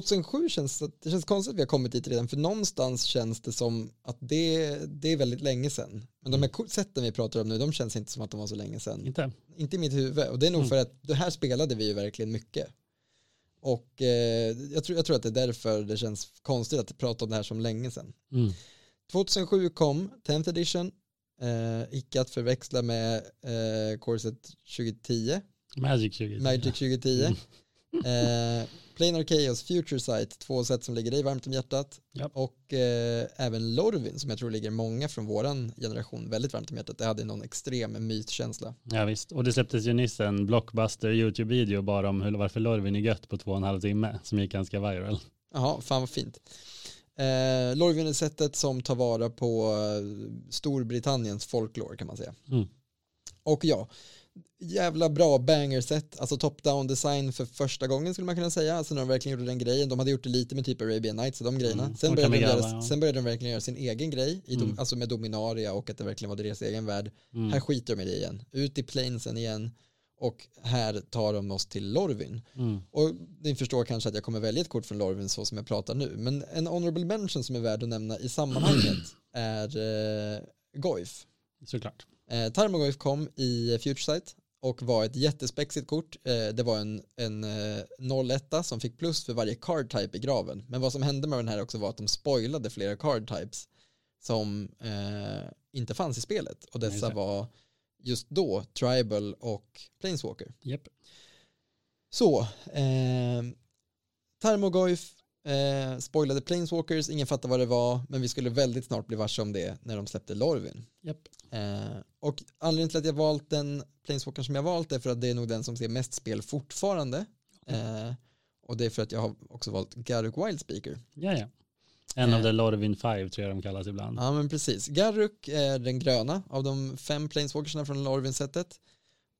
2007 känns det känns konstigt att vi har kommit dit redan för någonstans känns det som att det, det är väldigt länge sedan. Men de här kort- sätten vi pratar om nu de känns inte som att de var så länge sedan Inte? inte i mitt huvud och det är nog Mm. för att det här spelade vi ju verkligen mycket och eh, jag, tror, jag tror att det är därför det känns konstigt att prata om det här som länge sedan Mm. 2007 kom 10th edition eh, icke att förväxla med eh, Corset 2010 Magic 20. Magic 2010 Mm. eh, Planar Chaos, Future Sight, två sätt som ligger dig varmt om hjärtat. Ja. Och eh, även Lorvin som jag tror ligger många från våran generation väldigt varmt om hjärtat. Det hade någon extrem mytkänsla. Ja visst, och det släpptes ju nyss en blockbuster YouTube-video bara om hur, varför Lorvin är gött på två och en halv timme som gick ganska viral. Jaha, fan vad fint. Eh, Lorvin är sättet som tar vara på eh, Storbritanniens folklore kan man säga. Mm. Och ja, jävla bra banger-set, alltså top-down design för första gången skulle man kunna säga, alltså när de verkligen gjorde den grejen, de hade gjort det lite med typ Arabian Nights och de grejerna, Mm, sen, och började de göra, ja. sen började de verkligen göra sin egen grej, i dom, Mm. alltså med Dominaria och att det verkligen var deras egen värld, Mm. här skiter de i det igen, ut i planesen igen och här tar de oss till Lorvin. Mm. Och ni förstår kanske att jag kommer välja ett kort från Lorvin så som jag pratar nu. Men en honorable mention som är värd att nämna i sammanhanget är eh, Goif. Såklart. Eh, Tarmogoyf kom i FutureSight och var ett jättespexigt kort. Eh, det var en, en eh, 01 som fick plus för varje card type i graven. Men vad som hände med den här också var att de spoilade flera card types som eh, inte fanns i spelet. Och dessa det. var just då Tribal och Planeswalker. Japp. Så, eh, Tarmogoyf eh, spoilade Planeswalkers, ingen fattar vad det var, men vi skulle väldigt snart bli varse om det när de släppte Lorvin. Japp. Eh, och anledningen till att jag valt den Planeswalker som jag valt är för att det är nog den som ser mest spel fortfarande. Eh, och det är för att jag har också valt Garruk Wildspeaker. Ja, ja. En Eh. av the Lorvin 5 tror jag de kallas ibland. Ja men precis. Garruk är den gröna av de fem Planeswalkersna från Lorvin-sättet.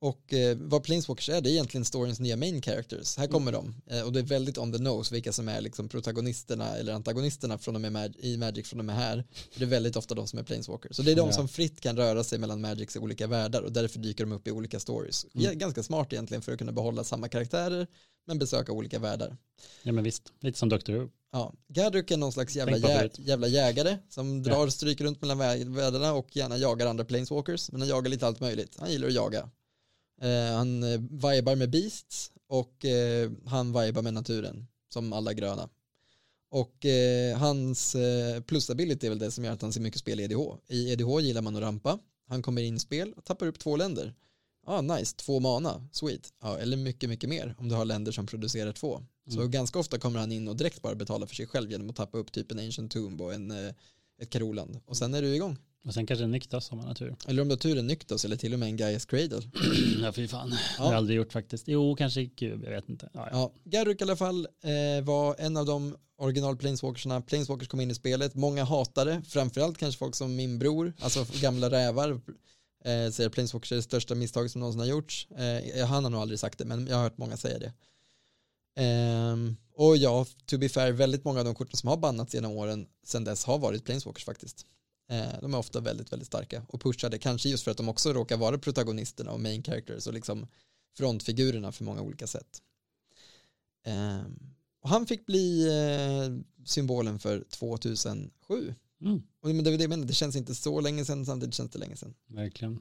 Och eh, vad Planeswalkers är, det är egentligen storyns nya main characters. Här kommer de. Eh, och det är väldigt on the nose vilka som är liksom protagonisterna eller antagonisterna från och med Mag- i Magic från och med här. För det är väldigt ofta de som är Planeswalkers. Så det är de Ja. som fritt kan röra sig mellan Magics olika världar och därför dyker de upp i olika stories. Mm. Ja, Ganska smart egentligen för att kunna behålla samma karaktärer men besöka olika världar. Ja men visst, lite som Doctor Who. Ja, Gadruk är någon slags jävla, jä jävla jägare som Ja. drar stryk runt mellan vä- världarna och gärna jagar andra planeswalkers. Men han jagar lite allt möjligt. Han gillar att jaga. Eh, han eh, vibar med beasts och eh, han vibar med naturen som alla gröna. Och hans plus-ability är väl det som gör att han ser mycket spel i EDH. I EDH gillar man att rampa. Han kommer in i spel och tappar upp två länder. Ja, ah, nice. Två mana. Sweet. Ja, eller mycket, mycket mer om du har länder som producerar två. Så Mm. ganska ofta kommer han in och direkt bara betala för sig själv genom att tappa upp typ en Ancient Tomb och en, ett Karoland. Och sen är du igång. Och sen kanske Nyktas om man har tur. Eller om du har tur en Nyktos eller till och med en Gaias Cradle. ja fy fan. Det Ja. har jag aldrig gjort faktiskt. Jo, kanske kub, jag vet inte. Ja, ja. Ja, Garruk i alla fall eh, var en av de original Planeswalkersna. Planeswalkers kom in i spelet. Många hatade, framförallt kanske folk som min bror, alltså gamla rävar, eh, säger Planeswalkers är det största misstag som någonsin har gjorts. Eh, han har nog aldrig sagt det, men jag har hört många säga det. Ehm, och ja, to be fair, väldigt många av de korten som har bannats genom åren sedan dess har varit Planeswalkers faktiskt. Eh, de är ofta väldigt, väldigt starka och pushade, kanske just för att de också råkar vara protagonisterna och main characters och liksom frontfigurerna för många olika sätt. Ehm, och han fick bli eh, symbolen för 2007. Mm, Och det, det, det känns inte så länge sedan, samtidigt känns det länge sedan. verkligen.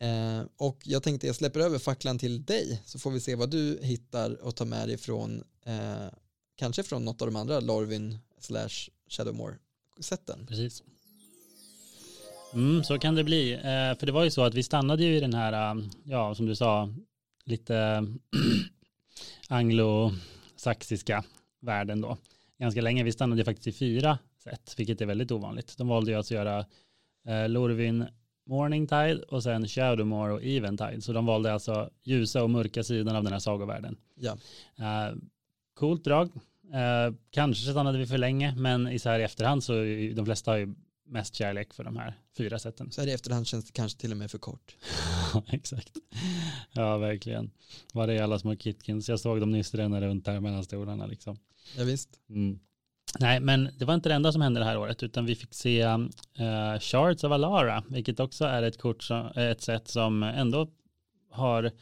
Eh, och jag tänkte jag släpper över facklan till dig så får vi se vad du hittar och tar med dig från eh, kanske från något av de andra Lorvin slash Shadowmore-sätten. Precis. Mm, så kan det bli. Eh, för det var ju så att vi stannade ju i den här, eh, ja som du sa, lite anglosaxiska världen då. Ganska länge. Vi stannade ju faktiskt i fyra sätt, vilket är väldigt ovanligt. De valde ju att göra eh, Lorvin Morningtide och sen Shadowmore och Eventide. Så de valde alltså ljusa och mörka sidan av den här sagovärlden. Ja. Eh, coolt drag. Eh, kanske stannade vi för länge, men i så här i efterhand så är ju- de flesta har ju mest kärlek för de här fyra sätten. Så här i efterhand känns det kanske till och med för kort. Exakt. Ja, verkligen. Var är alla små kitkins? Jag såg dem nyss ränna runt där mellan stolarna liksom. Ja, visst. Mm. Nej, men det var inte det enda som hände det här året, utan vi fick se uh, Shards of Alara, vilket också är ett kort som, ett sätt som ändå har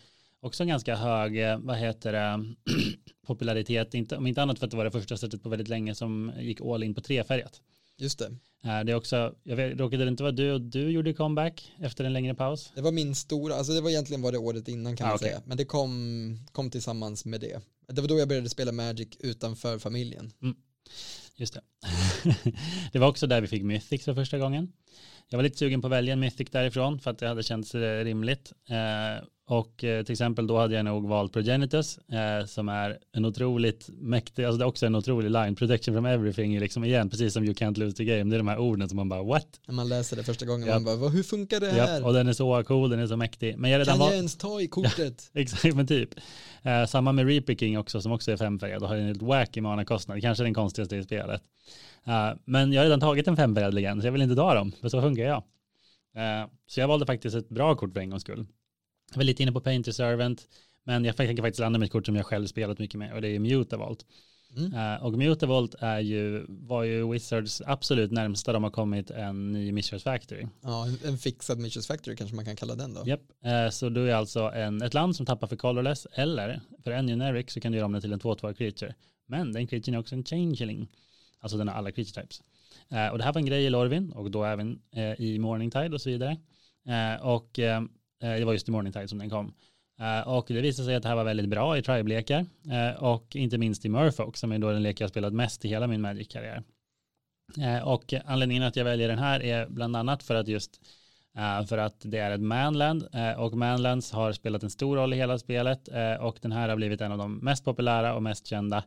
också en ganska hög, eh, vad heter det, popularitet, inte, om inte annat för att det var det första sättet på väldigt länge som gick all in på trefärgat. Just det. Eh, Det är också, jag vet, råkade det inte vara du och du gjorde comeback efter en längre paus? Det var min stora, alltså det var egentligen var det året innan kan Ah, man okej. säga. Men det kom, kom tillsammans med det. Det var då jag började spela Magic utanför familjen. Just det. det var också där vi fick Mythic för första gången. Jag var lite sugen på att välja en Mythic därifrån för att det hade känts eh, rimligt. Och eh, till exempel då hade jag nog valt Progenitus eh, som är en otroligt mäktig, alltså det är också en otrolig line, protection from everything, liksom igen, precis som you can't lose the game, det är de här orden som man bara what? När man läser det första gången, Ja. man bara, "Vad- hur funkar det här? Ja, och den är så cool, den är så mäktig. Men jag redan kan jag ens ta i kortet? exakt, men typ. Eh, samma med Reaping också som också är femfärgad och har en helt wacky mana-kostnad, kanske den konstigaste i spelet. Eh, men jag har redan tagit en femfärgad legend, så jag vill inte ta dem, för så funkar jag. Eh, så jag valde faktiskt ett bra kort för en gångs skull. Jag var lite inne på Painter Servant, men jag tänker faktiskt landa med ett kort som jag själv spelat mycket med och det är Mutavolt. Mm. Eh, och Mutavolt är ju, var ju Wizards absolut närmsta de har kommit en ny Mistress Factory. Ja, en- en fixad Mitchells Factory kanske man kan kalla den då. Japp, eh, så du är alltså en, ett land som tappar för colorless eller för en generic så kan du göra om den till en 2-2 creature. Men den creaturen är också en changeling, alltså den har alla creature types. Eh, och det här var en grej i Lorvin och då även i Morningtide och så vidare. Och Eh, det var just i Morning Tide som den kom. Eh, och det visade sig att det här var väldigt bra i tribe-lekar eh, och inte minst i Murfolk som är då den lek jag har spelat mest i hela min Magic-karriär. Och anledningen att jag väljer den här är bland annat för att just för att det är ett manland och manlands har spelat en stor roll i hela spelet och den här har blivit en av de mest populära och mest kända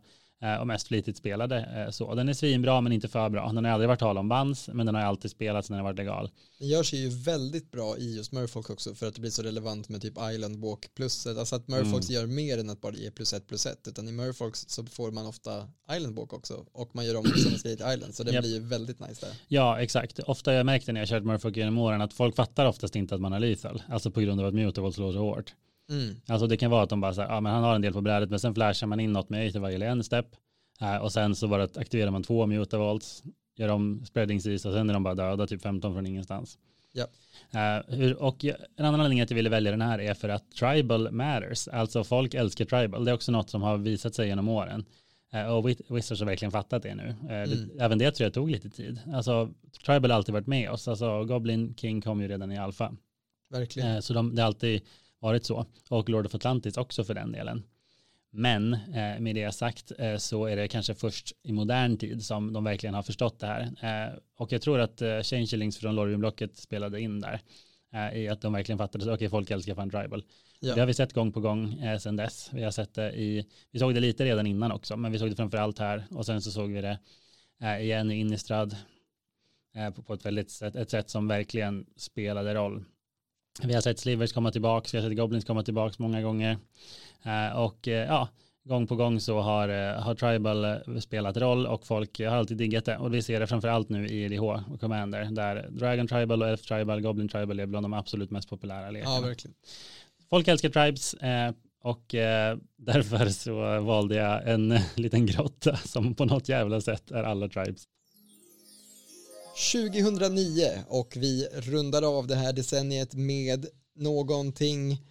och mest flitigt spelade. eh, Så den är svinbra men inte för bra. Den har aldrig varit tal om bans men den har alltid spelats när den har varit legal. Den gör sig ju väldigt bra i just Murfolk också för att det blir så relevant med typ Island Walk pluset. Alltså att Murfolks gör mer än att bara ge plus ett plus ett utan i Murfolks så får man ofta Island Walk också och man gör om samma skrivet till Island så det Japp. blir ju väldigt nice där. Ja, exakt. Ofta har jag märkt när jag kört Murfolk genom åren att folk fattar oftast inte att man har lethal. Alltså på grund av att Mutable slår så hårt. Mm. Alltså det kan vara att de bara säger, ja men han har en del på brädet men sen flashar man in något med Aethervile i en step eh, och sen så bara aktiverar man två mutavolts, gör om spreading seas och sen är de bara döda typ 15 från ingenstans. Ja. Hur, och en annan anledning att jag ville välja den här är för att tribal matters, alltså folk älskar tribal, det är också något som har visat sig genom åren. Eh, och Wiz- Wizards har verkligen fattat det nu. Eh, Mm. det, även det tror jag tog lite tid. Alltså tribal har alltid varit med oss, alltså Goblin King kom ju redan i alfa. Verkligen. Så de, det har alltid varit så. Och Lord of Atlantis också för den delen. Men eh, med det sagt eh, så är det kanske först i modern tid som de verkligen har förstått det här. Eh, och jag tror att eh, Changelings från Lorien-blocket spelade in där. Eh, I att de verkligen fattade, okej okay, folk älskar fan tribal. Ja. Det har vi sett gång på gång eh, sedan dess. Vi har sett det i, vi såg det lite redan innan också, men vi såg det framför allt här. Och sen så såg vi det eh, igen i Innistrad eh, på, på ett väldigt sätt, ett sätt som verkligen spelade roll. Vi har sett Slivers komma tillbaka, vi har sett Goblins komma tillbaka många gånger. Eh, och eh, ja, gång på gång så har, eh, har Tribal spelat roll och folk har alltid diggat det. Och vi ser det framför allt nu i EDH och Commander, där Dragon Tribal och Elf Tribal, Goblin Tribal är bland de absolut mest populära lekarna. Ja, verkligen. Folk älskar tribes och därför så valde jag en liten grotta som på något jävla sätt är alla tribes. 2009 och vi rundar av det här decenniet med någonting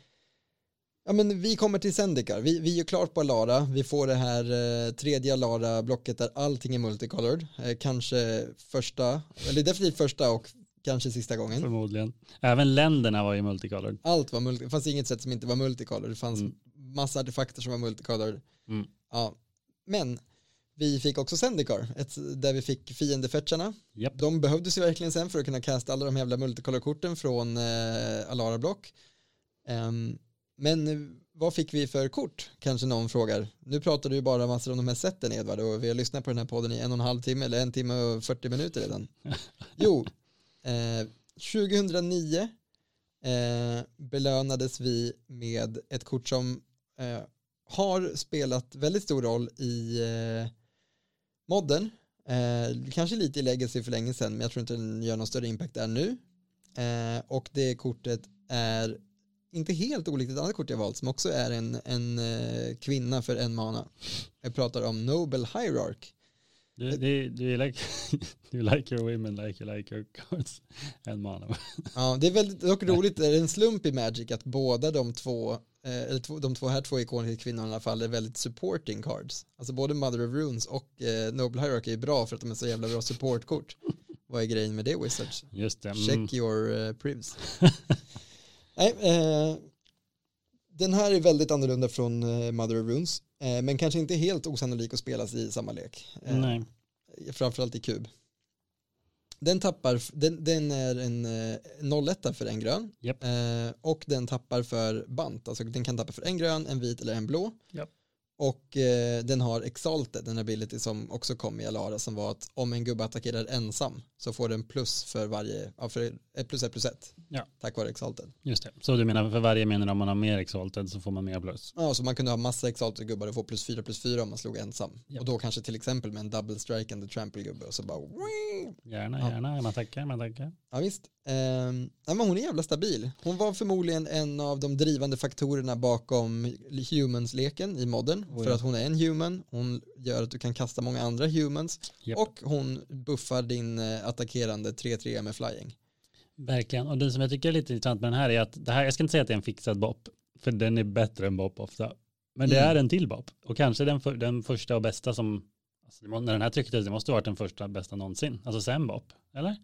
Ja men vi kommer till Zendikar, vi, vi är klart på Alara, vi får det här eh, tredje Alara-blocket där allting är multicolored, eh, kanske första, eller definitivt första och kanske sista gången. Förmodligen. Även länderna var ju multicolored. Allt var multi, det fanns inget sätt som inte var multicolored, det fanns Mm. massa artefakter som var multicolored. Mm. Ja, men vi fick också Zendikar, ett, där vi fick fiendefetcharna. Japp. De behövdes ju verkligen sen för att kunna casta alla de jävla multicolor-korten från eh, Alara Block. Ehm, men vad fick vi för kort? Kanske någon frågar. Nu pratar du ju bara massor om de här sätten Edvard och vi har lyssnat på den här podden i en och en halv timme eller en timme och 40 minuter redan. Jo, eh, 2009 eh, belönades vi med ett kort som eh, har spelat väldigt stor roll i eh, modden. Eh, kanske lite i legacy för länge sedan men jag tror inte den gör någon större impact där nu. Eh, och det kortet är inte helt olikt ett annat kort jag valt som också är en, en eh, kvinna för en mana. Jag pratar om Noble Hierarch. Du, du, du, like, you like your women like you like your cards. En mana. Ja, det är väldigt dock roligt, det är en slump i Magic att båda de två, eller två, de två här två ikoniska kvinnorna i alla fall är väldigt supporting cards. Alltså både Mother of Runes och eh, Noble Hierarchy är bra för att de är så jävla bra supportkort. Vad är grejen med det Wizards? Just det. Mm. Check your uh, privs. Nej, eh, den här är väldigt annorlunda från eh, Mother of Runes, eh, men kanske inte helt osannolik att spelas i samma lek. Eh, Nej. Framförallt i kub. Den tappar, den, den är en eh, 01 för en grön Japp. eh, och den tappar för bant, alltså den kan tappa för en grön, en vit eller en blå. Japp. Och eh, den har Exalted, den ability som också kom i Alara som var att om en gubbe attackerar ensam så får den plus för varje, ja, för ett plus ett plus ett. Ja. Tack vare Exalted. Just det. Så du menar för varje menar om man har mer exalted så får man mer plus? Ja, så man kunde ha massa Exalted gubbar och få plus fyra plus fyra om man slog ensam. Japp. Och då kanske till exempel med en double strike and trample gubbe och så bara Gärna, Ja. gärna. Man tackar, man tackar. Ja visst. Ja, men hon är jävla stabil. Hon var förmodligen en av de drivande faktorerna bakom humans-leken i modden. Oh, för ja. att hon är en human, hon gör att du kan kasta många andra humans Japp. och hon buffar din eh, attackerande 3-3 med flying. Verkligen. Och det som jag tycker är lite intressant med den här är att det här, jag ska inte säga att det är en fixad bop, för den är bättre än bop ofta. Men det Mm. är en till bop. Och kanske den, för, den första och bästa som, alltså när den här trycktes, det måste ha varit den första bästa någonsin. Alltså sen bop, eller?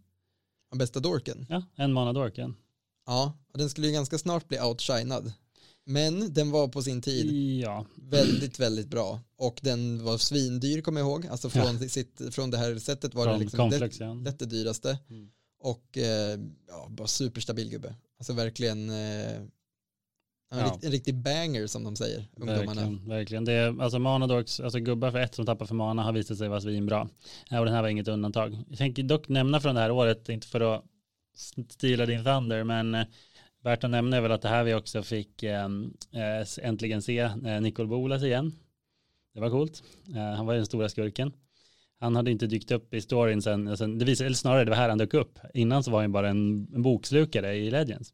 Ja, Bästa dorken. Ja, en mana dorken. Ja, och den skulle ju ganska snart bli outshinad. Men den var på sin tid Ja, väldigt, väldigt bra. Och den var svindyr kommer jag ihåg. Alltså från, sitt, från det här sättet var det från liksom Conflex, det, ja. det, det dyraste. Mm. Och eh, ja, bara superstabil gubbe. Alltså verkligen eh, en, Ja. rikt, en riktig banger som de säger, ungdomarna. Verkligen, verkligen. Det är, alltså alltså gubbar för ett som tappar för mana har visat sig vara svinbra. Ja, och den här var inget undantag. Jag tänker dock nämna från det här året, inte för att stila din thunder, men eh, värt att nämna är väl att det här vi också fick eh, eh, äntligen se eh, Nicol Bolas igen. Det var coolt. Eh, han var den stora skurken. Han hade inte dykt upp i storyn sen, sen det visade, eller snarare det var här han dök upp. Innan så var han bara en, en bokslukare i Legends.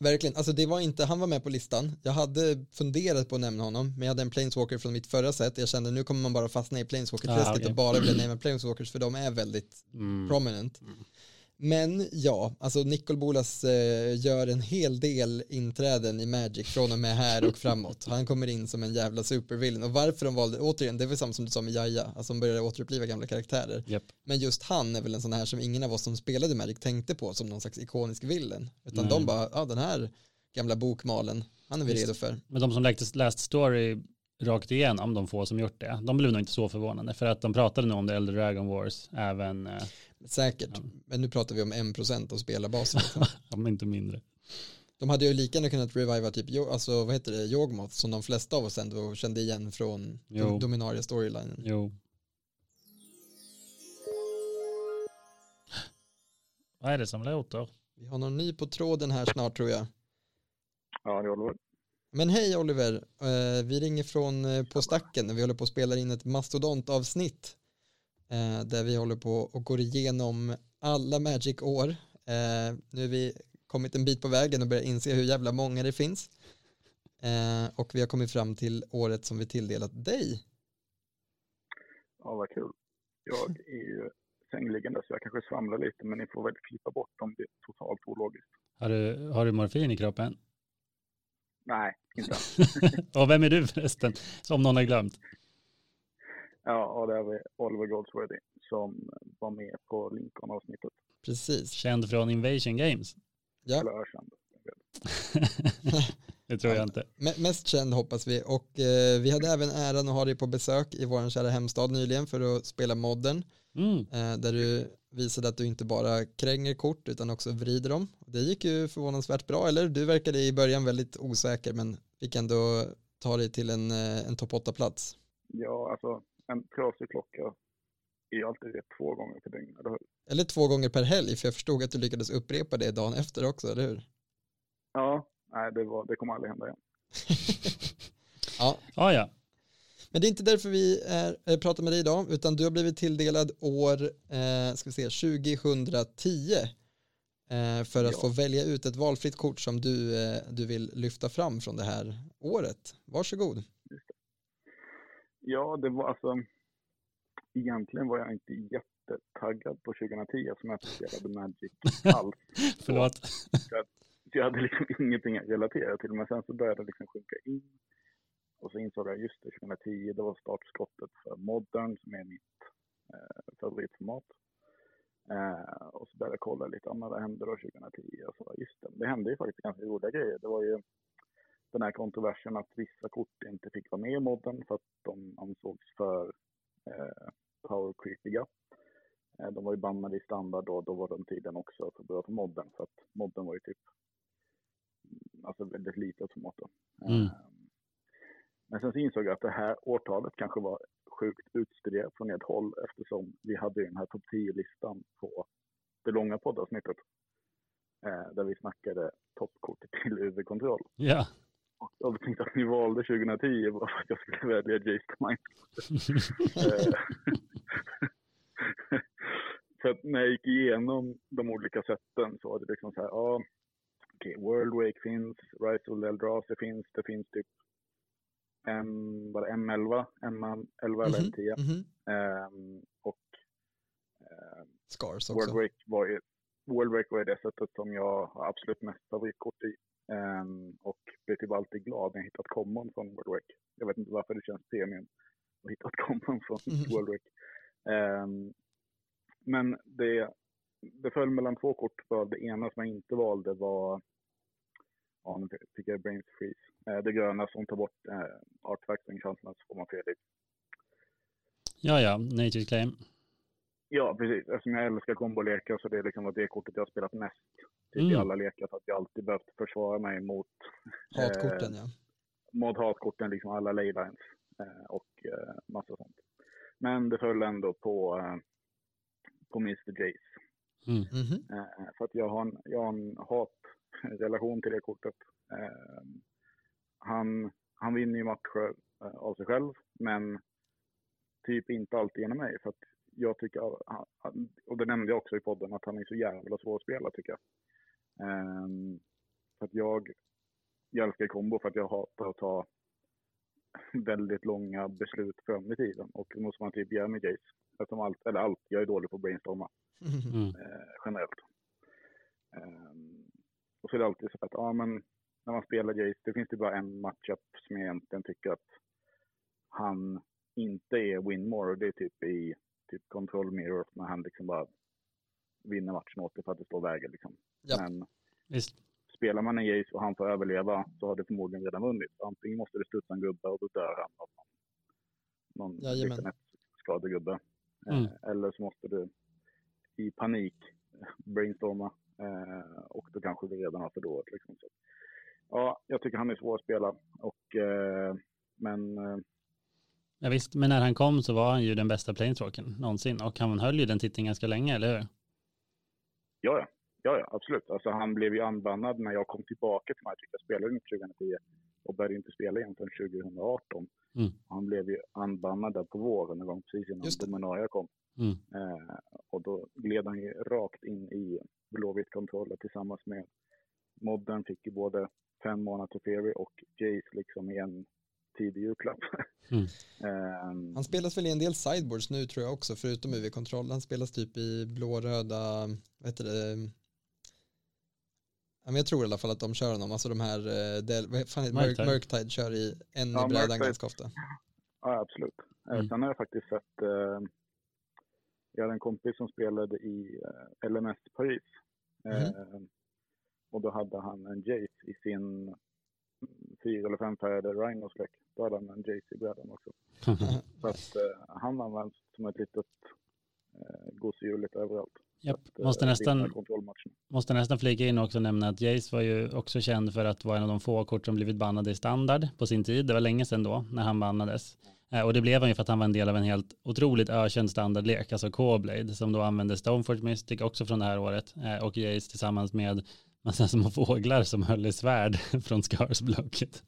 Verkligen, alltså det var inte, han var med på listan. Jag hade funderat på att nämna honom, men jag hade en Planeswalker från mitt förra set. Jag kände nu kommer man bara fastna i Planeswalker-träsket Ah, okej. och bara vilja nämna Planeswalkers för de är väldigt Mm. prominent. Men ja, alltså Nicol Bolas eh, gör en hel del inträden i Magic från och med här och framåt. Han kommer in som en jävla supervillain och varför de valde, återigen, det är väl samma som du sa med Jaja, alltså de började återuppliva gamla karaktärer. Japp. Men just han är väl en sån här som ingen av oss som spelade Magic tänkte på som någon slags ikonisk villain. Utan Nej. de bara, ja den här gamla bokmalen, han är vi redo för. Men de som läste läst story rakt igenom, de få som gjort det, de blev nog inte så förvånade för att de pratade nog om det Elder Dragon Wars även, eh, Säkert, Ja. men nu pratar vi om 1% av spelarbasen. om inte mindre. De hade ju lika gärna kunnat reviva typ, alltså vad heter det, Yogmoth som de flesta av oss ändå kände igen från Jo. Dom- Dominaria storylinen. Jo. Vad är det som låter? Vi har någon ny på tråden här snart tror jag. Ja, det Oliver. Men hej Oliver, Eh, vi ringer från eh, På stacken vi håller på att spela in ett mastodontavsnitt eh, där vi håller på och går igenom alla Magic-år. Nu har vi kommit en bit på vägen och börjar inse hur jävla många det finns. Och vi har kommit fram till året som vi tilldelat dig. Ja, vad kul. Jag är ju sängliggande så jag kanske svamlar lite men ni får väl klippa bort om det är totalt ologiskt. Har du, har du morfin i kroppen? Nej, inte. Och vem är du förresten? Som någon har glömt. Ja, och det är vi Oliver Goldsworthy som var med på Lincoln-avsnittet. Precis. Känd från Invasion Games. Ja. Eller ökänd. det tror jag inte. Me- Mest känd hoppas vi och eh, vi hade även äran att ha dig på besök i vår kära hemstad nyligen för att spela modden Mm. eh, där du visade att du inte bara kränger kort utan också vrider dem. Det gick ju förvånansvärt bra, eller? Du verkade i början väldigt osäker men fick ändå ta dig till en, eh, en topp 8-plats. Ja, alltså en trasig klocka är ju alltid rätt två gånger per dygn, eller hur? Eller två gånger per helg, för jag förstod att du lyckades upprepa det dagen efter också, eller hur? Ja, nej det, var, det kommer aldrig hända igen. Ja, Ah, ja, men det är inte därför vi är, äh, pratar med dig idag, utan du har blivit tilldelad år, eh, ska vi se, 2010 eh, för att Ja. få välja ut ett valfritt kort som du, eh, du vill lyfta fram från det här året. Varsågod. Ja, det var alltså... Egentligen var jag inte jättetaggad på 2010 som jag spelade Magic alls. förlåt. Så jag hade liksom ingenting att relatera till. Men sen så började det liksom sjunka in. Och så insåg jag just det, 2010, det var startskottet för Modern som är mitt eh, favoritformat. Eh, och så började jag kolla lite, om vad hände då 2010? Och så just det, det hände ju faktiskt ganska roliga grejer. Det var ju den här kontroversen att vissa kort inte fick vara med i modden för att de ansågs för eh, power creepiga. Eh, De var ju bannade i standard då, då var den tiden också för bra för modden. Så att modden var ju typ mm, alltså väldigt litet mått då. Mm. Men sen så insåg jag att det här årtalet kanske var sjukt utstuderat från ett håll eftersom vi hade den här topp 10-listan på det långa poddavsnittet. Eh, där vi snackade toppkortet till UV-kontroll. Ja. Och jag tänkte att ni valde 2010 bara för att jag skulle välja Jace Mind. Eh, för att när jag gick igenom de olika sätten så var det liksom så här, ja, okej, World Wake finns, Rise of Eldrazi finns, det finns typ M, var det M11, M11 eller Mhm, M10. mhm. Ehm, och ehm, Scars World också. Wake var ju World Wake var ju det sättet som jag har absolut mest favoritkort i. Ehm, och blir typ alltid glad när jag hittat common från World Wake. Jag vet inte varför det känns premium att hitta ett common från Mhm. World Wake. Ehm, men det, det föll mellan två kort. För det ena som jag inte valde var, ja nu fick jag brains freeze, det gröna som tar bort eh, artefacting-chanserna så får man fel ja, ja, Nature Claim. Ja, precis. Eftersom jag älskar kombolekar så det är liksom det kortet jag har spelat mest typ i Mm. alla lekar. För att jag alltid behövt försvara mig mot, Hatkorten eh, ja. mot hatkorten, liksom alla leylines eh, och eh, massa sånt. Men det föll ändå på, eh, på Mr. Jace. Mm. Mhm. Eh, för att jag har en, jag har en hatrelation till det kortet. Han, han vinner ju matcher eh, av sig själv, men typ inte alltid genom mig. För att jag tycker, och det nämnde jag också i podden, att han är så jävla svår att spela tycker jag. Ehm, för att jag, jag älskar kombo för att jag hatar att ta väldigt långa beslut fram i tiden. Och det måste man typ göra med Jace. Eftersom allt, eller allt, jag är dålig på att brainstorma. Mm. eh, generellt. Ehm, och så är det alltid så att, ja men när man spelar Jace, det finns det bara en matchup som jag egentligen tycker att han inte är Winmore och det är typ i typ Control Mirror när han liksom bara vinner matchen åt det för att det står vägen liksom. Ja. Men Visst. spelar man en Jace och han får överleva så har det förmodligen redan vunnit. Antingen måste det studsa en gubbe och då dör han av någon, någon liten skadegubbe. Mm. Eh, eller så måste du i panik brainstorma eh, och då kanske du redan har förlorat. Liksom. Så, ja, jag tycker han är svår att spela. Och, eh, men eh, Ja, visst, men när han kom så var han ju den bästa planeswalkern någonsin och han höll ju den titeln ganska länge, eller hur? ja, ja, ja, ja, absolut. Alltså, han blev ju anbannad när jag kom tillbaka till Magic. Jag spelade inte 2010 och började inte spela egentligen 2018. Mm. Han blev ju anbannad där på våren, en gång precis innan. Dominaria kom. Mm. Eh, och då gled han ju rakt in i blåvitt kontroller tillsammans med Modden fick ju både fem månader till Fury och Jace liksom i en tidig julklapp. Mm. Ehm, Han spelas väl i en del sideboards nu tror jag också, förutom UV-kontroll. Han spelas typ i blå-röda, vad heter det? Jag tror i alla fall att de kör honom, alltså de här, eh, del, vad fan heter. Murk- Murktide kör i en Ja, i brädan Murktide. ganska ofta. ja, absolut. Eh, Mm. Sen har jag faktiskt sett, eh, jag hade en kompis som spelade i eh, LMS Paris. Eh, och då hade han en Jace i sin fyra eller femfärgade Rhino-släck. Då hade han en i brädan också. Så att eh, han används som ett litet eh, gosedjur lite överallt. Japp. Att, eh, Måste nästan, vinna kontrollmatchen. måste nästan flika in också och nämna att Jace var ju också känd för att vara en av de få kort som blivit bannade i standard på sin tid. Det var länge sedan då när han bannades. Eh, Och det blev han ju för att han var en del av en helt otroligt ökänd standardlek, alltså K-Blade, som då använde Stoneforge Mystic också från det här året. Eh, Och Jace tillsammans med massa små fåglar som höll i svärd från Scars-blocket.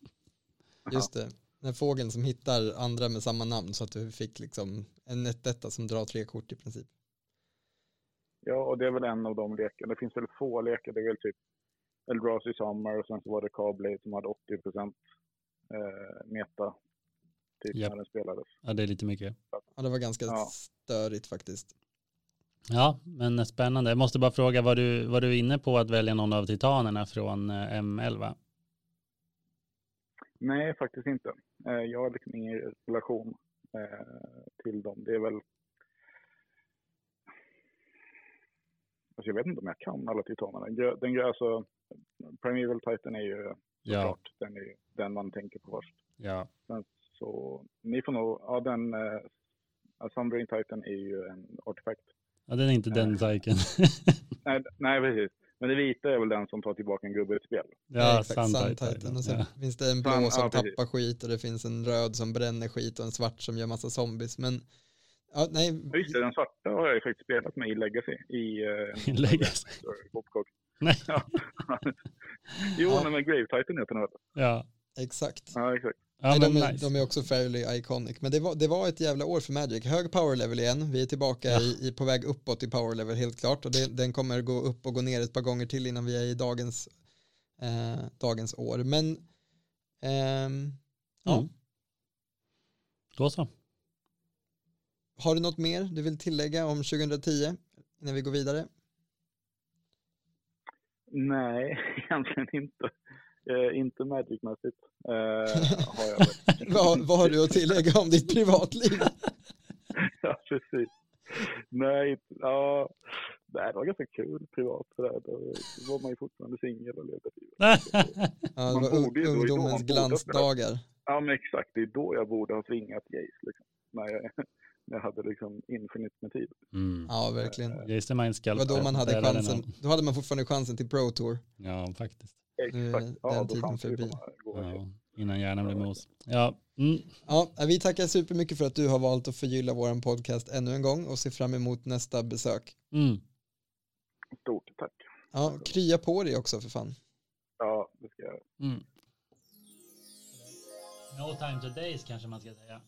Just det, den fågeln som hittar andra med samma namn så att du fick liksom en 1 som drar tre kort i princip. Ja, och det är väl en av de lekarna. Det finns väl få lekar. Det är väl typ Eldrazi Summer och sen så var det Carblade som hade 80 procent eh, meta typ Japp. när den spelades. Ja, det är lite mycket. Ja, det var ganska Ja. störigt faktiskt. Ja, men spännande. Jag måste bara fråga, var du, var du inne på att välja någon av titanerna från eh, M11? Nej, faktiskt inte. Eh, jag har liksom ingen relation eh, till dem. Det är väl... Alltså jag vet inte om jag kan alla titanerna. Den grö, alltså, Primeval Titan är ju Ja. såklart den, är den man tänker på först. Ja. Sen så, ni får nog, ja den, uh, Sundering Titan är ju en artefakt. Ja, den är inte den cykeln. Nej, nej, precis. Men det vita är väl den som tar tillbaka en gubbe i ett spel. ja, exakt, Sun Sun Titan. Titan. Och sen Ja. finns det en blå Sun- som ja, precis. tappar skit och det finns en röd som bränner skit och en svart som gör massa zombies. Men ja, nej, Ja, Just det, den svarta har jag ju faktiskt spelat med i Legacy. I, uh, I Legacy. Nej. Ja. jo, Ja. nej, men Grave Titan heter den väl? Ja, exakt. Ja, exakt. Ja Nej, de, är, nice. de är också fairly iconic. Men det var, det var ett jävla år för Magic. Hög power level igen. Vi är tillbaka Ja. i, i, på väg uppåt i power level helt klart. Och det, den kommer gå upp och gå ner ett par gånger till innan vi är i dagens, eh, dagens år. Men ehm, ja. Mm. Då så. har du något mer du vill tillägga om 2010 innan vi går vidare? Nej, egentligen inte. Eh, inte Magic-mässigt. Eh, har jag väl. vad, vad har du att tillägga om ditt privatliv? ja, precis. Nej, ja. Det var ganska kul privat. Sådär. Då var man ju fortfarande singel och levde livet. Ja, det Man var borde ungdomens glansdagar. Ja, men exakt. Det är då jag borde ha svingat Jace. Liksom. När, jag, när jag hade liksom infinite med tid. Mm. Ja, verkligen. Mind Det var då man hade chansen. Då hade man fortfarande chansen till Pro Tour. Ja, faktiskt. Nu Exakt. Ja, den tiden förbi. Ja, innan hjärnan blev mos. Ja, mm. Ja, vi tackar supermycket för att du har valt att förgylla vår podcast ännu en gång och ser fram emot nästa besök. Mm. Stort tack. Ja, krya på dig också för fan. Ja, det ska jag göra. Mm. No time to days kanske man ska säga.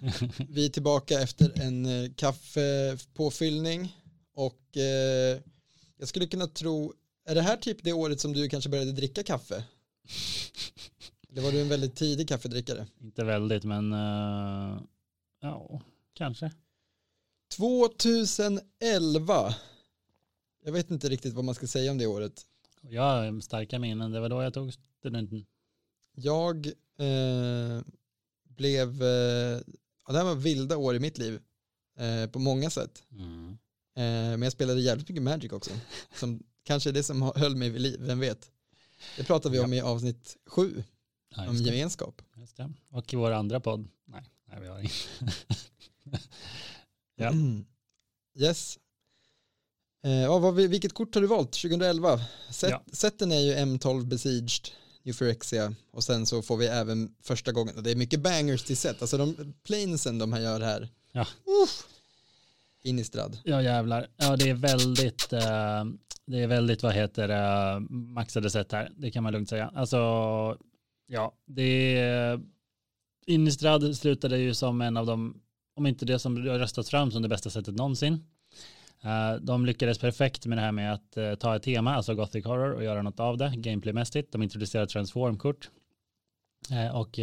Vi är tillbaka efter en eh, kaffepåfyllning och eh, jag skulle kunna tro, är det här typ det året som du kanske började dricka kaffe? Eller var du en väldigt tidig kaffedrickare? Inte väldigt, men eh, ja, kanske. 2011. Jag vet inte riktigt vad man ska säga om det året. Jag har starka minnen. Det var då jag tog studenten. Jag eh, blev, eh, ja, det här var vilda år i mitt liv eh, på många sätt. Mm. Eh, men jag spelade jävligt mycket Magic också. Som kanske det som höll mig vid liv, vem vet. Det pratade vi om i avsnitt sju, Ja, om gemenskap. Och i vår andra podd. Nej, nej vi har inte. Ja. Yes. Eh, vad, vi- vilket kort har du valt 2011? Set, Ja. Sätten är ju M12 Besieged, Euphorexia och sen så får vi även första gången, det är mycket bangers till set, alltså de planesen de här gör här. Ja. Uff. Inistrad. Ja jävlar. Ja det är väldigt, eh, det är väldigt vad heter det, maxade sätt här. Det kan man lugnt säga. Alltså, ja, det är, Inistrad slutade ju som en av de, om inte det som har röstats fram som det bästa sättet någonsin. Uh, de lyckades perfekt med det här med att uh, ta ett tema, alltså Gothic Horror, och göra något av det gameplaymässigt. De introducerade transformkort. uh, och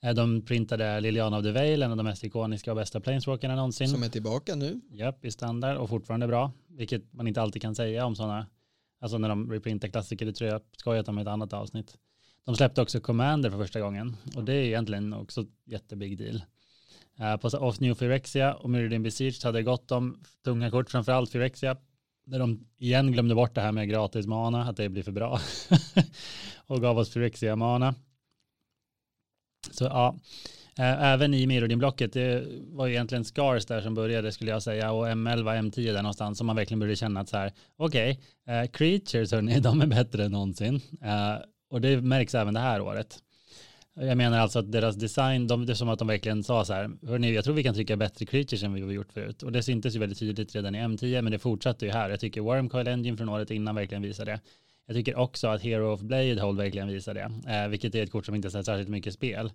de printade Liliana of the Veil, en av de mest ikoniska och bästa planeswalkerna någonsin. Som är tillbaka nu. Japp, i standard och fortfarande bra. Vilket man inte alltid kan säga om sådana. Alltså när de reprintar klassiker, det tror jag skojat om i ett annat avsnitt. De släppte också Commander för första gången. Och det är egentligen också jättebig deal. Uh, på Off New Phyrexia och Meridian Besieged hade gått om tunga kort, framförallt Phyrexia. Där de igen glömde bort det här med gratis mana, att det blir för bra. och gav oss Phyrexia mana. Så ja, Även i Mirrodin-blocket, det var ju egentligen Scars där som började skulle jag säga och M11, M10 där någonstans som man verkligen började känna att så här, okej, eh, Creatures hörni, de är bättre än någonsin. Eh, och det märks även det här året. Jag menar alltså att deras design, de, det är som att de verkligen sa så här, hörni, jag tror vi kan trycka bättre creatures än vi har gjort förut. Och det syntes ju väldigt tydligt redan i M10, men det fortsatte ju här. Jag tycker Wormcoil Engine från året innan verkligen visar det. Jag tycker också att Hero of Blade Hold verkligen visar det, eh, vilket är ett kort som inte sett särskilt mycket spel.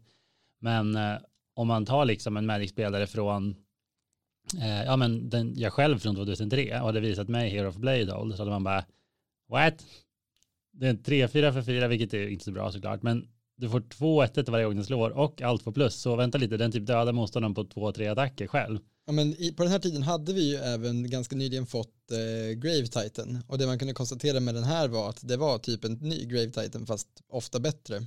Men eh, om man tar liksom en Magic-spelare från, eh, ja men den, jag själv från 2003 och hade visat mig Hero of Blade Hold så hade man bara, what? Det är en 3-4 för 4 vilket är inte så bra såklart, men du får två 1 varje gång den slår och allt får plus. Så vänta lite, den typ dödar motståndaren på 2-3 attacker själv. Ja, men i, på den här tiden hade vi ju även ganska nyligen fått eh, Grave Titan och det man kunde konstatera med den här var att det var typ en ny Grave Titan fast ofta bättre.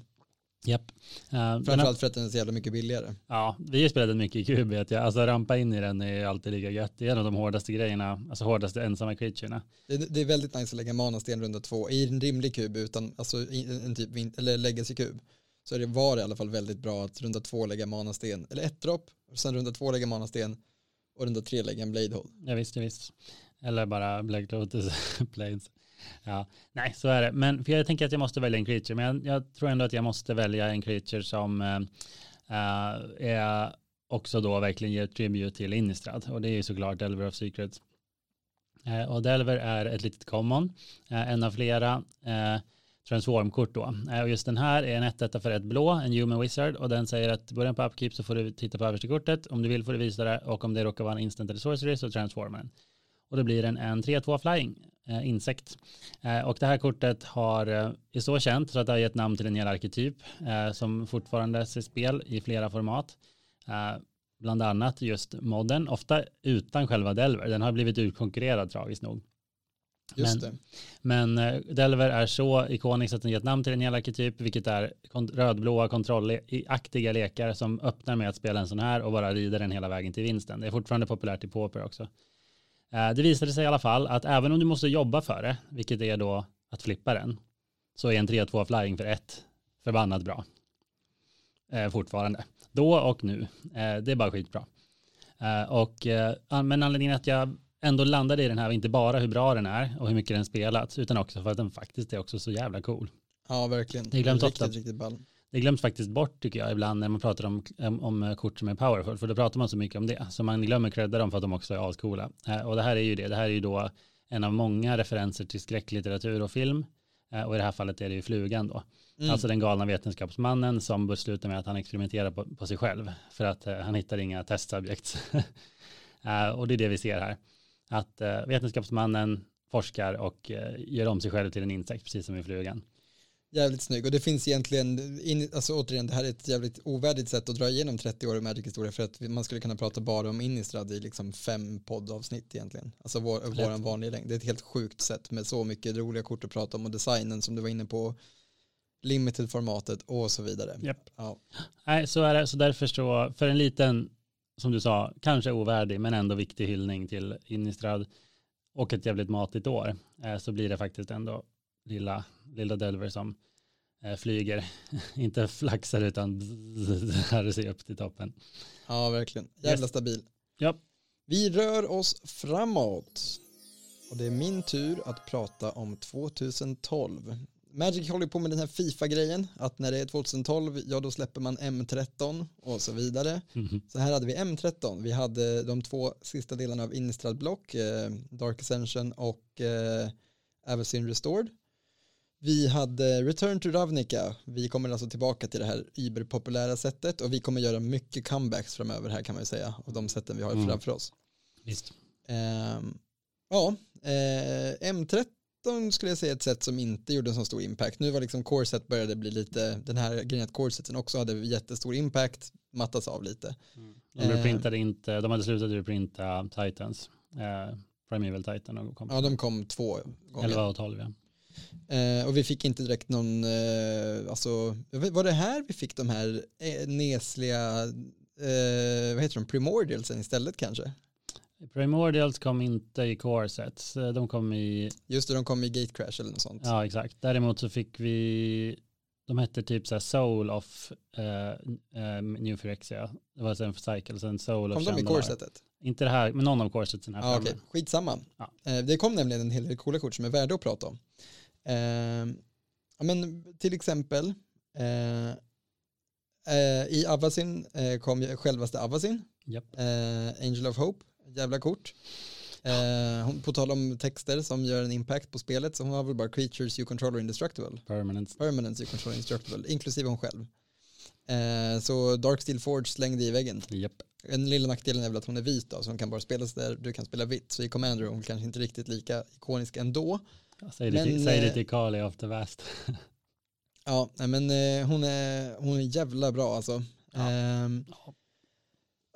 Japp. Uh, Framförallt för att den är så jävla mycket billigare. Ja, vi den mycket i kub vet jag. Alltså rampa in i den är alltid lika gött. Det är en av de hårdaste grejerna, alltså hårdaste ensamma creaturena. Det, det är väldigt nice att lägga manasten runda två i en rimlig kub utan, alltså i en typ, eller legacy-kub. Så det var det i alla fall väldigt bra att runda två lägga manasten, eller ett dropp, och sen runda två lägga manasten och den där treläggen Bladehold. Ja visst, ja, visst. Eller bara Black Lotus Blades. Ja, nej så är det. Men för jag tänker att jag måste välja en creature, men jag, jag tror ändå att jag måste välja en creature som uh, är också då verkligen ger tribute till Innistrad och det är ju såklart Delver of Secrets. Uh, och Delver är ett litet common, uh, en av flera transformkort då. Eh, och just den här är en 1 för ett blå, en human wizard och den säger att början på upkeep så får du titta på översta kortet, om du vill får du visa det och om det råkar vara en instant eller sorcery så transformar den. Och det blir en, en 3-2 flying eh, insekt. Eh, och det här kortet har, eh, är så känt så att det har gett namn till en hel arketyp eh, som fortfarande ser spel i flera format. Eh, bland annat just modden, ofta utan själva Delver. Den har blivit utkonkurrerad tragiskt nog. Just men, det. men eh, Delver är så ikonisk att den gett namn till en hel arketyp, vilket är rödblåa kontrollaktiga lekar som öppnar med att spela en sån här och bara rider den hela vägen till vinsten. Det är fortfarande populärt i Pauper också. Eh, det visade sig i alla fall att även om du måste jobba för det, vilket är då att flippa den, så är en 3-2 flying för ett förbannat bra. Eh, fortfarande. Då och nu. Eh, det är bara skitbra. Eh, och, men anledningen att jag ändå landade i den här inte bara hur bra den är och hur mycket den spelats, utan också för att den faktiskt är också så jävla cool. Ja, verkligen. Det glöms riktigt, ofta. riktigt ball. Det glöms faktiskt bort tycker jag ibland när man pratar om, om, kort som är powerful, för då pratar man så mycket om det. Så man glömmer credda dem för att de också är ascoola. Eh, och det här är ju det, det här är ju då en av många referenser till skräcklitteratur och film. Eh, och i det här fallet är det ju flugan då. Mm. Alltså den galna vetenskapsmannen som bör sluta med att han experimenterar på, på sig själv. För att eh, han hittar inga testsubjekt. eh, och det är det vi ser här. Att eh, vetenskapsmannen forskar och eh, gör om sig själv till en insekt, precis som i flugan. Jävligt snygg och det finns egentligen, in, alltså återigen det här är ett jävligt ovärdigt sätt att dra igenom 30 år av Magic-historia för att man skulle kunna prata bara om Innistrad i liksom fem poddavsnitt egentligen. Alltså vår, våran vanliga längd. Det är ett helt sjukt sätt med så mycket roliga kort att prata om och designen som du var inne på, limited-formatet och så vidare. Japp. Ja. Nej, så är det. Så därför så, för en liten, som du sa, kanske ovärdig men ändå viktig hyllning till Innistrad och ett jävligt matigt år, eh, så blir det faktiskt ändå lilla, lilla Delver som eh, flyger, inte flaxar utan här sig upp till toppen. ja, verkligen. Jävla Yes. stabil. Ja, Vi rör oss framåt. Och det är min tur att prata om 2012. Magic håller på med den här Fifa-grejen, att när det är 2012, ja då släpper man M13 och så vidare. Så här hade vi M13, vi hade de två sista delarna av Innistrad block, eh, Dark Ascension och eh, Avacyn Restored. Vi hade Return to Ravnica, vi kommer alltså tillbaka till det här überpopulära sättet och vi kommer göra mycket comebacks framöver här kan man ju säga, och de sätten vi har Mm. framför oss. visst. Ehm, ja, eh, M13 skulle jag säga ett sätt som inte gjorde en så stor impact. Nu var liksom Corset började bli lite, den här grejen att Corseten också hade jättestor impact, mattas av lite. De reprintade inte, de hade slutat reprinta Titans, eh, Primeval Titan och kom Ja, de kom två gånger. 11 och 12 ja. Eh, och vi fick inte direkt någon, eh, alltså, var det här vi fick de här eh, nesliga, eh, vad heter de, primordialsen istället kanske? Primordials kom inte i core sets, eh, de kom i, Just det, de kom i Gate Crash eller något sånt. ja exakt, däremot så fick vi, de hette typ så här Soul of uh, uh, New Phyrexia, det var sen för Cycle, sen Soul kom of de i Chandalar. Corsetet? Inte det här, men någon av corsetsen här Ja, framme. okej. Skitsamma. Ja. Eh, Det kom nämligen en hel del coola kort som är värda att prata om. Eh, men till exempel eh, eh, i Avacyn eh, kom självaste Japp. eh, Angel of Hope, jävla kort. Eh, hon, på tal om texter som gör en impact på spelet så hon har väl bara creatures you control are indestructible. Permanence. Permanents you control are indestructible, inklusive hon själv. Eh, så Darksteel Forge slängde i väggen. Japp. En lilla nackdelen är väl att hon är vit då, så hon kan bara spela så där, du kan spela vitt. Så i Commander är hon kanske inte riktigt lika ikonisk ändå. Ja, Säg det, till, Men, säg det eh, till Kali of the Vast. Ja, men eh, hon, är, hon är jävla bra alltså. Ja. Ja.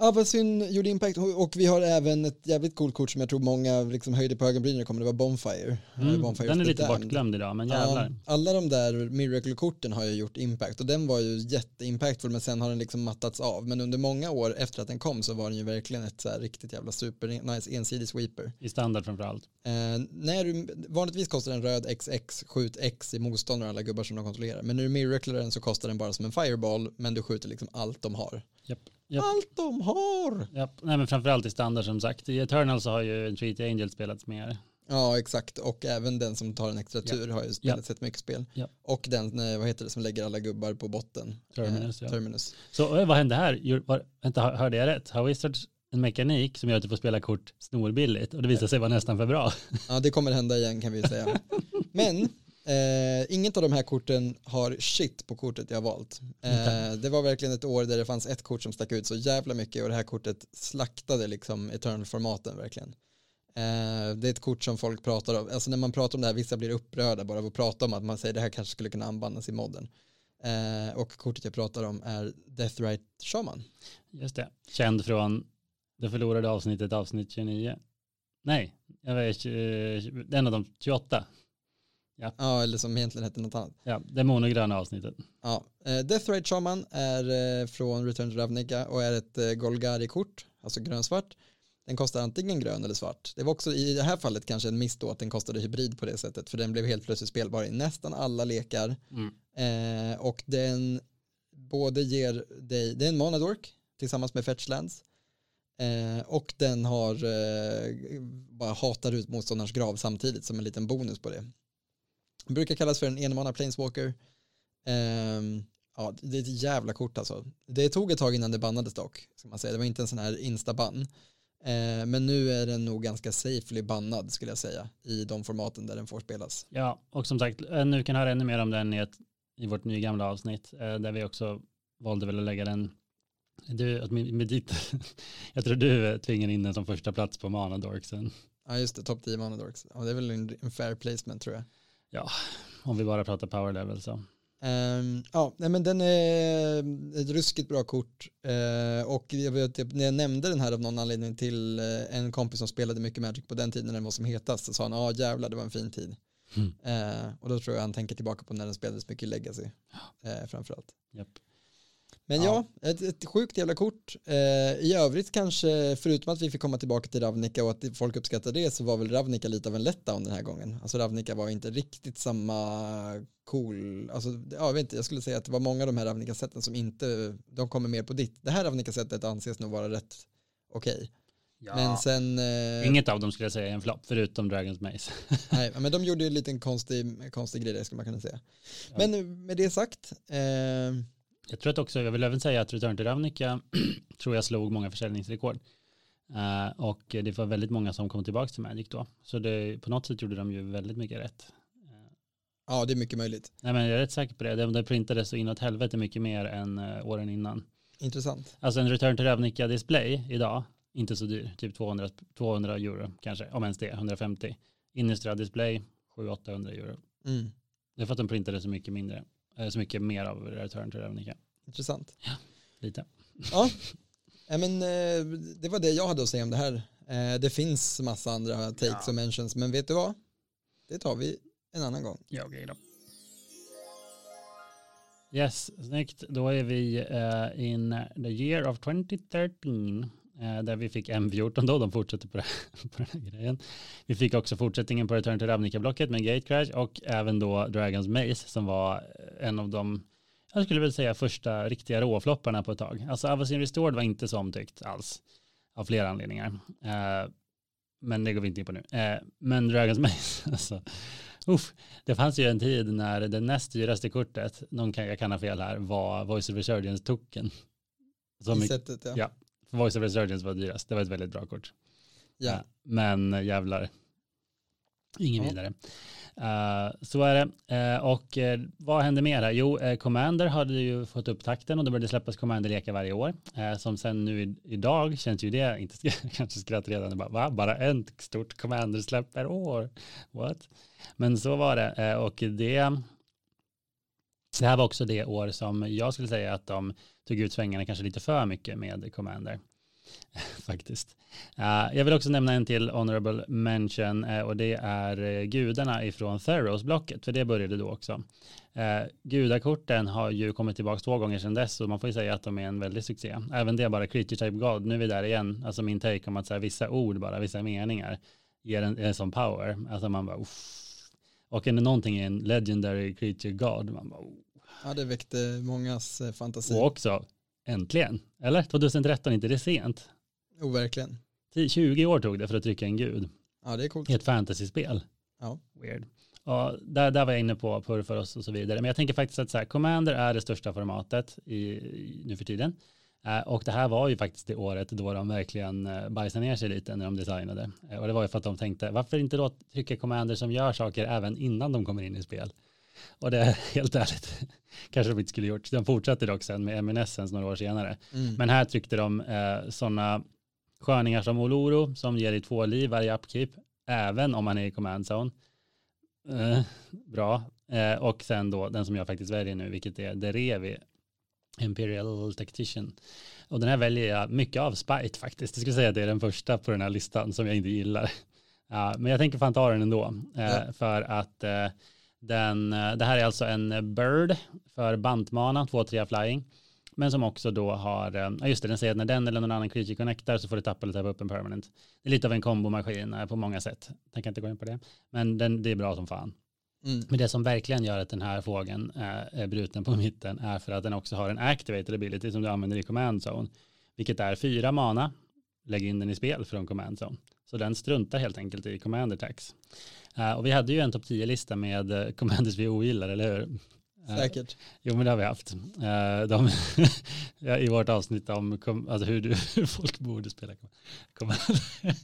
Avacyn gjorde impact och vi har även ett jävligt coolt kort som jag tror många liksom höjde på ögonbrynen kommer, det var Bonfire. Mm, Bonfire den är lite Damned. bortglömd idag, men jävlar. Ja, alla de där Miracle-korten har ju gjort impact och den var ju jätteimpactful men sen har den liksom mattats av. Men under många år efter att den kom så var den ju verkligen ett så här riktigt jävla super nice ensidig sweeper. I standard framförallt. Eh, när du, vanligtvis kostar en röd XX, skjut X i motståndare och alla gubbar som de kontrollerar. Men när du miraclar den så kostar den bara som en fireball men du skjuter liksom allt de har. Japp. Japp. Allt de har! Ja, nej men framförallt i standard som sagt. I Eternal så har ju Entreaty Angel spelats mer. Ja, exakt. Och även den som tar en extra tur har ju spelat sett mycket spel. Ja. Och den, eh, vad heter det, som lägger alla gubbar på botten. Terminus, Eh, ja. Terminus. Så eh, vad hände här? Var, vänta, hör- hörde jag rätt? Har Wizards en mekanik som gör att du får spela kort snorbilligt och det visar sig vara nästan för bra? Ja, det kommer hända igen kan vi säga. Men eh, inget av de här korten har shit på kortet jag har valt. Eh, det var verkligen ett år där det fanns ett kort som stack ut så jävla mycket och det här kortet slaktade liksom Eternal-formaten verkligen. Eh, det är ett kort som folk pratar om, alltså när man pratar om det här, vissa blir upprörda bara av att prata om att man säger det här kanske skulle kunna anbandas i modden. Eh, och kortet jag pratar om är Deathrite Shaman. Just det. Känd från det förlorade avsnittet, avsnitt 29. Nej, jag vet, eh, en av de 28. Ja, eller som egentligen hette något annat. Ja, det monogröna avsnittet. Ja, eh, Death Ride Shaman är eh, från Return to Ravnica och är ett eh, Golgari-kort, alltså grönsvart. Den kostar antingen grön eller svart. Det var också i det här fallet kanske en miss då att den kostade hybrid på det sättet för den blev helt plötsligt spelbar i nästan alla lekar Mm. eh, och den både ger dig, det är en Monadork tillsammans med Fetchlands eh, och den har eh, bara hatar ut motståndarens grav samtidigt som en liten bonus på det. Brukar kallas för en enmana planeswalker. Ehm, ja, det är ett jävla kort alltså. Det tog ett tag innan det bannades dock, ska man säga. Det var inte en sån här instabann. Eh, men nu är den nog ganska safely bannad skulle jag säga i de formaten där den får spelas. Ja, och som sagt, eh, nu kan höra ännu mer om den i, ett, i vårt nygamla avsnitt, eh, där vi också valde väl att lägga den du, med, ditt, jag tror du tvingar in den som första plats på Manadorksen. Ja just det, topp 10 Monadorks. Ja, det är väl en, en fair placement tror jag. Om vi bara pratar power level så. Ehm, ja, nej, men den är ett ruskigt bra kort eh, och jag vet, när jag nämnde den här av någon anledning till eh, en kompis som spelade mycket Magic på den tiden när den var som hetast så sa han, ja jävlar det var en fin tid. Mm. Eh, och då tror jag han tänker tillbaka på när den spelades mycket i Legacy framförallt. Japp. Men Ja. ja, ett, ett sjukt jävla kort. Eh, I övrigt kanske, förutom att vi fick komma tillbaka till Ravnica och att folk uppskattar det så var väl Ravnica lite av en letdown den här gången. Alltså Ravnica var inte riktigt samma cool, alltså ja, jag vet inte, jag skulle säga att det var många av de här Ravnica-sätten som inte, de kommer mer på ditt. Det här Ravnica-sättet anses nog vara rätt okej. Men sen, eh, Inget av dem skulle jag säga är en flopp, förutom Dragons Maze. nej, men de gjorde ju en liten konstig, konstig grej där skulle man kunna säga. Ja. Men med det sagt, eh, Jag tror att också, jag vill även säga att Return to Ravnica tror jag slog många försäljningsrekord. Eh, och det var väldigt många som kom tillbaka till Magic då. Så det, på något sätt gjorde de ju väldigt mycket rätt. Ja det är mycket möjligt. nej men jag är rätt säker på det. Det, det printades så inåt helvete mycket mer än eh, åren innan. Intressant. Alltså en Return to Ravnica display idag, inte så dyr, typ 200, 200 euro kanske, om ens det, 150. Innistrad display, 700-800 euro. Mm. Det är för att de printade så mycket mindre, så mycket mer av Return to Ravnica. Intressant. Lite. Ja, ja men, eh, det var det jag hade att säga om det här. Eh, det finns massa andra takes och mentions, men vet du vad? Det tar vi en annan gång. Ja, okej då. Yes, snyggt. Då är vi eh, in the year of 2013. Eh, där vi fick M14 då, de fortsätter på, det, på den här grejen. Vi fick också fortsättningen på Return to Ravnica-blocket med Gate Crash och även då Dragons Maze som var en av de, jag skulle väl säga första riktiga råflopparna på ett tag. Alltså Avacyn Restored var inte så omtyckt alls av flera anledningar. Eh, men det går vi inte in på nu. Eh, men Dragons Maze, alltså, uff, det fanns ju en tid när det näst dyraste kortet, någon kan, jag kan ha fel här, var Voice of Resurgence token. Så I mycket, sättet, ja. ja. Voice of Resurgence var dyrast, det var ett väldigt bra kort. ja. Eh, Men jävlar, ingen vidare. Eh, så är det. Eh, och eh, vad hände mer här? Jo, eh, Commander hade ju fått upp takten och det började släppas Commander-lekar varje år. Eh, som sen nu i, idag känns ju det, inte sk- kanske skrattretande, bara, va? bara ett stort Commander-släpp per år. What? Men så var det. Eh, och det, det här var också det år som jag skulle säga att de tog ut svängarna kanske lite för mycket med Commander. Faktiskt. Uh, jag vill också nämna en till honorable mention uh, och det är uh, gudarna ifrån Theros-blocket, för det började då också. Uh, gudakorten har ju kommit tillbaka två gånger sedan dess och man får ju säga att de är en väldig succé. Även det bara creature type god, nu är vi där igen, alltså min take om att så här, vissa ord bara, vissa meningar ger en, en sån power. Alltså man bara, uff. Och är det någonting i en legendary creature god, man bara, uff ja, det väckte mångas eh, fantasi. Och också äntligen. Eller? 2013, inte det sent? Jo, verkligen. 10, 20 år tog det för att trycka en gud Ja, det är coolt. i ett fantasyspel. Ja. Weird. Och där, där var jag inne på purr för oss och så vidare. Men jag tänker faktiskt att så här, Commander är det största formatet i, i, nu för tiden. Eh, och det här var ju faktiskt det året då de verkligen eh, bajsade ner sig lite när de designade. Eh, och det var ju för att de tänkte, varför inte då trycka Commander som gör saker även innan de kommer in i spel? Och det är helt ärligt, kanske de inte skulle gjort. De fortsatte dock sen med Eminescence några år senare. Mm. Men här tryckte de eh, sådana sköningar som Oloro som ger dig två liv varje upkeep, även om man är i command zone. Eh, bra. Eh, och sen då den som jag faktiskt väljer nu, vilket är Derevi, Imperial Tactician. Och den här väljer jag mycket av spite faktiskt. Jag skulle säga att det är den första på den här listan som jag inte gillar. Ja, men jag tänker fan ta den ändå. Eh, Ja. För att eh, den, eh, det här är alltså en bird för bantmana, 2-3 flying. Men som också då har, eh, just det, den säger att när den eller någon annan creature connectar så får du tappa eller tappa upp en permanent. Det är lite av en kombomaskin eh, på många sätt. Jag kan inte gå in på det. Men den, det är bra som fan. Mm. Men det som verkligen gör att den här fågeln är bruten på mitten är för att den också har en activated ability som du använder i command zone. Vilket är fyra mana, lägg in den i spel från command zone. Så den struntar helt enkelt i commander tax. Eh, och vi hade ju en topp 10-lista med commanders vi ogillar, eller hur? Eh, Säkert. Jo, men det har vi haft. Eh, de, I vårt avsnitt om alltså hur, du, hur folk borde spela Commander.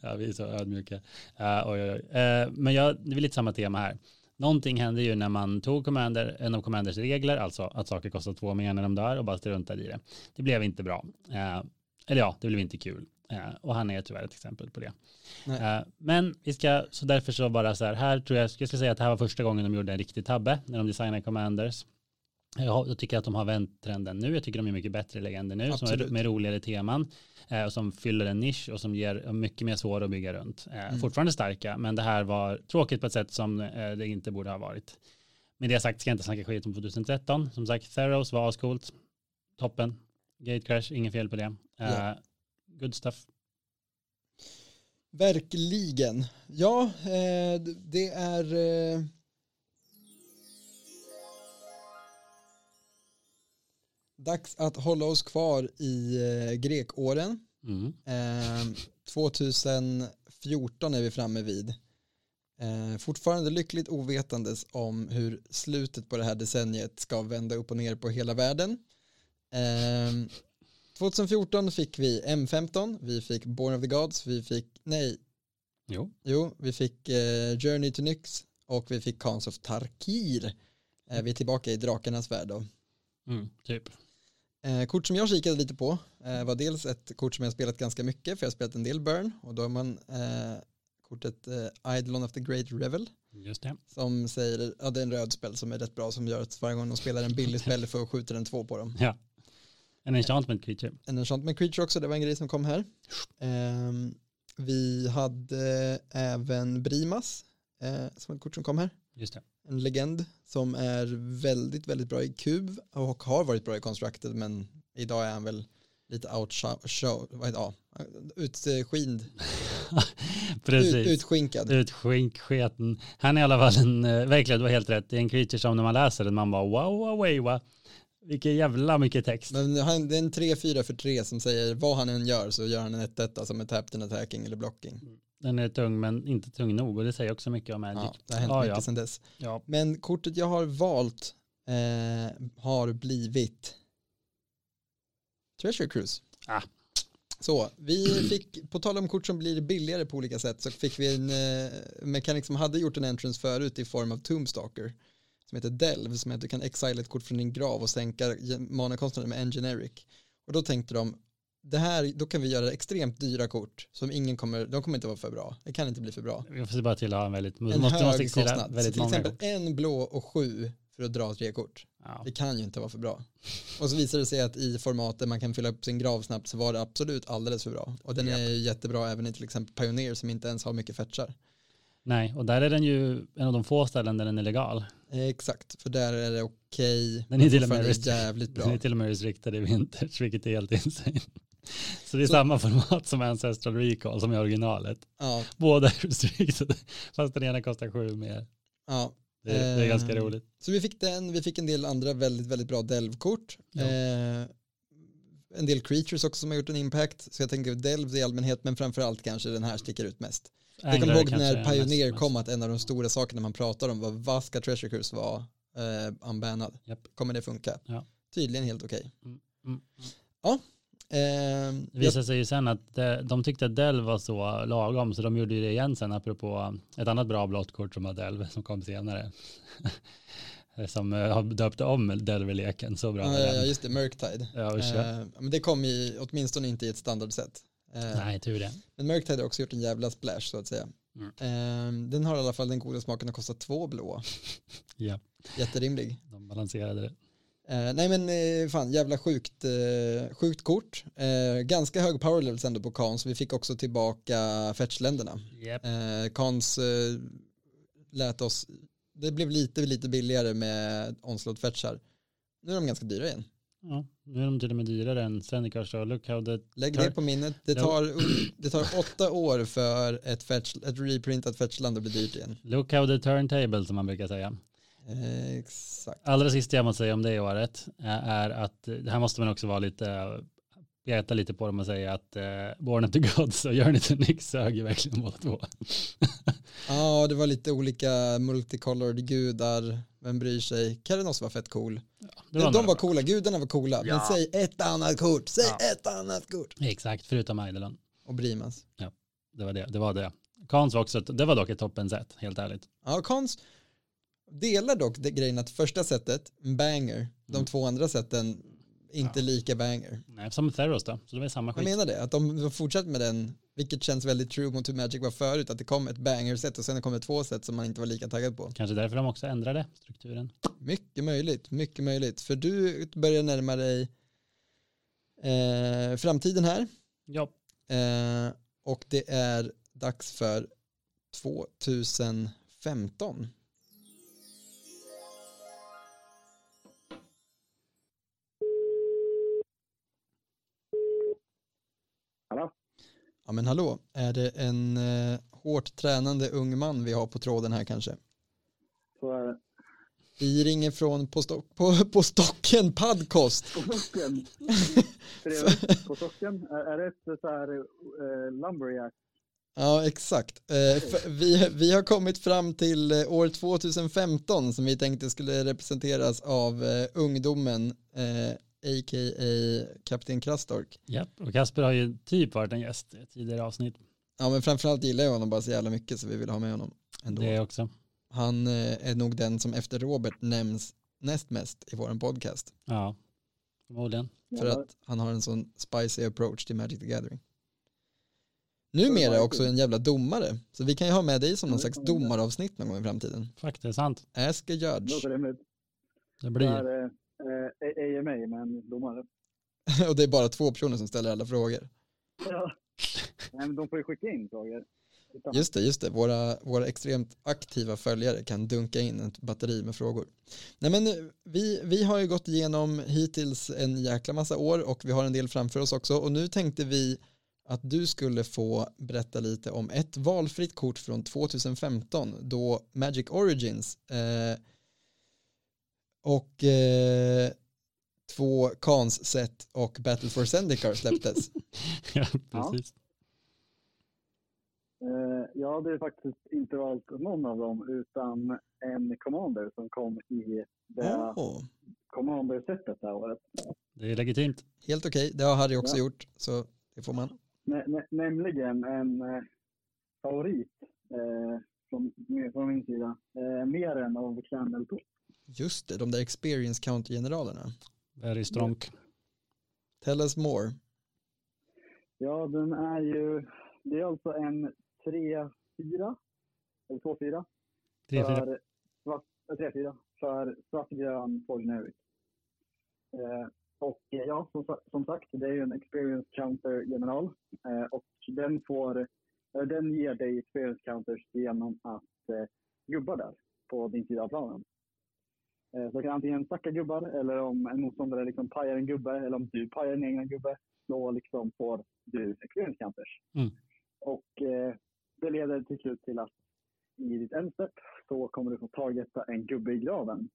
ja, vi är så ödmjuka. Oj, oj, oj. Eh, men jag, det är lite samma tema här. Någonting hände ju när man tog Commander, en av Commanders regler, alltså att saker kostar två mer när de dör och bara struntade i det. Det blev inte bra. Eh, eller ja, det blev inte kul. Eh, och han är tyvärr ett exempel på det. Nej. Eh, men vi ska, så därför så bara så här, här tror jag, jag ska säga att det här var första gången de gjorde en riktig tabbe när de designade Commanders. Jag, tycker att de har vänt trenden nu. Jag tycker de är mycket bättre legender nu som är med roligare teman eh, och som fyller en nisch och som ger mycket mer svår att bygga runt. Mm. Fortfarande starka, men det här var tråkigt på ett sätt som det inte borde ha varit. Med det sagt ska jag inte snacka skit om 2013. Som sagt, Theros var ascoolt. Toppen. Gate Crash, inget fel på det. Ja. Good stuff. Verkligen. Ja, eh, det är... Eh, dags att hålla oss kvar i eh, grekåren. Mm. Eh, 2014 är vi framme vid. Fortfarande lyckligt ovetandes om hur slutet på det här decenniet ska vända upp och ner på hela världen. Eh, 2014 fick vi M15, vi fick Born of the Gods, vi fick, nej, Jo. jo, vi fick eh, Journey to Nyx och vi fick Khans of Tarkir. Eh, vi är tillbaka i drakarnas värld då. Mm, typ. Eh, kort som jag kikade lite på eh, var dels ett kort som jag spelat ganska mycket för jag har spelat en del Burn och då har man eh, kortet eh, Eidolon of the Great Revel Just det. som säger, ja det är en röd spel som är rätt bra som gör att varje gång de spelar en billig spel att skjuta den två på dem. Ja. En enchantment creature. En enchantment creature också, det var en grej som kom här. Ehm, vi hade även Brimas eh, som ett kort som kom här. Just det. En legend som är väldigt, väldigt bra i kub och har varit bra i constructed men idag är han väl lite outshow, vad heter, ja, utskind, Precis. ut, utskinkad. Utskinksketen. Han är i alla fall en, eh, verkligen du har helt rätt, det är en creature som när man läser den man bara wow, wow, wow, wow. Vilken jävla mycket text. Men han, det är en 3-4 för 3 som säger vad han än gör så gör han en 1 som är tapped and attacking eller blocking. Den är tung men inte tung nog och det säger också mycket om Magic. Ja, det har hänt Ja, mycket ja. sedan dess. Ja. Men kortet jag har valt eh, har blivit Treasure Cruise. Ah. Så vi fick, på tal om kort som blir billigare på olika sätt så fick vi en eh, mekanik som hade gjort en entrance förut i form av Tombstalker som heter Delve som är att du kan exile ett kort från din grav och sänka manakostnaden med en generic. Och då tänkte de det här, då kan vi göra extremt dyra kort som ingen kommer, de kommer inte vara för bra. Det kan inte bli för bra. Jag får bara till att ha en väldigt, En måste, måste hög fixera kostnad. Väldigt till exempel en blå och sju för att dra tre kort. Ja. Det kan ju inte vara för bra. Och så visar det sig att i format där man kan fylla upp sin grav snabbt så var det absolut alldeles för bra. Och den är ju jättebra även i till exempel Pioneer som inte ens har mycket fetchar. Nej, och där är den ju en av de få ställen där den är legal. Eh, Exakt, för där är det okej. Den är till och med Den är bra. till och med restriktad i vintage, vilket är helt insane. Så det är Så- samma format som Ancestral Recall som är originalet. Ja, Båda är restricted, fast den ena kostar sju mer. ja. Det är, det är ganska Eh, roligt. Så vi fick den, vi fick en del andra väldigt, väldigt bra delvkort. Ja. Eh, en del creatures också som har gjort en impact. Så jag tänker Delves i allmänhet, men framförallt kanske den här sticker ut mest. Jag kommer ihåg när Pioneer mest. kom att en av de stora sakerna man pratar om var vad ska Treasure Cruise vara eh, unbannad? Japp. Kommer det funka? Ja. Tydligen helt okej. Mm, mm. Eh, Det jag- visade sig ju sen att de, de tyckte att Delv var så lagom så de gjorde ju det igen sen apropå ett annat bra blått kort som var Delv som kom senare. som eh, har döpt om Delver-leken så bra. Ja, ja, ja, just det, Murktide. Ja, ja. Eh, men det kom i, åtminstone inte i ett standardset. Eh, Nej, tur det. Men Murktide har också gjort en jävla splash så att säga. Mm. Eh, den har i alla fall den goda smaken att kosta två blå. Ja, Jätterimlig. de balanserade det. Eh, nej men eh, fan jävla sjukt, sjukt kort. Ganska hög power levels ändå på Kans. Vi fick också tillbaka fetchländerna. Yep. Kans lät oss, det blev lite, lite billigare med onslaught fetchar. Nu är de ganska dyra igen. Ja, nu är de till och med dyrare än look how the... Lägg det på minnet. Det tar, det tar åtta år för ett, fetch, ett reprintat fetchland att bli dyrt igen. Look how the turntable som man brukar säga. Eh, exakt. Allra sista jag måste säga om det året är att eh, här måste man också vara lite peta lite på dem och säga att eh, Born of the Gods och Journey to Nyx sög ju verkligen båda två. Ja, det var lite olika multicolored gudar. Vem bryr sig? Keranos var fett cool. Det de några var coola, gudarna var coola. Men Ja. säg ett annat kort, säg Ja. ett annat kort. Exakt, förutom Eidolon. Och Brimas. Det var det. Det var det. Kans var också, det var dock ett toppen set, helt ärligt. Ja, Kons delar dock det grejen att första setet, banger. De Mm. två andra sätten, inte Ja. lika banger. Nej, som Theros då, så det var samma Jag skit. menar det, att de de fortsätter med den, vilket känns väldigt true mot hur Magic var förut, att det kom ett banger-set och sen kom det två set som man inte var lika taggad på. Kanske därför de också ändrade strukturen. Mycket möjligt, mycket möjligt. För du börjar närma dig eh, framtiden här. Ja. Eh, och det är dags för 2015. Hallå? Ja men hallå, är det en eh, hårt tränande ung man vi har på tråden här kanske? Så är det. Vi ringer från På, Stock, på, på Stocken Podcast. På. Trevligt. På socken. Är, är det ett så här uh, lumberjack? Ja, exakt. Eh, vi, vi har kommit fram till eh, år 2015 som vi tänkte skulle representeras av eh, ungdomen, eh, a.k.a. Kapten Krastork. Japp, och Kasper har ju typ varit en gäst i tidigare avsnitt. Ja, men framförallt gillar jag honom bara så jävla mycket så vi vill ha med honom ändå. Det också. Han eh, är nog den som efter Robert nämns näst mest i vår podcast. Ja, förmodligen. För att han har en sån spicy approach till Magic the Gathering. Numera också en jävla domare. Så vi kan ju ha med dig som någon slags domaravsnitt någon gång i framtiden. Faktiskt sant. Ask a judge. Det Det blir eh, AMA med en domare. Och det är bara två personer som ställer alla frågor. Ja. Nej, men de får ju skicka in frågor. Just det, just det. Våra, våra extremt aktiva följare kan dunka in ett batteri med frågor. Nej men eh, vi, vi har ju gått igenom hittills en jäkla massa år och vi har en del framför oss också och nu tänkte vi att du skulle få berätta lite om ett valfritt kort från 2015 då Magic Origins eh, och eh, två Kans set och Battle for Zendikar släpptes. ja, precis. Eh, jag hade faktiskt inte valt någon av dem utan en commander som kom i det Åh, commander-sättet det här året. Det är legitimt. helt okej, det har Harry också Ja. gjort så det får man. Nä, nä, nämligen en eh, favorit eh, från, från min sida. Eh, mer än av Candle Top. Just det, de där experience counter-generalerna. Very stronk. Tell us more. Ja, den är ju... Det är alltså en 3-4. Eller 2-4. 3-4. För svart, äh, 3-4. För svartgrön Forgeneric. Eh, och eh, ja, som, som sagt, det är ju en experience counter-general. Eh, och den får... eh, Den ger dig experience counters genom att eh, gubbar där på din sida av planen. Eh, så du kan antingen stacka gubbar eller om en motståndare liksom pajar en gubbe eller om du pajar en egen gubbe då liksom får du experience counters. Mm. Och eh, det leder till slut till att i ditt endstep så kommer du få targeta en gubbe i graven.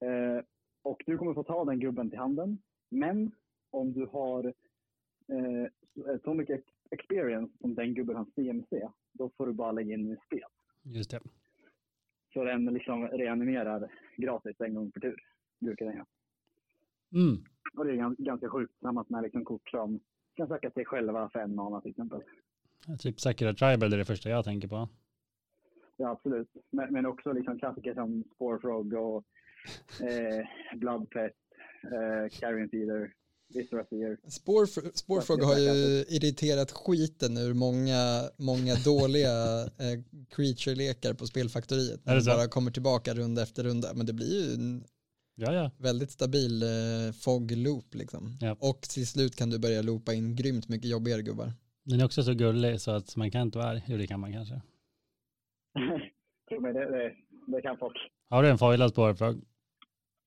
Eh, och du kommer få ta den gubben till handen. Men om du har eh, så mycket ex- experience som den gubben har CMC, då får du bara lägga in i spel. Just det. Så den liksom reanimerar gratis en gång per tur, brukar den göra. Mm. Och det är gans- ganska sjukt tillsammans med liksom kort som kan söka sig själva fem mana till exempel. Typ Sakura Tribal är det första jag tänker på. Ja, absolut. Men, men också liksom klassiker som Sporefrog och eh, Bloodpet, eh, Carrion Feeder, Viscera Seer. Spårfr- Spårfrog har ju irriterat skiten ur många, många dåliga eh, creature-lekar på spelfaktoriet. Är det När så? bara kommer tillbaka runda efter runda. Men det blir ju en Ja, ja. väldigt stabil eh, fog-loop liksom. Ja. Och till slut kan du börja loopa in grymt mycket jobbigare gubbar. Den är också så gullig så att man kan inte vara arg. Jo, det kan man kanske. Mig, det, det, det kan folk. Har du en foilad spårfrog?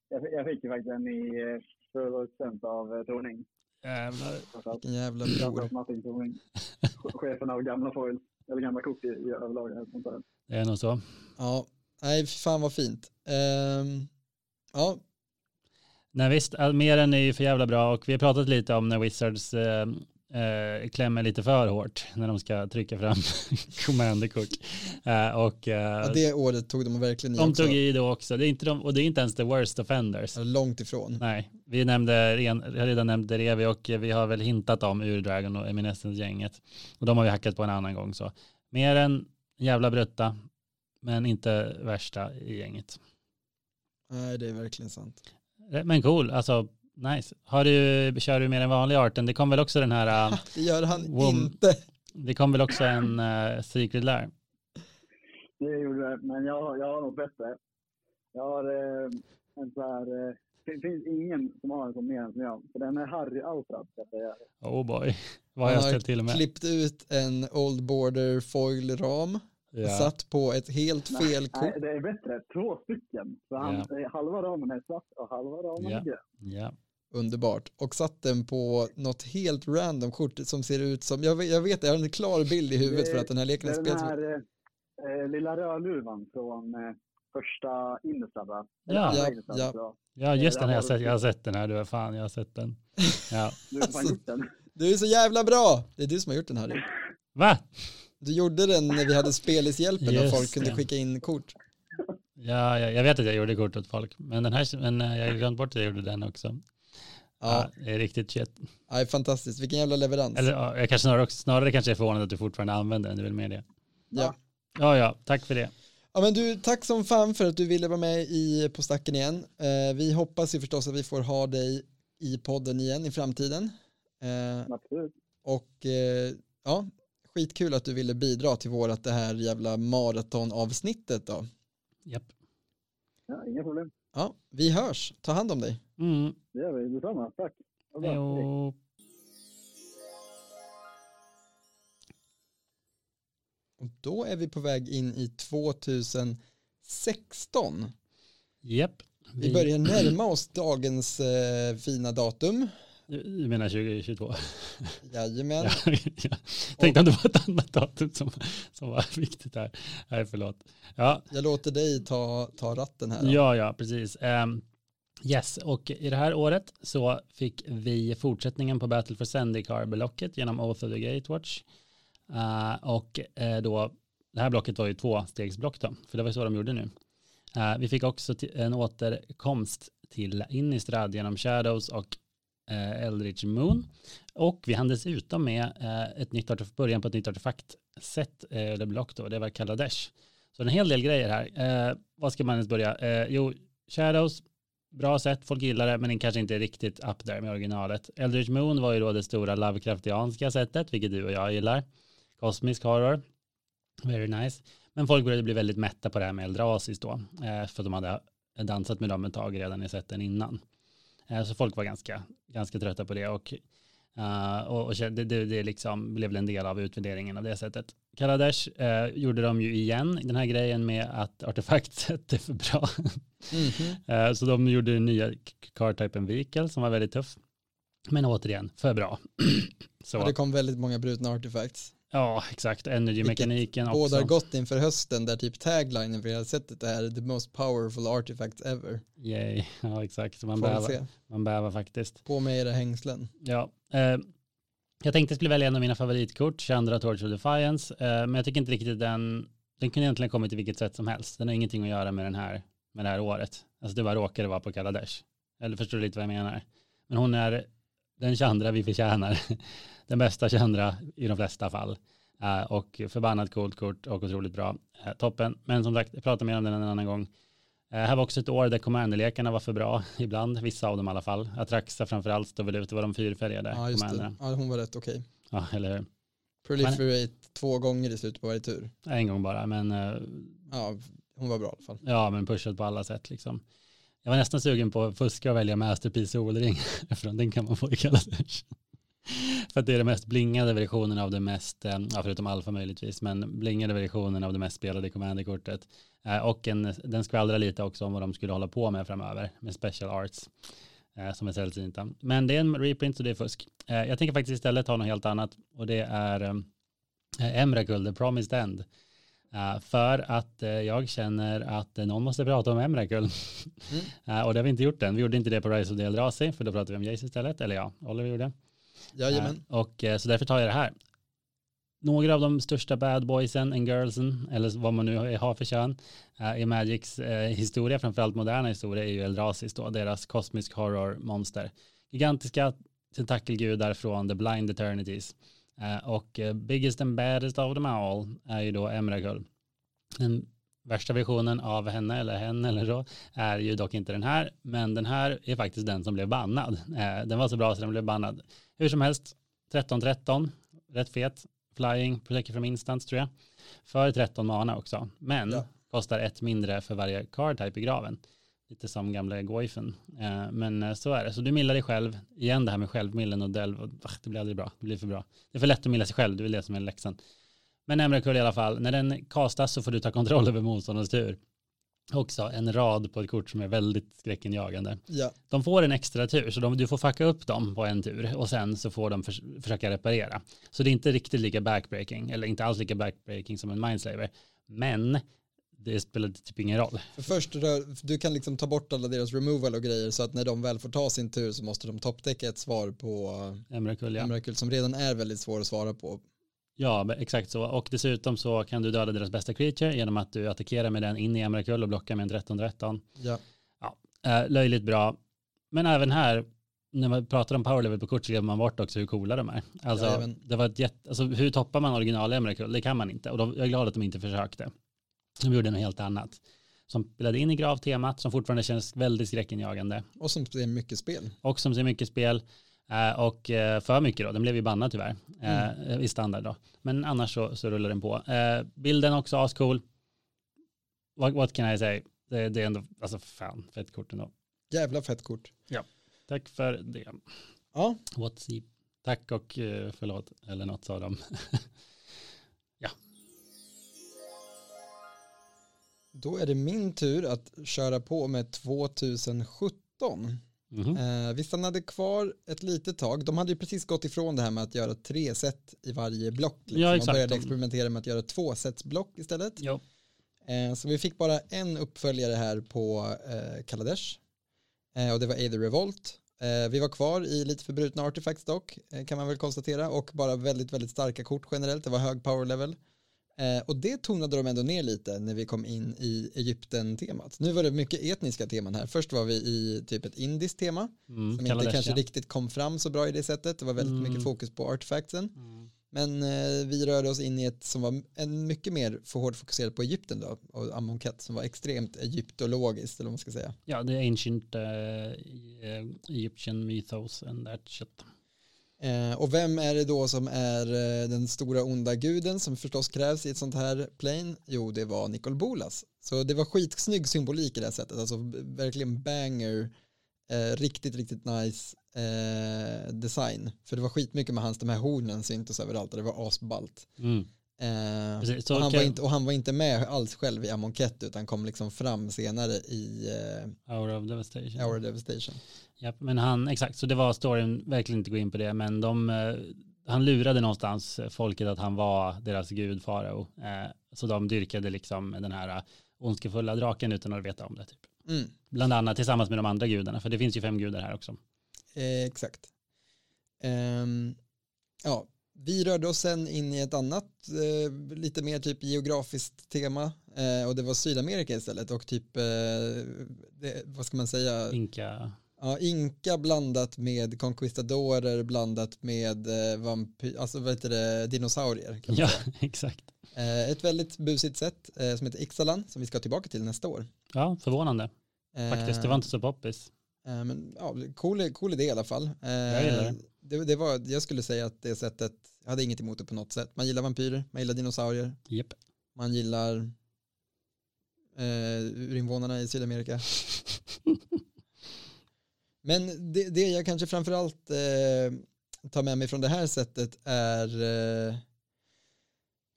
Jag, fick- jag fick ju faktiskt en i eh, producent av eh, Torning. Jävlar. Vilken jävla bror. Martin Torning. Chefen av gamla foils, eller gamla kort i, i överlag. Det är nog så. Ja, nej fan vad fint. Ehm, ja, Nej visst, all- meren är ju för jävla bra och vi har pratat lite om när Wizards eh, eh, klämmer lite för hårt när de ska trycka fram commanderkort. Eh, och eh, ja, det året tog de verkligen i de också. tog i då också. Det är inte de, och det är inte ens the worst offenders. Långt ifrån. Nej, vi nämnde, redan nämnt Derevi och vi har väl hintat om Ur-Dragon och Eminescence-gänget. Och de har vi hackat på en annan gång så. Mer än jävla brutta, men inte värsta i gänget. Nej, det är verkligen sant. Eh, Men cool, alltså nice. Har du, kör du mer än vanlig arten? Det kom väl också den här, äh, Det gör han Wom- inte. det kom väl också en uh, Secret Lair? Det gjorde det, men jag, har- jag har något bättre. Jag har eh, en så här... Eh, det finns ingen som har en sån mer än som jag. För den är jag säga. Oh boy, vad har Han jag har ställt till med? klippt ut en Old Border foil-ram. Ja. Satt på ett helt fel Nej, kort. det är bättre. Två stycken. Så han, eh, halva ramen är svart och halva ramen Ja. är grön. Ja. Underbart. Och satt den på något helt random kort som ser ut som, jag vet, jag, vet jag har en klar bild i huvudet Det- för att den här leken är är den spelad. här eh, eh, lilla rödluvan från eh, första Innistrad. Ja. Ja, Ja, ja. ja. ja, just den har jag var sett. Jag har sett den här. Du, fan, jag har sett den. Ja. Du har Alltså, gjort den. Du är så jävla bra! Det är du som har gjort den här. Va? Du gjorde den när vi hade spelishjälpen och folk kunde skicka in kort. Ja, jag, jag vet att jag gjorde kort åt folk, men den här, men eh, jag har glömt bort att jag gjorde den också. Ja, Ja, det är riktigt shit. ja fantastiskt. Vilken jävla leverans. Eller ja, jag kanske snarare, också, snarare kanske är förvånad att du fortfarande använder den, det är väl mer det. Ja. Ja, ja, tack för det. Ja men du, tack som fan för att du ville vara med i På stacken igen. Eh, vi hoppas ju förstås att vi får ha dig i podden igen i framtiden. Eh, Absolut. och eh, ja, skitkul att du ville bidra till vårat det här jävla maratonavsnittet då. Japp. Ja, inga problem. Ja, vi hörs. Ta hand om dig. Mm. Det gör vi. Detsamma. Tack. Hej. Jo. Och då är vi på väg in i 2016. Japp. Vi börjar närma oss dagens eh, fina datum. Du menar 2022? Jajamän. Ja, jag tänkte om det var ett annat datum som, som var viktigt här. Nej, förlåt. Ja, Jag låter dig ta, ta ratten här. då. Ja, ja, precis. Ehm, yes, och i det här året så fick vi fortsättningen på Battle for Zendikar-blocket genom Oath of the Gatewatch. Uh, och uh, då, det här blocket var ju tvåstegsblock då, för det var ju så de gjorde nu. Uh, vi fick också en återkomst till Innistrad genom Shadows och uh, Eldritch Moon. Och vi hann dessutom med ett nytt början på ett nytt artefaktset, uh, eller block då, det var Kaladesh. Så en hel del grejer här. Vad ska man ens börja? Jo, Shadows, bra sätt, folk gillar det, men den kanske inte är riktigt up there med originalet. Eldritch Moon var ju då det stora Lovecraftianska sättet, vilket du och jag gillar. Kosmisk horror, very nice. Men folk började bli väldigt mätta på det här med Eldrasis då, eh, för att de hade dansat med dem ett tag redan i sätten innan. Eh, så folk var ganska, ganska trötta på det och eh, och, och det, det, det liksom blev väl en del av utvärderingen av det sättet. Kaladesh uh, gjorde de ju igen den här grejen med att artefaktsätt är för bra. Mhm. Uh, så de gjorde den nya card-typen Vehicle som var väldigt tuff. Men återigen, för bra. så, Ja, det kom väldigt många brutna artefacts. Ja, exakt. Energy-mekaniken också. Båda har gått inför hösten där typ taglinen för hela sättet är the most powerful artifact ever. Yay. Ja, exakt. Man bävar faktiskt. På med era hängslen. Ja. Eh, jag tänkte skulle välja en av mina favoritkort, 22 Torch of Defiance, eh, men jag tycker inte riktigt den, den kunde egentligen kommit i vilket sätt som helst. Den har ingenting att göra med den här, med det här året. Alltså det bara råkade vara på Kaladesh. Eller förstår du lite vad jag menar? Men hon är den Chandra vi förtjänar. Den bästa Chandra i de flesta fall. Eh, och förbannat coolt kort och otroligt bra. Eh, toppen. Men som sagt, jag pratar mer om den en annan gång. Eh, här var också ett år där commanderlekarna var för bra ibland, vissa av dem i alla fall. Atraxa framförallt stod väl ut, det var de fyrfärgade Ja, just det. Ja, hon var rätt okej. Ja, eller hur? Proliferate två gånger i slutet på varje tur. En gång bara, men eh, Ja, hon var bra i alla fall. ja, men pushat på alla sätt liksom. Jag var nästan sugen på att fuska och välja Masterpiece Solring, för den kan man få i Kaladesh. för att det är den mest blingade versionen av det mest, eh, ja, förutom alfa möjligtvis, men blingade versionen av det mest spelade commanderkortet. Eh, och en, den skvallrar lite också om vad de skulle hålla på med framöver, med special arts eh, som är sällsynta. Men det är en reprint så det är fusk. Eh, jag tänker faktiskt istället ta något helt annat och det är eh, Emrakul, The Promised End. För att jag känner att någon måste prata om Emrakul. Mm. och det har vi inte gjort än. Vi gjorde inte det på Rise of the Eldrazi, för då pratade vi om Jace istället. Eller ja, Oliver gjorde. Jajamän. och så därför tar jag det här. Några av de största bad boysen and girlsen, eller vad man nu har för kön, eh, i Magics eh, historia, framförallt moderna historia, är ju Eldrasis då, deras kosmisk Horror monster. Gigantiska tentakelgudar från The Blind Eternities. Eh, och biggest and baddest of them all är ju då Emrakul. Den värsta versionen av henne eller henne eller så är ju dock inte den här, men den här är faktiskt den som blev bannad. Den var så bra så den blev bannad. Hur som helst, 13-13, rätt fet, flying, protect from instance tror jag, för 13 mana också, men Ja. kostar ett mindre för varje card type i graven. Lite som gamla Goifen. Eh, men eh, så är det. Så du millar dig själv. Igen det här med självmillen och delv. och- ach, Det blir aldrig bra. Det blir för bra. Det är för lätt att milla sig själv. Det är väl det som är läxan. Men Emrakul i alla fall. När den kastas så får du ta kontroll över motståndarens tur. Också en rad på ett kort som är väldigt skräckinjagande. Ja, De får en extra tur, så de, du får fucka upp dem på en tur och sen så får de förs försöka reparera. Så det är inte riktigt lika backbreaking, eller inte alls lika backbreaking som en Mindslaver. Men det spelar typ ingen roll. för först du kan liksom ta bort alla deras removal och grejer så att när de väl får ta sin tur så måste de topptäcka ett svar på Emrakul, ja. ja. Emrakul som redan är väldigt svår att svara på. Ja, exakt så. Och dessutom så kan du döda deras bästa creature genom att du attackerar med den in i Emrakul och blockar med en 13-13. Ja, Eh, löjligt bra. Men även här, när man pratar om power level på kort så glömmer man bort också hur coola de är. Alltså, Jajamän. det var ett jätte, alltså hur toppar man original Emrakul? Det kan man inte. Och de, jag är glad att de inte försökte. De gjorde något helt annat. Som spelade in i gravtemat, som fortfarande känns väldigt skräckinjagande. och som är mycket spel. Och som ser mycket spel. Eh, Och eh, för mycket då, den blev ju bannad tyvärr. eh, I standard då. Men annars så, så rullar den på. Bilden också ascool. What, what can I say? Det, det är ändå, alltså fan, fett kort ändå. Jävla fett kort. Tack för det. Ja, What's he? Tack och förlåt, eller något sa de. då är det min tur att köra på med 2017. Eh, vi stannade kvar ett litet tag. De hade ju precis gått ifrån det här med att göra tre set i varje block. Liksom. Ja, Man exakt. började De- experimentera med att göra två sets block istället. Jo. Eh, så vi fick bara en uppföljare här på eh, Kaladesh. Och det var Aether Revolt. Vi var kvar i lite förbrutna artifacts dock, kan man väl konstatera. Och bara väldigt, väldigt starka kort generellt. Det var hög power level. Eh, och det tonade de ändå ner lite när vi kom in i Egypten-temat. Nu var det mycket etniska teman här. Först var vi i typ ett indiskt tema Mm, som inte kanske riktigt kom fram så bra i det sättet. Det var väldigt Mm. mycket fokus på artefactsen. Mm. Men eh, vi rörde oss in i ett som var en mycket mer för hårt fokuserat på Egypten då och Amonkhet som var extremt egyptologiskt eller vad man ska säga. Ja, det är ancient uh, Egyptian mythos and that shit. Eh, och vem är det då som är eh, den stora onda guden som förstås krävs i ett sånt här plane? Jo, det var Nikol Bolas. Så det var skitsnygg symbolik i det här sättet, alltså verkligen banger, eh, riktigt, riktigt nice eh, design. För det var skitmycket med hans, de här hornen syntes överallt och det var asballt. Mm. Eh, Precis, och, han kan- var inte, och han var inte med alls själv i Amonkhet utan kom liksom fram senare i eh, Hour of Devastation. Hour of Devastation. Japp, men han, exakt, så det var storyn, verkligen inte gå in på det, men de, eh, han lurade någonstans folket att han var deras gud farao. Eh, så de dyrkade liksom den här ondskefulla draken utan att veta om det. Typ. Mm. Bland annat tillsammans med de andra gudarna, för det finns ju fem gudar här också. Eh, exakt. Ehm, ja, vi rörde oss sen in i ett annat, eh, lite mer typ geografiskt tema eh, och det var Sydamerika istället och typ, eh, det, vad ska man säga? Inka. Ja, Inka blandat med conquistadorer blandat med eh, vampyr, alltså vad heter det, dinosaurier. Ja, exakt. Eh, ett väldigt busigt sätt eh, som heter Ixalan som vi ska tillbaka till nästa år. Ja, förvånande faktiskt. Det var inte så poppis. Men, ja, cool, cool idé i alla fall. Jag gillar det. det, det var, jag skulle säga att det sättet, jag hade inget emot det på något sätt. Man gillar vampyrer, man gillar dinosaurier, Japp. man gillar eh, urinvånarna i Sydamerika. Men det, det jag kanske framförallt eh, tar med mig från det här sättet är eh,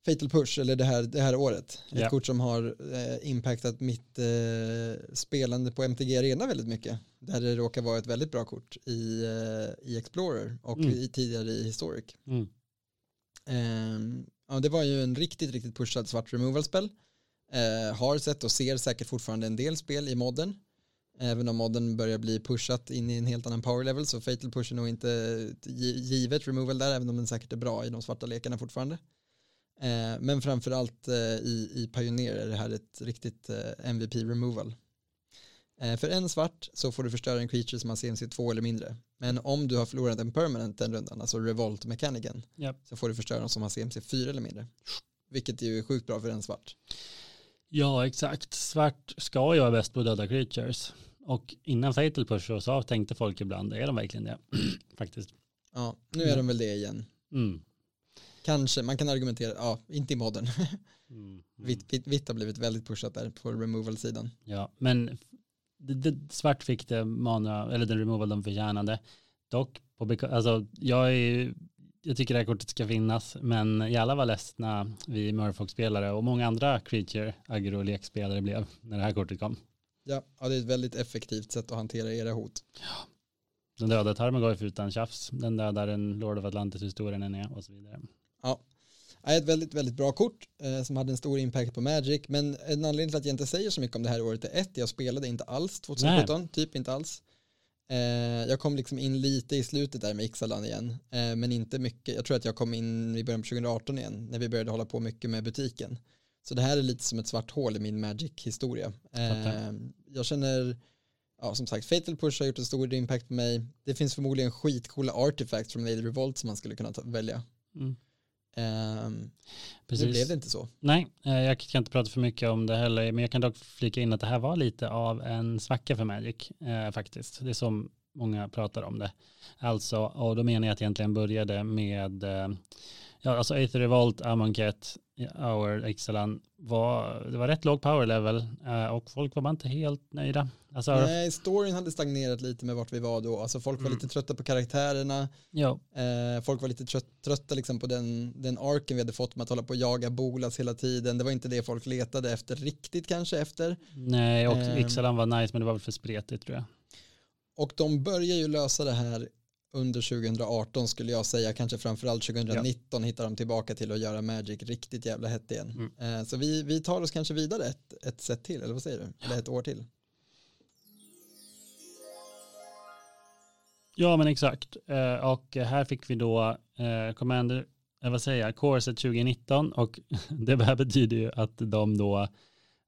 Fatal Push, eller det här, det här året. Ett Ja. kort som har eh, impactat mitt eh, spelande på MTG Arena väldigt mycket. Där det råkar vara ett väldigt bra kort i, eh, i Explorer och Mm. i, tidigare i Historic. Mm. Ehm, ja, det var ju en riktigt, riktigt pushad svart removal-spel. Eh, har sett och ser säkert fortfarande en del spel i modden. Även om modden börjar bli pushat in i en helt annan power level så Fatal Push är nog inte givet removal där även om den säkert är bra i de svarta lekarna fortfarande. Eh, men framförallt eh, i, i Pioneer är det här ett riktigt eh, MVP removal. Eh, för en svart så får du förstöra en creature som har CMC 2 eller mindre. Men om du har förlorat en permanent den rundan, alltså revolt mekaniken, Japp. så får du förstöra de som har CMC 4 eller mindre. Vilket ju är sjukt bra för en svart. Ja, exakt. Svart ska ju vara bäst på döda creatures. Och innan Fatal Push så tänkte folk ibland, är de verkligen det? Faktiskt. Ja, nu är Ja. de väl det igen. Mm. Kanske, man kan argumentera, ja, inte i modden. Mm. Vitt, vitt, vitt har blivit väldigt pushat där på removal-sidan. Ja, men det, det, svart fick det mana, eller den removal de förtjänade. Dock, på, alltså, jag, är, jag tycker det här kortet ska finnas, men jävlar vad ledsna vi Murfolk-spelare och många andra creature agro och lekspelare blev när det här kortet kom. Ja, ja, det är ett väldigt effektivt sätt att hantera era hot. Den dödar Tarmogoyf utan tjafs, den dödar en Lord of Atlantis-historien är och så vidare. Ja, Ja, ett väldigt, väldigt bra kort eh, som hade en stor impact på Magic. Men en anledning till att jag inte säger så mycket om det här året är ett, jag spelade inte alls 2017, typ inte alls. Eh, jag kom liksom in lite i slutet där med Ixalan igen, eh, men inte mycket. Jag tror att jag kom in i början på 2018 igen, när vi började hålla på mycket med butiken. Så det här är lite som ett svart hål i min Magic-historia. Eh, jag känner, ja som sagt, Fatal Push har gjort en stor impact på mig. Det finns förmodligen skitcoola artifacts från Lady Revolt som man skulle kunna ta, välja. Mm. Um, Precis. nu blev det inte så. Nej, eh, jag kan inte prata för mycket om det heller, men jag kan dock flika in att det här var lite av en svacka för Magic eh, faktiskt. Det är som många pratar om det. Alltså, och då menar jag att det egentligen började med, eh, ja alltså Aether Revolt, Amonkhet, Hour, Excelan, var, det var rätt låg power level eh, och folk var bara inte helt nöjda. Alltså, Nej, storyn hade stagnerat lite med vart vi var då. Alltså folk var Mm. lite trötta på karaktärerna. ja, Eh, folk var lite trött, trötta liksom på den, den arken vi hade fått med att hålla på och jaga Bolas hela tiden. Det var inte det folk letade efter riktigt kanske efter. nej, och Ehm. Excelan var nice, men det var väl för spretigt tror jag. Och de börjar ju lösa det här under 2018 skulle jag säga, kanske framförallt 2019 hittar de tillbaka till att göra Magic riktigt jävla hett igen. Mm. Eh, så vi, vi tar oss kanske vidare ett, ett set till, eller vad säger du? Eller ett år till. Ja, men exakt. Eh, Och här fick vi då eh, Commander, vad säger jag, Corset 2019 och det här betyder ju att de då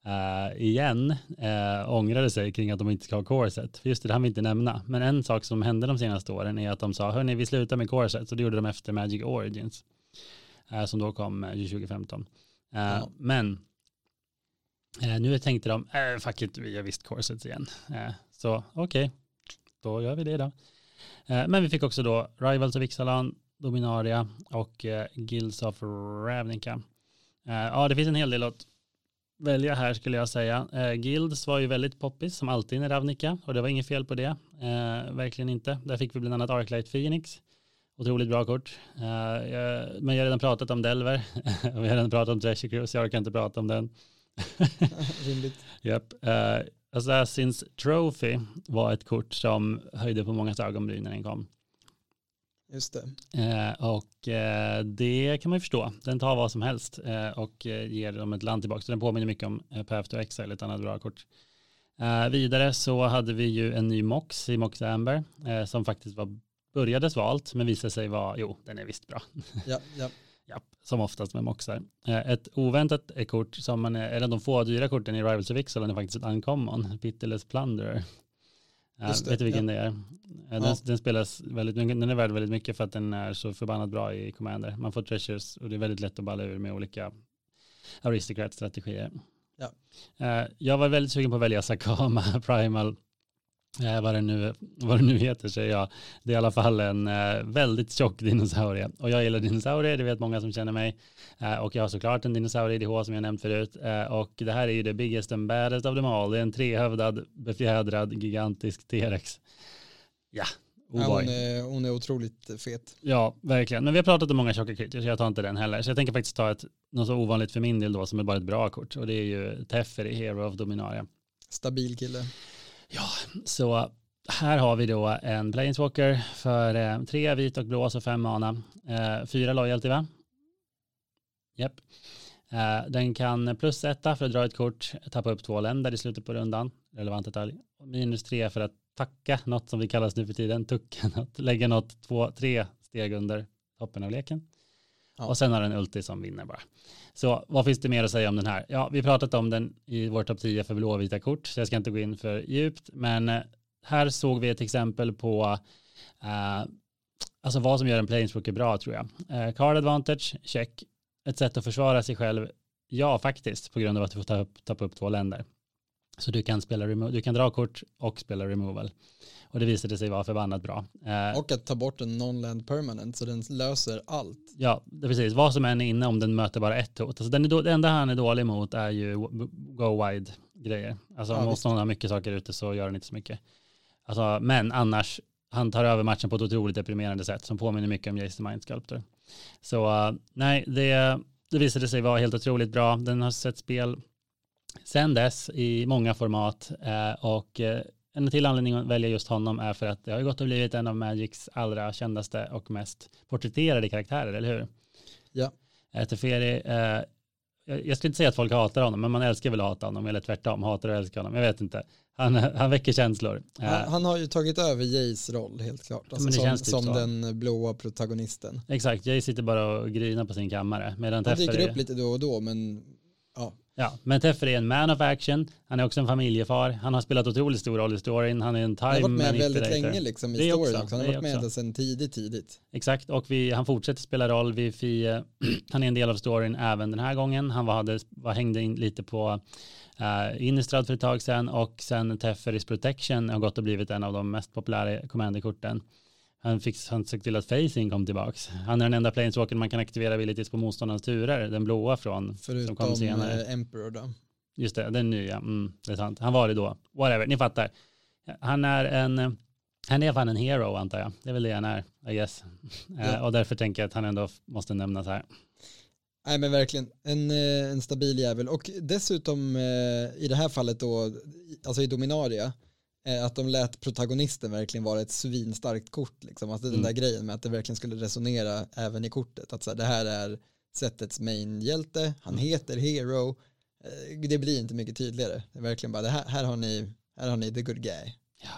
eh, igen eh, ångrade sig kring att de inte ska ha Corset. För just det, det hann vi inte nämna. Men en sak som hände de senaste åren är att de sa, hörni, vi slutar med Corset. Så det gjorde de efter Magic Origins, eh, som då kom eh, 2015. Eh, Ja. Men nu tänkte de, eh, fuck it, vi gör visst Corsets igen. Så okej, då gör vi det då. Men vi fick också då Rivals of Ixalan, Dominaria och Guilds of Ravnica. Ja, det finns en hel del att välja här skulle jag säga. Eh, Guilds var ju väldigt poppis som alltid i Ravnica och det var inget fel på det. Eh, verkligen inte. Där fick vi bland annat Arclight Phoenix. Otroligt bra kort. Eh, jag, men jag har redan pratat om Delver jag har redan pratat om Treasure Cruise, jag orkar inte prata om den. Rimligt. Japp. Uh, Assassin's Trophy var ett kort som höjde på många ögonbryn när den kom. Just det. Eh, och eh, det kan man ju förstå. Den tar vad som helst eh, och eh, ger dem ett land tillbaka. Så den påminner mycket om eh, Path to Exile, ett annat bra kort. Eh, vidare så hade vi ju en ny Mox i Mox Amber som faktiskt var, började svalt men visade sig vara, jo den är visst bra. Ja, ja. Ja, som oftast med moxar. Ett oväntat kort som man är, eller de få dyra korten i Rivals of Ixalan är faktiskt ett uncommon, Pitiless Plunderer. Det, vet du vilken ja. det är? Den, Ja. den spelas väldigt mycket, den är värd väldigt mycket för att den är så förbannat bra i Commander. Man får treasures och det är väldigt lätt att balla ur med olika aristocrat-strategier. Ja. Eh, Jag var väldigt sugen på att välja Sakama Primal Eh, vad, det nu, vad det nu heter säger jag. Det är i alla fall en eh, väldigt tjock dinosaurie. Och jag gillar dinosaurier, det vet många som känner mig. Eh, och jag har såklart en dinosaurie IDH som jag nämnt förut. Eh, och det här är ju det biggest and baddest of them all. Det är en trehövdad, befjädrad, gigantisk T-rex. Ja, oh hon, är, hon är otroligt fet. Ja, verkligen. Men vi har pratat om många tjocka krit, så jag tar inte den heller. Så jag tänker faktiskt ta ett, något så ovanligt för min del då, som är bara ett bra kort. Och det är ju Teferi, Hero of Dominaria. Stabil kille. Ja, Så här har vi då en Planeswalker för eh, tre vit och blå, så fem mana. Eh, fyra loyalty va? Japp. Eh, den kan plus etta för att dra ett kort, tappa upp två länder i slutet på rundan, relevant detalj. Och minus tre för att tacka något som vi kallas nu för tiden, tucka något, lägga något två, tre steg under toppen av leken. Ja. Och sen har den ulti som vinner bara. Så vad finns det mer att säga om den här? Ja, vi har pratat om den i vår topp 10 för blåvita kort, så jag ska inte gå in för djupt, men eh, här såg vi ett exempel på eh, alltså vad som gör en planeswalker bra tror jag. Eh, card advantage, check. Ett sätt att försvara sig själv, ja faktiskt, på grund av att du får ta upp, tappa upp två länder. Så du kan, spela du kan dra kort och spela removal. Och det visade sig vara förbannat bra. Eh, Och att ta bort en non-land permanent så den löser allt. Ja, det precis. Vad som än är inne om den möter bara ett hot. Alltså den är det enda han är dålig mot är ju go wide grejer. Alltså Ja, om motståndaren har mycket saker ute så gör den inte så mycket. Alltså, men annars, han tar över matchen på ett otroligt deprimerande sätt som påminner mycket om Jason Mind Sculptor. Så uh, nej, det, det visade sig vara helt otroligt bra. Den har sett spel sen dess i många format eh, och eh, en till anledning att välja just honom är för att det har ju gått och blivit en av Magics allra kändaste och mest porträtterade karaktärer, eller hur? Ja. Eh, Teferi, eh, jag skulle inte säga att folk hatar honom, men man älskar väl att hata honom, eller tvärtom, hatar och älskar honom, jag vet inte. Han, han väcker känslor. Han, han har ju tagit över Jays roll helt klart. Alltså som typ som den blåa protagonisten. Exakt, Jay sitter bara och grinar på sin kammare, medan Han dyker upp lite då och då men ja, ja, men Teferi är en man of action, han är också en familjefar, han har spelat otroligt stor roll i storyn, han är en time han har varit med väldigt länge liksom i Det storyn också, också. Han har varit med ända sedan tidigt, tidigt. Exakt, och vi, han fortsätter spela roll. Vi, vi, han är en del av storyn även den här gången. Han var, hade, var, hängde in lite på uh, Innistrad för ett tag sedan och sen Teferis Protection har gått och blivit en av de mest populära commanderkorten. Han, fick, han såg till att Facing kom tillbaks. Han är den enda planeswalker man kan aktivera abilities på motståndarnas turer, den blåa från, som kom Förutom senare. eh, Emperor då. Just det, den nya, mm, det är sant. Han var det då, whatever, ni fattar. Han är en, han är fan en hero antar jag. Det är väl det han är, I guess. Eh, Ja. och därför tänker jag att han ändå måste nämnas här. Nej men verkligen, en, eh, en stabil jävel. Och dessutom eh, i det här fallet då, alltså i Dominaria, eh, att de lät protagonisten verkligen vara ett svinstarkt kort. Liksom. Alltså den Mm. där grejen med att det verkligen skulle resonera även i kortet. Att så här, det här är setets main-hjälte, han Mm. heter Hero. Eh, det blir inte mycket tydligare. Det är verkligen bara, det här, här, har, ni, här har ni the good guy. Ja.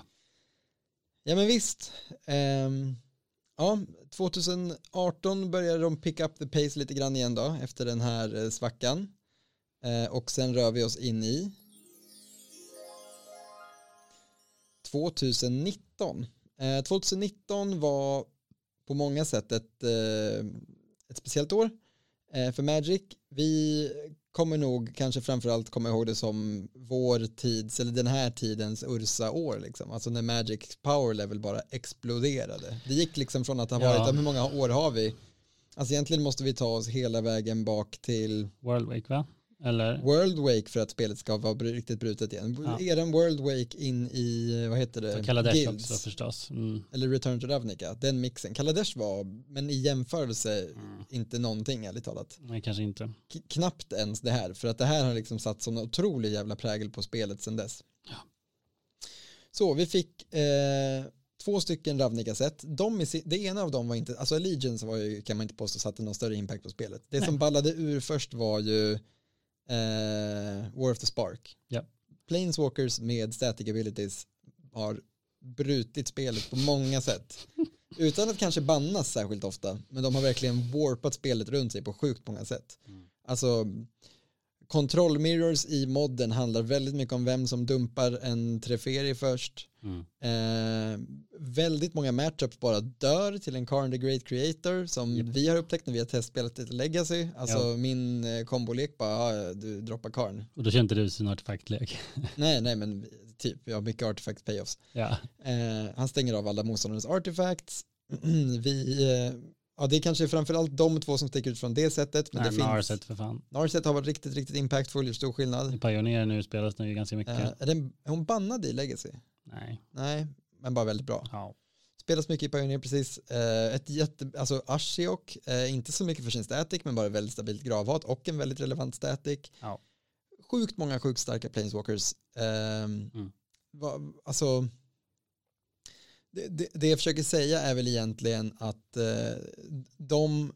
Ja men visst. Ehm, ja, 2018 började de pick up the pace lite grann igen då efter den här eh, svackan. Eh, och sen rör vi oss in i 2019. Eh, 2019 var på många sätt ett, eh, ett speciellt år eh, för Magic. Vi kommer nog kanske framförallt komma ihåg det som vår tids, eller den här tidens Ursa-år liksom. Alltså när Magic power level bara exploderade. Det gick liksom från att ha Ja. varit, hur många år har vi? Alltså egentligen måste vi ta oss hela vägen bak till World Wake va? Eller? World Wake för att spelet ska vara riktigt brutet igen. Ja. Är den World Wake in i, vad heter det? Kaladesh Guilds? också förstås. Mm. Eller Return to Ravnica, den mixen. Kaladesh var, men i jämförelse, Mm. inte någonting ärligt talat. Nej, kanske inte. K- knappt ens det här, för att det här har liksom satt sån otrolig jävla prägel på spelet sedan dess. Ja. Så vi fick eh, två stycken Ravnica-set. De det ena av dem var inte, alltså Allegiance var ju, kan man inte påstå satte någon större impact på spelet. Det som ballade ur först var ju eh, War of the Spark. Ja. Planeswalkers med static abilities har brutit spelet på många sätt. Utan att kanske bannas särskilt ofta, men de har verkligen warpat spelet runt sig på sjukt många sätt. Alltså, kontrollmirrors i modden handlar väldigt mycket om vem som dumpar en Treferi först. Mm. Eh, väldigt många matchups bara dör till en Karn the Great Creator som vi har upptäckt när vi har testspelat lite Legacy. Alltså Ja. min eh, kombolek bara, ja, du droppar Karn. Och då kände du sin artefaktlek. nej, nej men typ, vi har mycket artifact payoffs. ja. Eh, han stänger av alla motståndarnas artifacts. vi, eh, ja det är kanske framförallt de två som sticker ut från det sättet. Men Nej, det men finns, Arset för fan. Narset har varit riktigt, riktigt impactful, gjort stor skillnad. Pioneer nu spelas ju ganska mycket. Eh, är, den, är hon bannad i Legacy? Nej. Nej, men bara väldigt bra. Ja. Spelas mycket i Pioneer precis. Eh, ett jätte, alltså Ashiok, eh, inte så mycket för sin static men bara väldigt stabilt gravhat och en väldigt relevant static. Ja. Sjukt många sjukt starka planeswalkers. Ehm, Mm. alltså, det, det, det jag försöker säga är väl egentligen att eh, de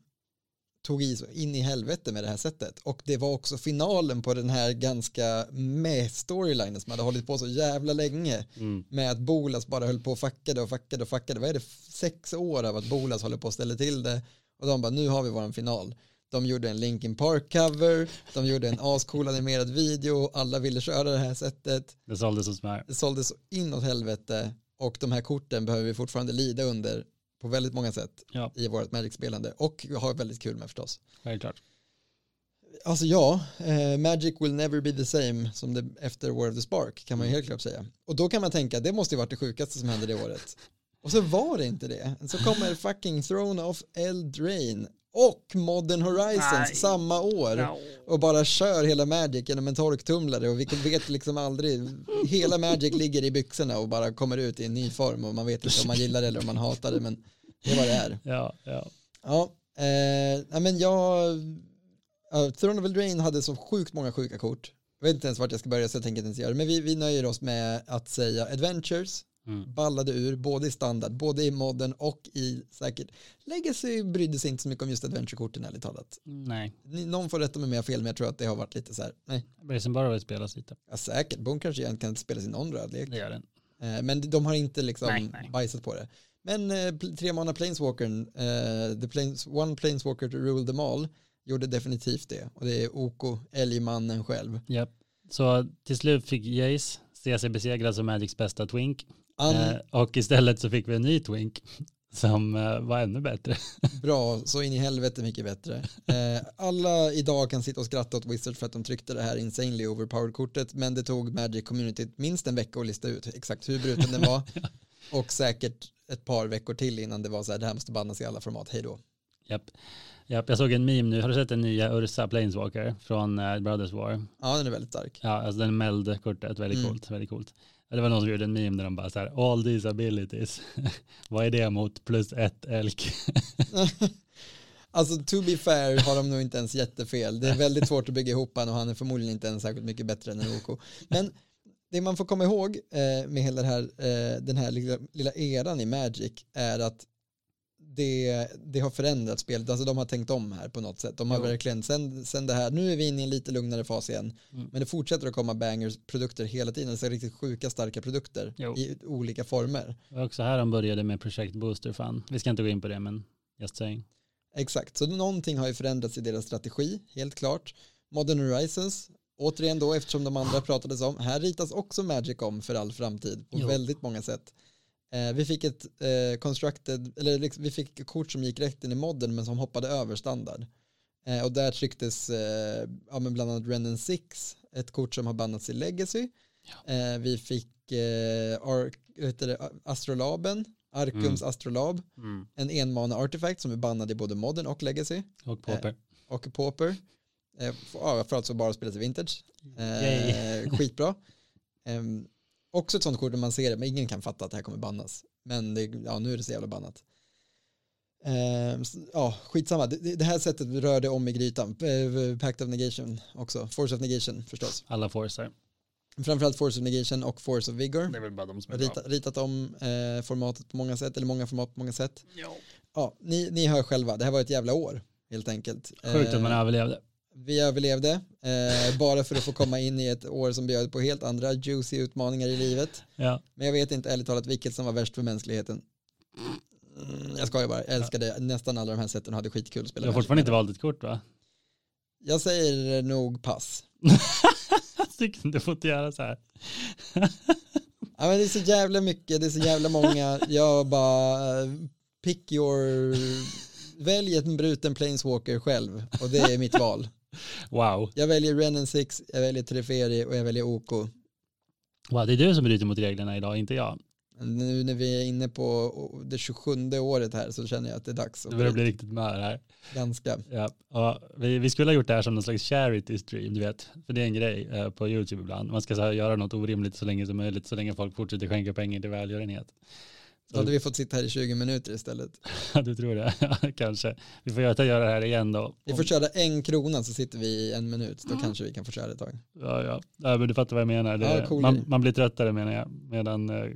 tog i så in i helvete med det här sättet och det var också finalen på den här ganska med storylinen som hade hållit på så jävla länge Mm. med att Bolas bara höll på och fackade och fackade och fackade. Vad är det, sex år av att Bolas håller på och ställer till det och de bara nu har vi våran final. De gjorde en Linkin Park-cover, de gjorde en ascool animerad video, alla ville köra det här sättet. Det såldes som smör. Det såldes så inåt helvete och de här korten behöver vi fortfarande lida under på väldigt många sätt Ja. i vårt Magic-spelande och ha väldigt kul med förstås. Självklart. Alltså ja, eh, Magic will never be the same som det efter War of the Spark kan man ju helt klart säga. Och då kan man tänka, det måste ju varit det sjukaste som hände det året. Och så var det inte det. Så kommer fucking Throne of Eldraine och Modern Horizons Nej. samma år och bara kör hela Magic genom en torktumlare och vi vet liksom aldrig, hela Magic ligger i byxorna och bara kommer ut i en ny form och man vet inte om man gillar det eller om man hatar det men det är vad det är. Ja, ja. Ja, eh, men jag, uh, Throne of Eldraine hade så sjukt många sjuka kort. Jag vet inte ens vart jag ska börja så jag tänker inte ens göra det. Men vi, vi nöjer oss med att säga Adventures, Mm. ballade ur både i standard, både i modden och i säkert. Legacy brydde sig inte så mycket om just Adventure-korten ärligt talat. Nej. Någon får rätta mig om jag har fel men jag tror att det har varit lite så här, nej, Brazen Burrow spelas lite. ja, säkert, Boom kanske egentligen kan spela sin on-röd lek. Det gör den. Eh, Men de har inte liksom Nej, nej. bajsat på det. Men eh, tre mana Planeswalkern, eh, the planes, one Planeswalker to rule them all, gjorde definitivt det. Och det är Oko, älgmannen själv. Japp. Så till slut fick Jace se sig besegrad som Magics bästa twink. An, Eh, och istället så fick vi en ny twink som eh, var ännu bättre. Bra, så in i helvete mycket bättre. Eh, alla idag kan sitta och skratta åt Wizards för att de tryckte det här insanely overpowered-kortet, men det tog Magic Community minst en vecka att lista ut exakt hur bruten den var. Och säkert ett par veckor till innan det var så här, det här måste bannas i alla format, hej då. Japp. Japp, jag såg en meme nu. Har du sett den nya Ursa Planeswalker från Brothers War? Ja, den är väldigt stark. Ja, alltså den Meld-kortet, väldigt Mm. coolt, väldigt coolt. Det var någon som gjorde en meme där de bara så här, all these abilities, vad är det mot plus ett elk? Alltså to be fair har de nog inte ens jättefel. Det är väldigt svårt att bygga ihop han och han är förmodligen inte ens särskilt mycket bättre än en OK. Men det man får komma ihåg eh, med hela det här, eh, den här lilla, lilla eran i Magic är att det, det har förändrat spelet. Alltså de har tänkt om här på något sätt. De har Jo. verkligen, sen, sen det här, nu är vi inne i en lite lugnare fas igen. Mm. Men det fortsätter att komma bangers produkter hela tiden. Alltså riktigt sjuka starka produkter Jo. i olika former. Det var också här de började med Project Booster Fun. Vi ska inte gå in på det, men just saying. Exakt, så någonting har ju förändrats i deras strategi, helt klart. Modern Horizons, återigen då eftersom de andra pratades om, här ritas också Magic om för all framtid på Jo. väldigt många sätt. Eh, vi fick ett eh, constructed, eller liksom, vi fick kort som gick rätt in i modden men som hoppade över standard. Eh, och där trycktes eh, ja, men bland annat Renan 6, ett kort som har bannats i Legacy. Eh, vi fick eh, Ar- det, Astrolaben, Arkums Astrolab, en enmana artefakt som är bannad i både modern och legacy Och Pauper. och pauper. Eh, för, ja, för alltså bara spelas i vintage. Eh, skitbra. Också ett sånt kort där man ser det, men ingen kan fatta att det här kommer bannas. Men det, ja, nu är det så jävla bannat. S- ja, skitsamma. Det, det- här sättet rörde om i grytan. Eh, Pact of negation också. Force of negation förstås. Alla forcer. Framförallt Force of Negation och Force of Vigor. Det är väl bara de som är bra. Ritat, om eh, formatet på många sätt, eller många format på många sätt. Ja. Ja, ni, ni hör själva, det här var ett jävla år helt enkelt. Sjukt att man Eh, överlevde. Vi överlevde, eh, bara för att få komma in i ett år som bjöd på helt andra juicy utmaningar i livet. Ja. Men jag vet inte ärligt talat vilket som var värst för mänskligheten. Mm, jag skojar bara, jag älskade nästan alla de här sätten och hade skitkul att Du spela har Magic fortfarande inte valt ett kort va? Jag säger nog pass. Tycker du får inte göra så här. Ja, men det är så jävla mycket, det är så jävla många. Jag bara, eh, pick your, välj en bruten planeswalker själv och det är mitt val. Wow. Jag väljer Rennen 6, jag väljer Treferi och jag väljer OK. wow. Det är du som bryter mot reglerna idag, inte jag. Nu när vi är inne på det 27 året här så känner jag att det är dags. Att börjar bli bli riktigt mör här. Ganska. Ja, och vi, vi skulle ha gjort det här som någon slags charity stream, du vet. För det är en grej eh, på YouTube ibland. Man ska så här, göra något orimligt så länge som möjligt, så länge folk fortsätter skänka pengar till välgörenhet. Då hade vi fått sitta här i 20 minuter istället. Ja, du tror det? Ja, kanske. Vi får göra göra det här igen då. Vi får köra en krona så sitter vi i en minut. Mm. Då kanske vi kan få köra ett tag. Ja, ja. ja men du fattar vad jag menar. Det, Ja, cool man, man blir tröttare menar jag. Medan eh,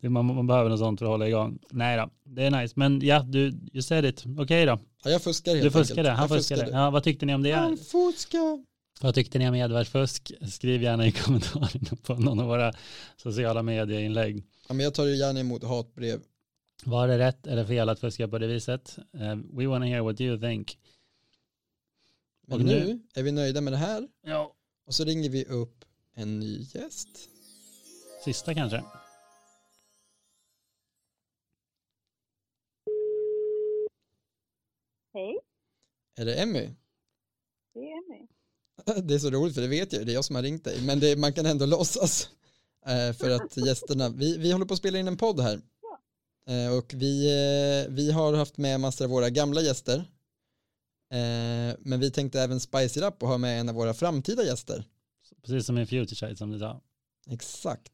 det, man, man behöver något sånt för att hålla igång. Nej då, det är nice. Men ja, du you said it. Okej då. Ja, jag fuskar helt Du fuskade, enkelt. han Jag fuskade. Ja, vad tyckte ni om det? Han fuskar. Vad tyckte ni om Edvards fusk? Skriv gärna i kommentarerna på någon av våra sociala medieinlägg. Ja, men jag tar gärna emot hatbrev. Var det rätt eller fel att fuska på det viset? Uh, we wanna hear what you think. Men nu, nu- är vi nöjda med det här. Ja. Och så ringer vi upp en ny gäst. Sista kanske. Hej, Är det Emmy? det är Emmy. Det är så roligt för det vet jag det är jag som har ringt dig. Men det, man kan ändå låtsas. Eh, för att gästerna, vi, vi håller på att spela in en podd här. Eh, och vi, eh, vi har haft med massor av våra gamla gäster. Men vi tänkte även spice it up och ha med en av våra framtida gäster. Precis som i Future som du sa. Exakt.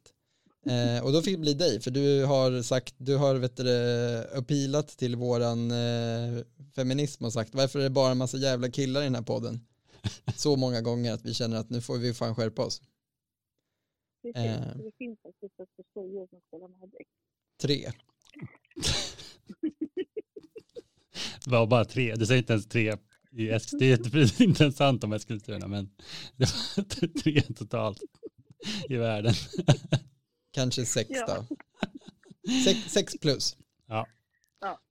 Eh, och då fick det bli dig, för du har sagt, du har vet du, appealat till våran eh, feminism och sagt varför är det bara en massa jävla killar i den här podden? Så många gånger att vi känner att nu får vi fan skärpa oss. Precis, Eh. det finns faktiskt. Tre. Det var bara tre. Du säger inte ens tre i. Det är inte- ens sant om Eskilstuna, men det var tre totalt i världen. Kanske sex Ja. då. Sex, sex plus. Ja,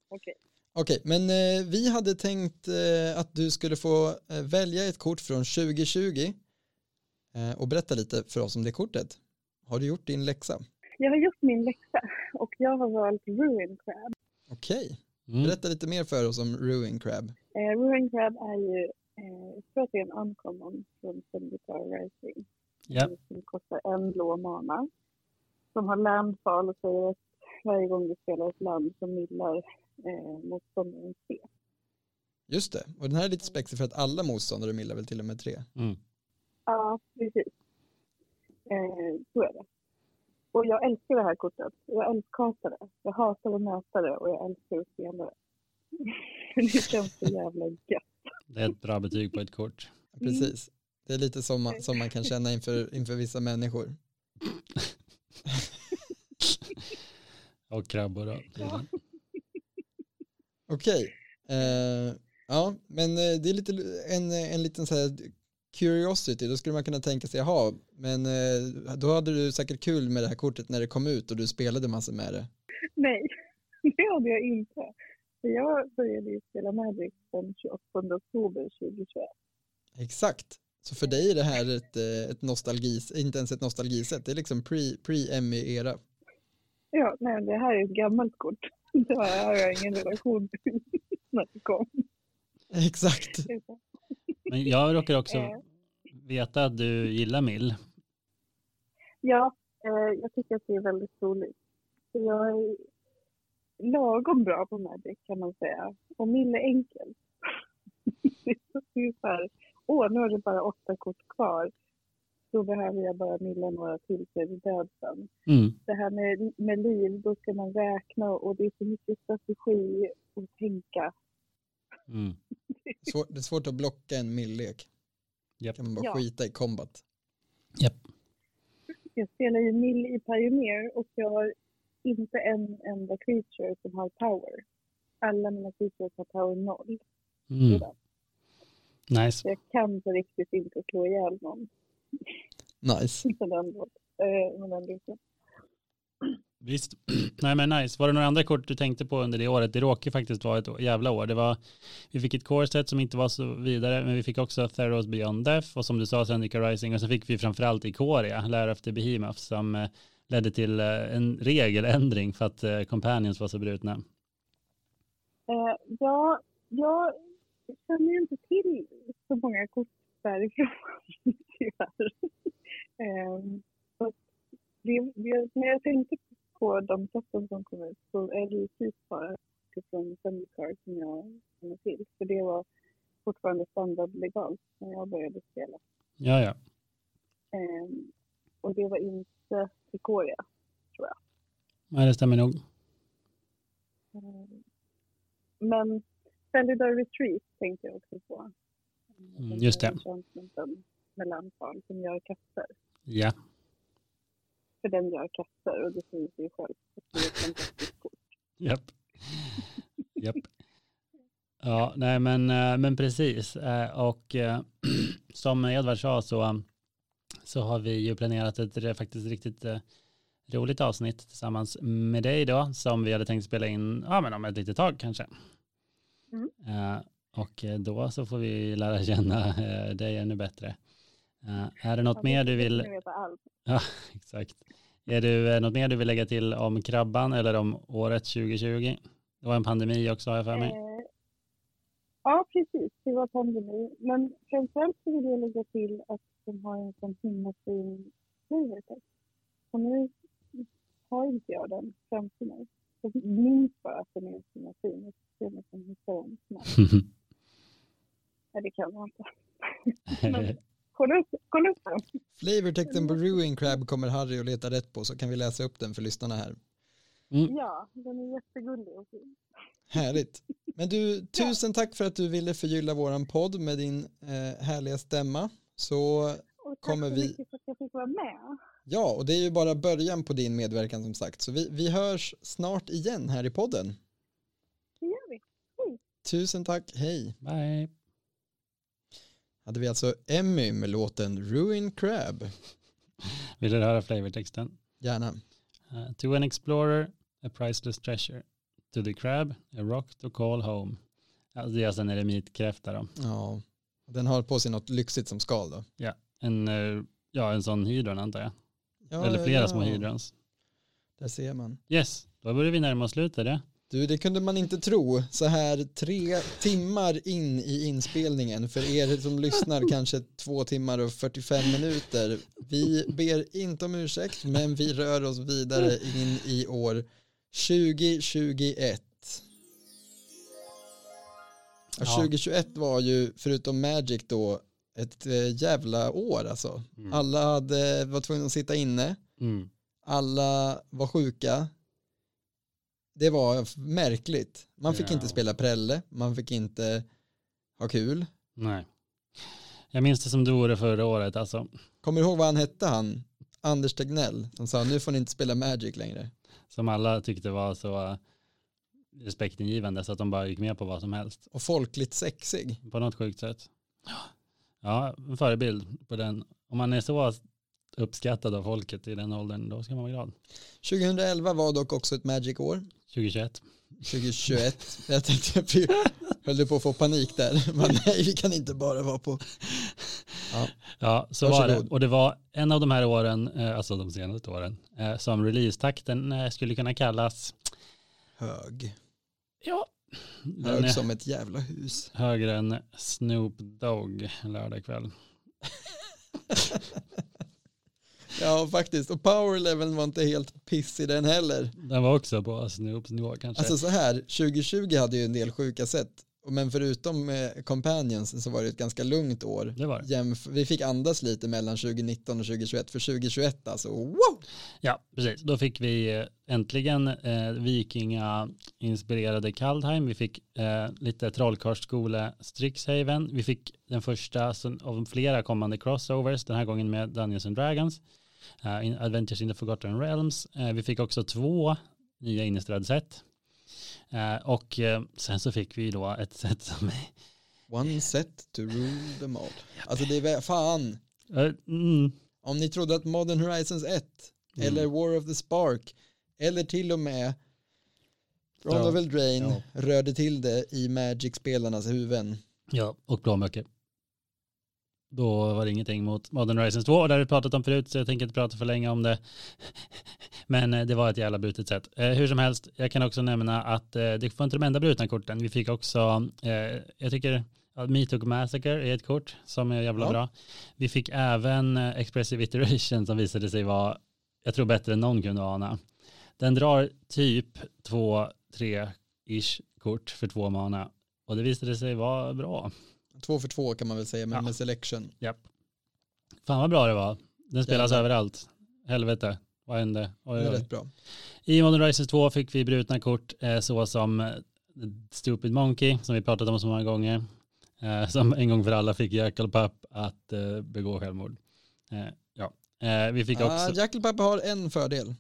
okej. Okej, men eh, vi hade tänkt eh, att du skulle få eh, välja ett kort från 2020 eh, och berätta lite för oss om det kortet. Har du gjort din läxa? Jag har gjort min läxa och jag har valt Ruin Crab. Okej, Mm. berätta lite mer för oss om Ruin Crab. Eh, Ruin Crab är ju, eh, jag tror att det är en uncommon från Syndicate Rising. Ja. Som kostar en blå mana. Som har landfall och säger att varje gång du spelar ett land så millar eh, motståndaren C. Just det, och den här är lite spexig för att alla motståndare millar väl till och med tre. Mm. Ja, precis. Eh, så är det. Och jag älskar det här kortet. Jag älskar det. Jag hatar att möta det och jag älskar att spela det. det känns så jävla gött. Det är ett bra betyg på ett kort. Precis. Det är lite som man, som man kan känna inför, inför vissa människor. Och krabbor då. Ja. Okej. Eh, ja, men eh, det är lite en, en liten så här curiosity. Då skulle man kunna tänka sig, jaha, men eh, då hade du säkert kul med det här kortet när det kom ut och du spelade massor med det. Nej, det hade jag inte. Jag började ju spela Magic den 28 oktober 2021. Exakt. Så för dig är det här ett, eh, ett nostalgis, inte ens ett nostalgisätt, det är liksom pre- pre-Emmy-era. Ja, nej, det här är ett gammalt kort. Det har jag ingen relation till när det kom. Exakt. Men jag råkar också Eh. veta att du gillar Mill. Ja, eh, jag tycker att det är väldigt roligt. Jag är lagom bra på Magic kan man säga. Och Mill är enkel. det är så här, åh nu har det bara åtta kort kvar. Då behöver jag bara milla några till så är det död sen. Mm. Det här med, med liv, då ska man räkna och det är så mycket strategi och tänka. Mm. Svår, det är svårt att blocka en millek. Japp. kan man bara Ja. skita i combat. Japp. jag spelar ju mill i Pioneer och jag har inte en enda creature som har power. Alla mina creatures har power noll. Mm. Nice. Jag kan på riktigt inte slå ihjäl någon Nice. leken. Visst. Nej men nice. Var det några andra kort du tänkte på under det året? Det råkade faktiskt vara ett jävla år. Det var, vi fick ett core set som inte var så vidare, men vi fick också Theros Beyond Death och som du sa Zendika Rising och så fick vi framförallt Ikoria, Lära efter Behemoth, som eh, ledde till eh, en regeländring för att eh, Companions var så brutna. Eh, ja, jag känner inte till så många kort därifrån, tyvärr. Ehm, det, det, när jag tänkte på de sätten som kom ut så är det ju typ bara från Zendikar som jag känner till. För det var fortfarande standardlegalt när jag började spela. Ja, ja. Ehm, och det var inte Ikoria. Nej, det stämmer nog. Ehm, men Cellular Retreat tänkte jag också på. Mm, just det. Med landfall som gör katter. Ja. För den gör katter och det säger sig själv. Det är ett fantastiskt kort. Japp. Japp. Ja, nej men, eh, men precis. Eh, Och eh, som Edvard sa så, så har vi ju planerat ett faktiskt riktigt roligt avsnitt tillsammans med dig då, som vi hade tänkt spela in ja, men om ett litet tag kanske. Mm. Och eh, då så får vi lära känna eh, dig ännu bättre. Eh, Är det något mer du vill. Ja, exakt. Är det något mer du vill lägga till om krabban eller om året 2020? Det var en pandemi också har jag för mig. Eh, ja, precis. Det var pandemi. Men framförallt så vill jag lägga till att de har en sån himla fin flavortext. Och nu har inte jag den framför mig. Jag minns bara att den är så himla fin. Jag ska se om jag kan hitta den snabbt. Nej, det kan jag inte. Men kolla upp, kolla upp den. Flavortexten på Ruin Crab kommer Harry att leta rätt på så kan vi läsa upp den för lyssnarna här. Mm. Ja, den är jättegullig och fin. Härligt. Men du, tusen tack för att du ville förgylla våran podd med din eh, härliga stämma. Så Och tack Kommer så vi- mycket för att jag fick vara med. ja, och det är ju bara början på din medverkan som sagt. Så vi, vi hörs snart igen här i podden. Det gör vi. Tusen tack, hej. Bye. Hade vi alltså Emmy med låten Ruin Crab. Vill du höra flavortexten? Gärna. Uh, to an explorer, a priceless treasure. To the crab, a rock to call home. Alltså det är alltså en eremitkräfta då. Ja, den har på sig något lyxigt som skal då. En, eh, ja, en sån hydron antar jag. Ja, Eller flera ja. små hydrons. Där ser man. Yes, då börjar vi närma oss slutet. Du, det kunde man inte tro så här tre timmar in i inspelningen. För er som lyssnar kanske två timmar och 45 minuter. Vi ber inte om ursäkt, men vi rör oss vidare in i år 2021. Och Ja. 2021 var ju, förutom Magic då, ett eh, jävla år alltså. Mm. Alla hade, var tvungna att sitta inne Mm. alla var sjuka. Det var märkligt. Man fick Ja. inte spela prälle, man fick inte ha kul. Nej. Jag minns det som det vore förra året. Alltså, Kommer du ihåg vad han hette han? Anders Tegnell som sa nu får ni inte spela Magic längre. som alla tyckte var så respektingivande så att de bara gick med på vad som helst. Och folkligt sexig. På något sjukt sätt. Ja, en förebild på den. Om man är så uppskattad av folket i den åldern, då ska man vara glad. 2011 var dock också ett Magic-år. 2021. 2021. Jag tänkte att vi höll på att få panik där. Men nej, vi kan inte bara vara på. Ja. Ja, så var det. Varsågod. Och det var en av de här åren, eh, alltså de senaste åren, eh, som releasetakten eh, skulle kunna kallas, Hög. ja, Hög är som ett jävla hus. högre än Snoop Dogg lördag kväll. Ja, faktiskt. Och power leveln var inte helt pissig den heller. Den var också på Snoops nivå kanske. Alltså så här, 2020 hade ju en del sjuka sätt. Men förutom eh, Companions så var det ett ganska lugnt år. det var. Jämf- vi fick andas lite mellan 2019 och 2021. För 2021 alltså, wow! Ja, precis. Då fick vi eh, äntligen eh, vikinga-inspirerade Kaldheim. Vi fick eh, lite trollkarlsskole Strixhaven. Vi fick den första av flera kommande crossovers, den här gången med Dungeons and Dragons. Eh, in Adventures in the Forgotten Realms. Eh, vi fick också två nya Innistrad-set. Eh, och sen så fick vi då ett set som är One set to rule them all. Alltså det är väl, fan. Mm, Om ni trodde att Modern Horizons 1 Mm. eller War of the Spark eller till och med Ron Ja. of Eldraine Ja. rörde till det i Magic-spelarnas huvuden. Ja, och blåmöcker. Då var det ingenting mot Modern Horizons 2 och det har vi pratat om förut så jag tänker inte prata för länge om det. Men eh, det var ett jävla brutet sätt. Eh, hur som helst, jag kan också nämna att eh, det var inte de enda brutna korten. Vi fick också, eh, jag tycker att Me Took Massacre är ett kort som är jävla Ja. bra. Vi fick även Expressive Iteration som visade sig vara, jag tror bättre än någon kunde ana. Den drar typ två, tre ish kort för två mana och det visade sig vara bra. Två för två kan man väl säga, men Ja. med selection. Japp. Fan vad bra det var. Den spelas Jävlar. överallt. Helvete, vad hände? Oj, Det är oj. rätt bra. I Modern Horizons 2 fick vi brutna kort eh, så som eh, Stupid Monkey som vi pratat om så många gånger. Eh, som en gång för alla fick Jackalpup att eh, begå självmord. Ja. vi fick Ah, också, Jackalpappa har en fördel.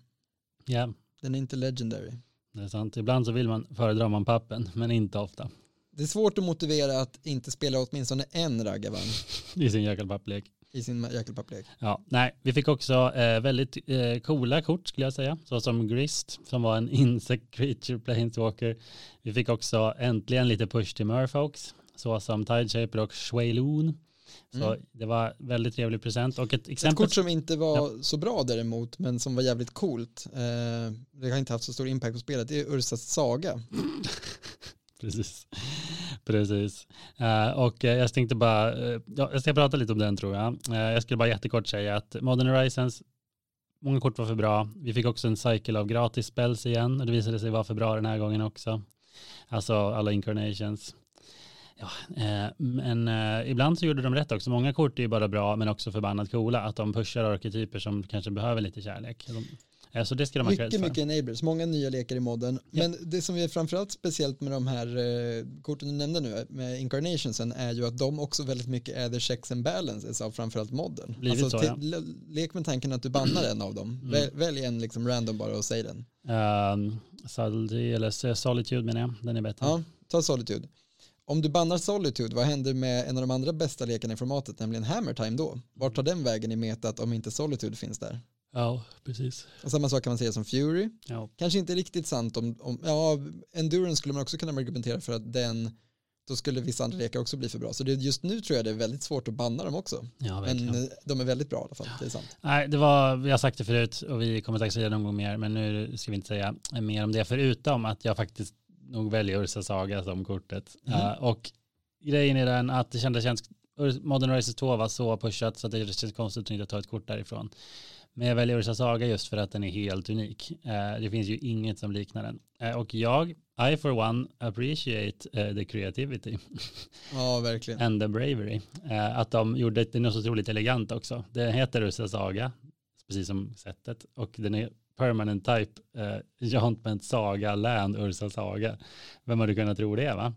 ja Den är inte legendary. det är sant. Ibland så vill man föredra man pappen men inte ofta Det är svårt att motivera att inte spela åtminstone en raggarvagn i sin Jackalpup-lek. i sin Jackalpapplek. Ja, nej, vi fick också eh, väldigt eh, coola kort skulle jag säga, såsom Grist som var en insect creature planeswalker. Vi fick också äntligen lite push till Merfolks, såsom Tideshaper och Shwayloon. Så Mm. det var väldigt trevlig present och ett Ett exempel. kort som inte var så bra däremot, men som var jävligt coolt. Eh, det har inte haft så stor impact på spelet. Det är Ursas saga. Precis. Precis. Eh, och eh, jag tänkte bara, eh, ja, jag ska prata lite om den tror jag. Eh, jag skulle bara jättekort säga att Modern Horizons, många kort var för bra. Vi fick också en cycle av gratis spells igen och det visade sig vara för bra den här gången också. Alltså alla incarnations. Ja, eh, men eh, ibland så gjorde de rätt också. Många kort är ju bara bra men också förbannat coola. Att de pushar arketyper som kanske behöver lite kärlek. De, så det ha cred Mycket, för. mycket enablers, många nya lekar i modden. Ja. Men det som är framförallt speciellt med de här eh, korten du nämnde nu, med incarnationsen, är ju att de också väldigt mycket är the checks and balances av framförallt modden. Blivit så, ja. le- Lek med tanken att du bannar en av dem. Mm. Väl, välj en liksom random bara och säg den. Um, Subtlety, eller Solitude menar jag, den är bättre. Ja, ta Solitude. Om du bannar Solitude, vad händer med en av de andra bästa lekarna i formatet, nämligen Hammer Time då? Vart tar den vägen i metat om inte Solitude finns där? Ja, precis. Och samma sak kan man säga som Fury. Ja, Kanske inte riktigt sant om, om ja, Endurance skulle man också kunna argumentera för att den, då skulle vissa andra lekar också bli för bra. Så det, just nu tror jag det är väldigt svårt att banna dem också. ja. Men de är väldigt bra i alla fall, det är sant. Nej, det var, vi har sagt det förut och vi kommer säkert säga det någon gång mer, men nu ska vi inte säga mer om det, förutom att jag faktiskt nog väljer Ursa Saga som kortet. Mhm. Eh, och grejen är den att det kändes, Modern Horizons 2 var så pushat så att det känns konstigt att inte ta ett kort därifrån. Men jag väljer Ursa Saga just för att den är helt unik. Eh, det finns ju inget som liknar den. Eh, och jag, I for one, appreciate eh, the creativity. Ja, verkligen. and the bravery. Att de gjorde det är något så otroligt elegant också. Det heter Ursa Saga, precis som sättet, och den är permanent type, Jantment Saga, Land, Ursa Saga. Vem hade kunnat tro det va?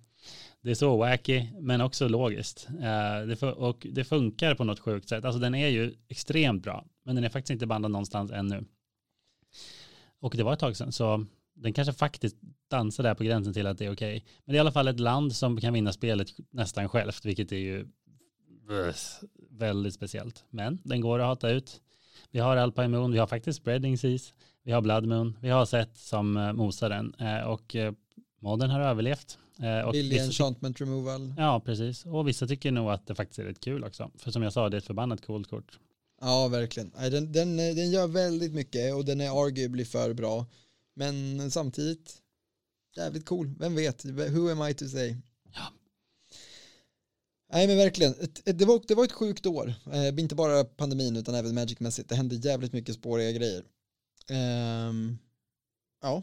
Det är så wacky, men också logiskt. Eh, det och det funkar på något sjukt sätt. Alltså den är ju extremt bra, men den är faktiskt inte bandad någonstans ännu. Och det var ett tag sedan, så den kanske faktiskt dansar där på gränsen till att det är okej. Men det är i alla fall ett land som kan vinna spelet nästan självt, vilket är ju väldigt speciellt. Men den går att hata ut. Vi har Alpine Moon, vi har faktiskt Spreading Seas, vi har Blood Moon, vi har sett som eh, mosar den eh, och eh, modden har överlevt. Och Billig enchantment removal. Ja, precis. Och vissa tycker nog att det faktiskt är rätt kul också. För som jag sa, det är ett förbannat coolt kort. Ja, verkligen. Den, den, den gör väldigt mycket och den är arguably för bra. Men samtidigt, jävligt cool. Vem vet? Who am I to say? Ja. Nej men verkligen, det var, det var ett sjukt år. Eh, inte bara pandemin utan även Magic-mässigt. Det hände jävligt mycket spåriga grejer. Ehm, ja,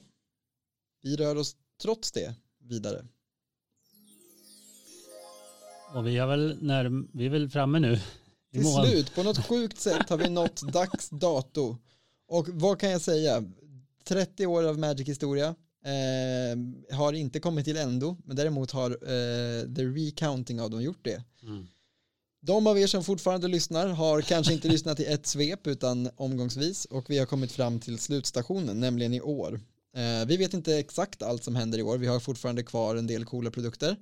vi rör oss trots det vidare. Och vi, har väl när, vi är väl framme nu. Till mål. slut, på något sjukt sätt har vi nått dags dato. Och vad kan jag säga? 30 år av Magic-historia. Eh, har inte kommit till ändå, men däremot har eh, the recounting av dem gjort det. Mm. De av er som fortfarande lyssnar har kanske inte lyssnat i ett svep utan omgångsvis och vi har kommit fram till slutstationen, nämligen i år. Eh, vi vet inte exakt allt som händer i år, vi har fortfarande kvar en del coola produkter.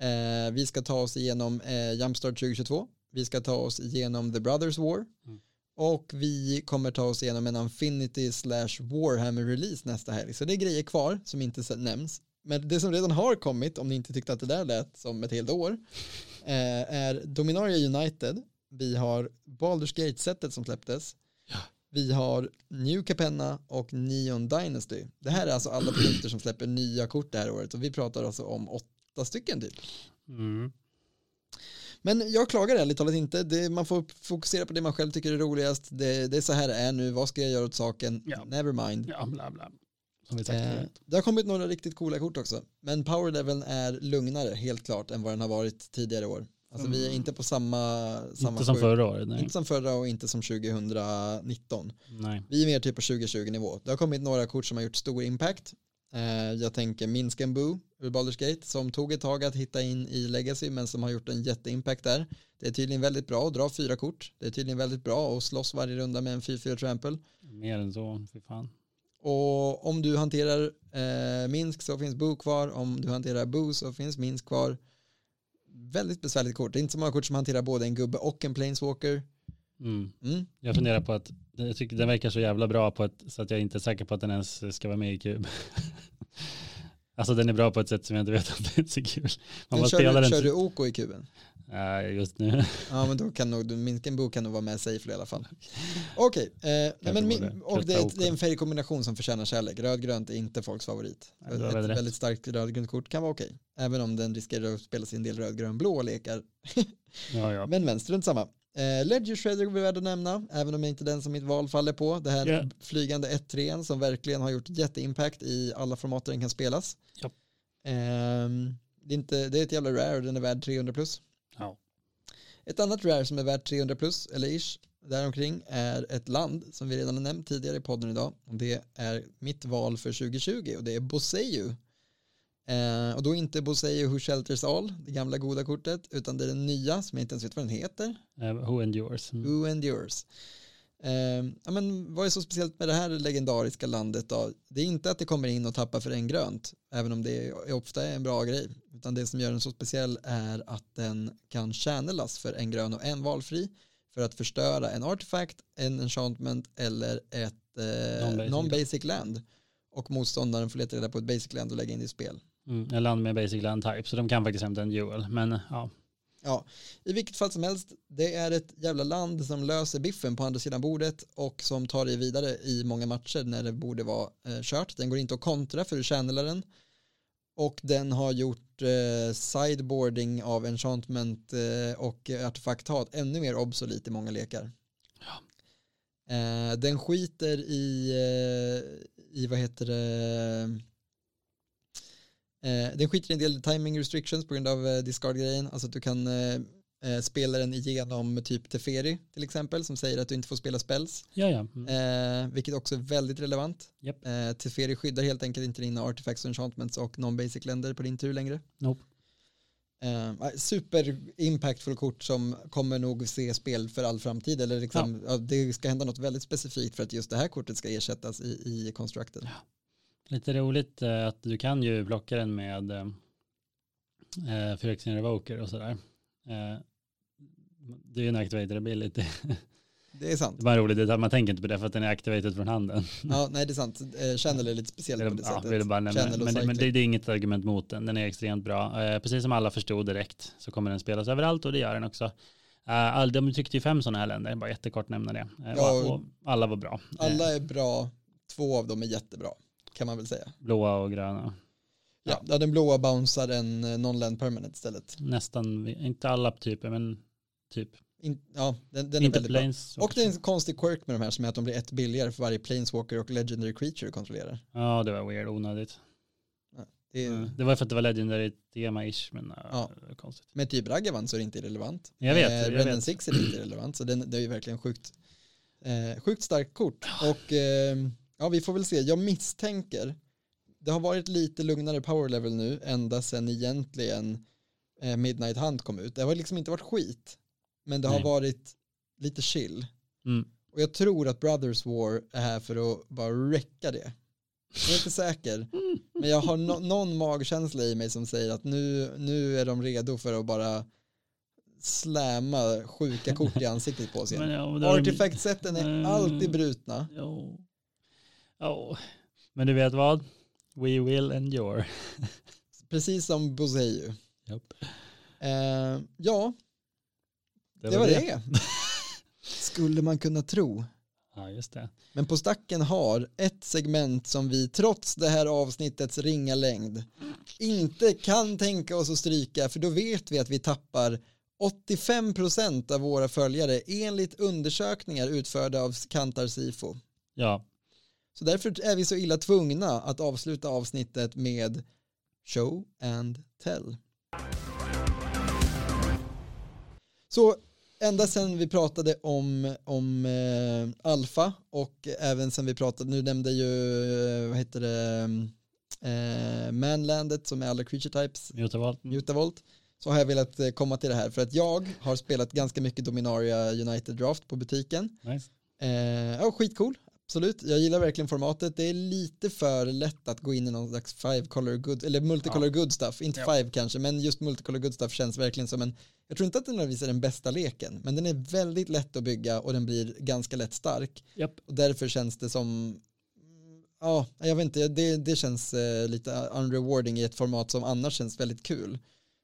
Eh, vi ska ta oss igenom eh, Jumpstart 2022, vi ska ta oss igenom The Brothers War Mm. och vi kommer ta oss igenom en Infinity slash Warhammer release nästa helg. Så det är grejer kvar som inte nämns. Men det som redan har kommit, om ni inte tyckte att det där lät som ett helt år, eh, är Dominaria United. Vi har Baldur's Gate-setet som släpptes. Vi har New Capenna och Neon Dynasty. Det här är alltså alla produkter som släpper nya kort det här året och vi pratar alltså om åtta stycken typ. Mm. Men jag klagar ärligt talat inte. Det, man får fokusera på det man själv tycker är roligast. Det, det är så här det är nu. Vad ska jag göra åt saken? Ja. Never mind. Ja, bla bla. Som vi sagt Eh, det har kommit några riktigt coola kort också. Men power leveln är lugnare helt klart än vad den har varit tidigare år. Alltså vi är inte på samma, samma Inte som sjuk- förra året. Nej. Inte som förra och inte som 2019. nej. Vi är mer typ på 2020 nivå. Det har kommit några kort som har gjort stor impact. Eh, jag tänker Minsk and Boo ur Baldur's Gate som tog ett tag att hitta in i Legacy men som har gjort en jätteimpact där. Det är tydligen väldigt bra att dra fyra kort. Det är tydligen väldigt bra att slåss varje runda med en 4-4 trample. Mer än så, fy fan. Och om du hanterar eh, Minsk så finns Boo kvar. Om du hanterar Boo så finns Minsk kvar. Väldigt besvärligt kort. Det är inte så många kort som hanterar både en gubbe och en planeswalker. Mm. Mm. Jag funderar på att, jag tycker den verkar så jävla bra på ett, så att jag inte är säker på att den ens ska vara med i kub. alltså den är bra på ett sätt som jag inte vet om det är så kul. Man Men kör, du, den kör du OK i kuben? Nej, just nu. Ja men då kan nog, and Boo kan nog vara med safely i alla fall. Okej, eh, men min, borde och det, är- det är en färgkombination som förtjänar kärlek. Rödgrönt är inte folks favorit. Nej, Ett rätt. väldigt starkt rödgrönt kort kan vara okej. Även om den riskerar att spela sin del rödgrön-blå lekar. Ja, ja. Men vänster, runt samma. Eh, Ledger Shredder är värd att nämna, även om det inte är den som mitt val faller på. Det här Ja. flygande 1-3 som verkligen har gjort jätteimpact i alla format där den kan spelas. Ja. Ehm, det, är inte, det är ett jävla rare och den är värd 300 plus. Ja. Ett annat rare som är värt 300 plus, eller ish, däromkring är ett land som vi redan har nämnt tidigare i podden idag. Och det är mitt val för 2020 och det är Boseiu. Eh, och då inte Boseiu Who Shelters All, det gamla goda kortet, utan det är den nya som jag inte ens vet vad den heter. Eh, Who endures. Mm. Who endures. Eh, ja, men vad är så speciellt med det här legendariska landet då? Det är inte att det kommer in och tappar för en grönt, även om det är, ofta är en bra grej, utan det som gör den så speciell är att den kan channelas för en grön och en valfri för att förstöra en artefakt, en enchantment eller ett eh, Non-basic non-basic land. Och motståndaren får leta reda på ett basic land och lägga in det i spel. Mm. En land med basic land type, så de kan faktiskt hämta en duel. Men ja, Ja, i vilket fall som helst, det är ett jävla land som löser biffen på andra sidan bordet och som tar det vidare i många matcher när det borde vara eh, kört. Den går inte att kontra för du channelar den. Och den har gjort eh, sideboarding av enchantment eh, och artefakthat ännu mer obsolit i många lekar. Eh, den skiter i, eh, i vad heter det, Eh, den skiter i en del timing restrictions på grund av eh, discard-grejen. Alltså att du kan eh, eh, spela den igenom typ Teferi till exempel som säger att du inte får spela spells. ja, ja. Mm. Eh, vilket också är väldigt relevant. Japp. Eh, Teferi skyddar helt enkelt inte dina artifacts och enchantments och non-basic länder på din tur längre. Nope. Eh, super impactful kort som kommer nog se spel för all framtid eller liksom, ja. det ska hända något väldigt specifikt för att just det här kortet ska ersättas i, i constructed. Lite roligt eh, att du kan ju blocka den med eh, eh, Phyrexian Revoker och sådär. Eh, det är ju en activated ability. Det är sant. Det är bara en rolig detalj, man tänker inte på det för att den är activated från handen. Ja, nej det är sant. Eh, Channel är lite speciellt på det ja, sättet. vill bara nämna. Men, men det, det är inget argument mot den, den är extremt bra. Eh, precis som alla förstod direkt så kommer den spelas överallt och det gör den också. Eh, all, de tryckte ju fem sådana här länder, bara jättekort nämna det. Eh, Ja, och, och alla var bra. Eh, Alla är bra, två av dem är jättebra kan man väl säga. blåa och gröna. Ja, ja den blåa bouncear en eh, non-land permanent istället. Nästan, inte alla typer, men typ. In, ja, den, den är inte väldigt bra. Och det är en konstig quirk med de här som är att de blir ett billigare för varje planeswalker och legendary creature du kontrollerar. Ja, det var weird, onödigt. Det Mm. Det var för att det var legendary tema-ish, men uh, Ja. konstigt. Med typ Ragavan så är det inte irrelevant. Jag vet, Eh, jag vet. Six är inte irrelevant, så den, det är ju verkligen sjukt, eh, sjukt starkt kort. Och eh, ja, vi får väl se. Jag misstänker, det har varit lite lugnare power level nu, ända sedan egentligen eh, Midnight Hunt kom ut. Det har liksom inte varit skit. men det har Nej. varit lite chill. Mm. Och jag tror att Brothers War är här för att bara räcka det. Jag är inte säker, men jag har no- någon magkänsla i mig som säger att nu, nu är de redo för att bara släma sjuka kort i ansiktet på sig. Ja, är Artifact-sätten är Mm. alltid brutna. Jo. Jo. Men du vet vad? We will endure. Precis som Boseiu. Japp. Eh, ja, det, var det. Skulle man kunna tro. Ja, just det. Men på stacken har ett segment som vi trots det här avsnittets ringa längd inte kan tänka oss att stryka för då vet vi att vi tappar 85% av våra följare enligt undersökningar utförda av Kantar Sifo. Ja, Så därför är vi så illa tvungna att avsluta avsnittet med show and tell. Så ända sedan vi pratade om, om eh, alfa och även sen vi pratade, nu nämnde ju, eh, vad heter det, eh, Manlandet som är alla creature types, Mutavolt. Mutavolt, så har jag velat eh, komma till det här för att jag har spelat ganska mycket Dominaria United Draft på butiken Nice. Eh, ja, skitcool. Absolut, jag gillar verkligen formatet. Det är lite för lätt att gå in i någon slags five color good, eller multicolor good stuff. Inte Ja. five kanske, men just multicolor good stuff känns verkligen som en, jag tror inte att den nödvändigtvis är den bästa leken, men den är väldigt lätt att bygga och den blir ganska lätt stark. Japp. Och därför känns det som, ja, jag vet inte, det, det känns eh, lite unrewarding i ett format som annars känns väldigt kul.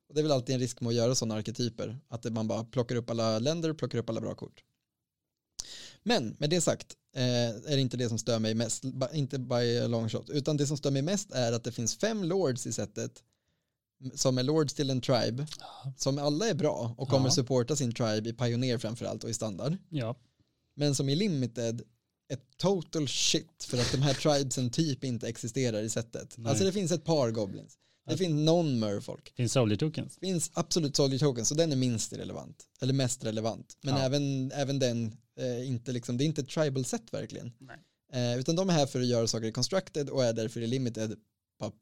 Och det är väl alltid en risk med att göra sådana arketyper, att man bara plockar upp alla länder, plockar upp alla bra kort. Men med det sagt eh, är det inte det som stör mig mest, inte by a long shot, utan det som stör mig mest är att det finns fem lords i sättet som är lords till en tribe, som alla är bra och kommer Ja. supporta sin tribe i Pioneer framförallt och i standard, Ja. men som i limited är total shit för att de här tribesen typ inte existerar i sättet. Nej. Alltså det finns ett par goblins, det finns någon merfolk, Finns soldier tokens? finns absolut soldier token så den är minst relevant, eller mest relevant, men Ja. även, även den eh, inte liksom, det är inte ett tribal set verkligen. Eh, utan de är här för att göra saker i constructed och är därför i limited bara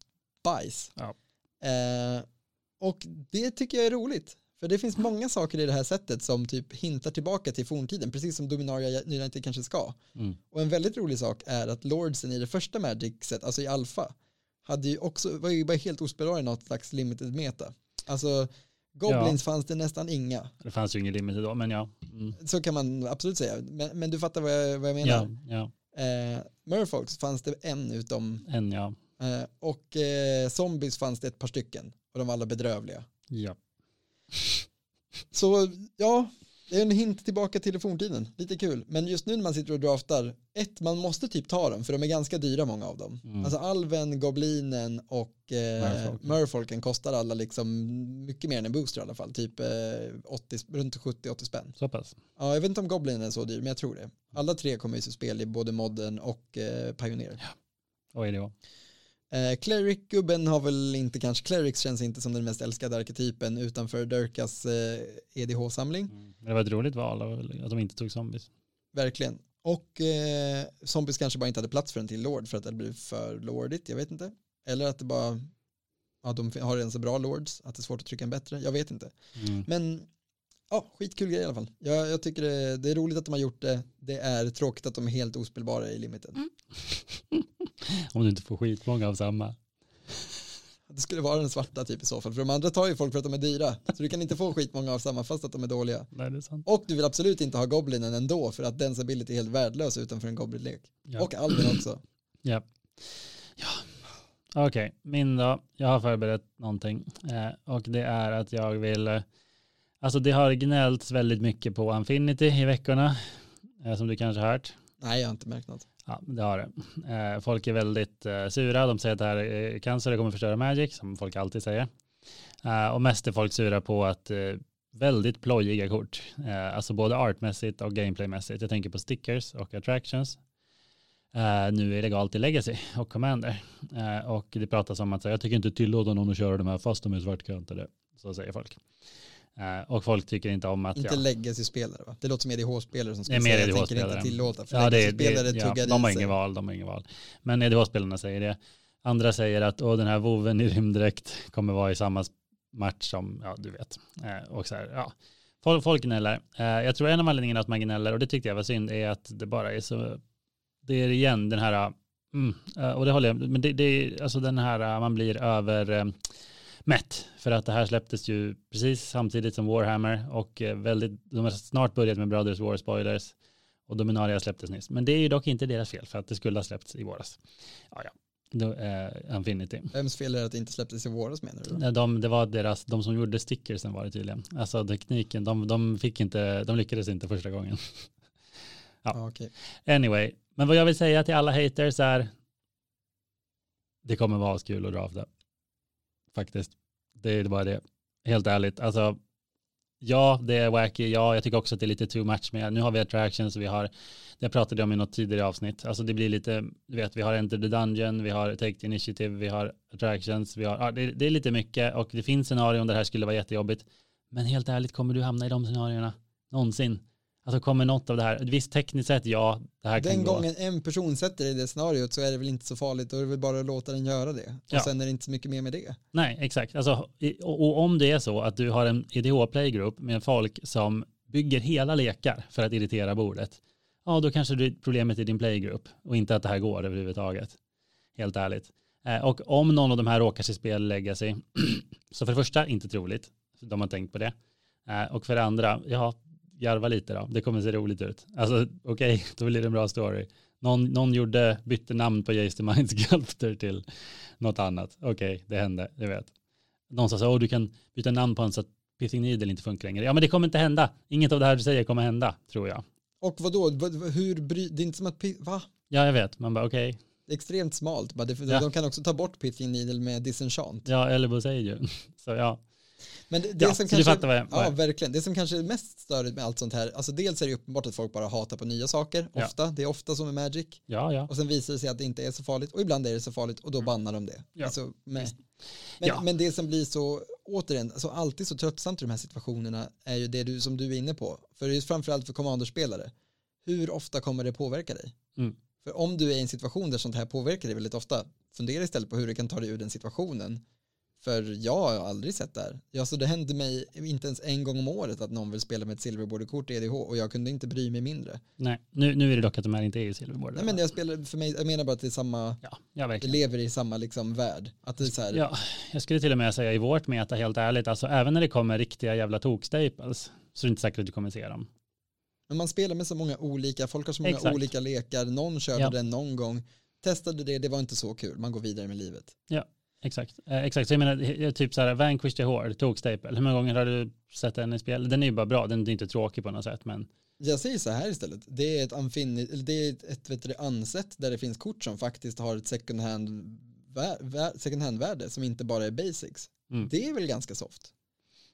bajs. Ja. Eh, och det tycker jag är roligt. För det finns många saker i det här sättet som typ hintar tillbaka till forntiden, precis som Dominaria United kanske ska. Mm. Och en väldigt rolig sak är att Lordsen i det första Magic-set, alltså i alfa, hade ju också, var ju bara helt ospelbara i något slags limited meta. Alltså, Goblins fanns det nästan inga. Det fanns ju ingen limit då, men ja. Mm. Så kan man absolut säga. Men, men du fattar vad jag, vad jag menar. Ja, ja. Eh, Merfolks fanns det en utom En ja. eh, och eh, zombies fanns det ett par stycken och de var alla bedrövliga. Ja. Så ja, det är en hint tillbaka till forntiden. Lite kul. Men just nu när man sitter och draftar, ett, man måste typ ta dem för de är ganska dyra många av dem. Mm. Alltså alven, goblinen och eh, merfolken kostar alla liksom mycket mer än en booster i alla fall. Typ eh, 80, runt 70-80 spänn. Så pass. Ja, jag vet inte om goblinen är så dyr, men jag tror det. Alla tre kommer ju till spel i både modern och eh, pioneer. Och EDH. Eh, Cleric-gubben har väl inte kanske, Clerics känns inte som den mest älskade arketypen utanför Durkas eh, EDH-samling. Mm. Men det var ett roligt val att de inte tog zombies. Verkligen. Och eh, zombies kanske bara inte hade plats för en till lord för att det blir för lordigt, jag vet inte. Eller att det bara, ja de har redan så bra lords att det är svårt att trycka en bättre, jag vet inte. Mm. Men ja, skitkul grej i alla fall. Jag, jag tycker det, det är roligt att de har gjort det, det är tråkigt att de är helt ospelbara i limited. Om du inte får skitmånga av samma. Det skulle vara den svarta typ i så fall, för de andra tar ju folk för att de är dyra. Så du kan inte få skitmånga av samma fast att de är dåliga. Nej, det är sant. Och du vill absolut inte ha goblinen ändå för att dens ability är helt värdelös utanför en goblinlek. Ja. Och alven också. Ja. ja. Okej, min då. Jag har förberett någonting. Eh, och det är att jag vill... Eh, alltså det har gnällts väldigt mycket på Infinity i veckorna. Eh, som du kanske har hört. Nej, jag har inte märkt något. Ja, det har det. Eh, folk är väldigt eh, sura. De säger att det här är cancer, det kommer förstöra Magic, som folk alltid säger. Eh, och mest är folk sura på att väldigt plojiga kort, alltså både artmässigt och gameplaymässigt. Jag tänker på stickers och attractions. Nu är legalt i Legacy och Commander. Och det pratas om att jag tycker inte tillåta någon att köra de här fast de är svartkantade. Så säger folk. Eh, och folk tycker inte om att... Inte legacy-spelare va? Det låter som EDH-spelare som Det mer säga jag tänker EDH-spelare. inte tillåta. För Ja, det, det, legacy-spelare ja, tuggar de har i sig. ingen val, de har ingen val. Men EDH-spelarna säger det. Andra säger att åh, den här voven i rymddräkt kommer vara i samma match som, ja du vet. Eh, och så här, ja. folk, folk gnäller. Eh, jag tror en av anledningarna att man gnäller, och det tyckte jag var synd, är att det bara är så, det är igen den här, mm, och det håller jag, men det, det är alltså den här, man blir över mätt, för att det här släpptes ju precis samtidigt som Warhammer och eh, väldigt, de har snart börjat med Brothers War spoilers och Dominaria släpptes nyss. Men det är ju dock inte deras fel för att det skulle ha släppts i våras. Ja, ja. Då, eh, Infinity. Vems fel är det att det inte släpptes i våras menar du? då? De, det var deras, de som gjorde stickersen var det tydligen. Alltså tekniken, de, de fick inte, de lyckades inte första gången. Ja. Ja, okej. Anyway, men vad jag vill säga till alla haters är det kommer vara kul att drafta. Faktiskt. Det är bara det. Helt ärligt. Alltså, ja, det är wacky. Ja, jag tycker också att det är lite too much men Nu har vi attractions, vi har, det pratade jag om i något tidigare avsnitt. Alltså det blir lite, du vet, vi har Enter the Dungeon, vi har Take the Initiative, vi har attractions, vi har, ja, det, det är lite mycket och det finns scenarion där det här skulle vara jättejobbigt. Men helt ärligt, kommer du hamna i de scenarierna? Någonsin? Alltså kommer något av det här, visst tekniskt sett ja, det här kan Den gå. gången en person sätter i det scenariot så är det väl inte så farligt, då är det väl bara att låta den göra det. Och Ja. sen är det inte så mycket mer med det. Nej, exakt. Alltså, och, och om det är så att du har en EDH-playgrupp med folk som bygger hela lekar för att irritera bordet, ja då kanske du problemet i din playgrupp och inte att det här går överhuvudtaget. Helt ärligt. Eh, och om någon av de här råkar sig spel lägga sig, så för det första inte troligt, de har tänkt på det. Eh, och för det andra, ja, jarva lite då, det kommer se roligt ut. Alltså okej, då blir det en bra story. Någon, någon gjorde, bytte namn på Jace the Mind Sculptor till något annat. Okej, det hände, jag vet. Någon sa så, åh du kan byta namn på en så att Pithing Needle inte funkar längre. Ja men det kommer inte hända. Inget av det här du säger kommer hända, tror jag. Och vadå, vad- vad- hur bry, det är inte som att, va? Ja jag vet, man bara okej, är extremt smalt. Bara det, Ja. De kan också ta bort Pithing Needle med Disenchant. ja eller säger ju. Så ja, Men det, det Ja, som kanske, jag- ja verkligen, det som kanske är mest störigt med allt sånt här, alltså dels är det uppenbart att folk bara hatar på nya saker, Ja. ofta, det är ofta som med Magic, ja ja. och sen visar det sig att det inte är så farligt, och ibland är det så farligt, och då bannar de det. Mm. Ja. Alltså, men, Ja. men det som blir så, återigen, alltså alltid så tröttsamt i de här situationerna är ju det du, som du är inne på, för är framförallt för commanderspelare, hur ofta kommer det påverka dig? Mm. För om du är i en situation där sånt här påverkar dig väldigt ofta, fundera istället på hur du kan ta dig ur den situationen. För jag har aldrig sett det här. Alltså det hände mig inte ens en gång om året att någon vill spela med ett silverborderkort i EDH och jag kunde inte bry mig mindre. Nej, nu, nu är det dock att de här inte är i Silverboard. Nej men jag spelar, för mig, jag menar bara att det är samma, Ja, ja verkligen. lever i samma liksom värld. Att det är så här, Ja, jag skulle till och med säga i vårt meta helt ärligt, alltså även när det kommer riktiga jävla tokstaples så är det inte säkert att du kommer se dem. men man spelar med så många olika, folk har så många Exakt. olika lekar, någon körde Ja. den någon gång, testade det, det var inte så kul, man går vidare med livet. Exakt, eh, exakt. Så jag menar, typ så här, Vanquish the Horde, tokstaple. Hur många gånger har du sett den i spel? Den är ju bara bra, den är inte tråkig på något sätt, men Jag säger så här istället, det är ett, eller det är ett, vet du, där det finns kort som faktiskt har ett second hand, second hand värde som inte bara är basics. Mm. Det är väl ganska soft.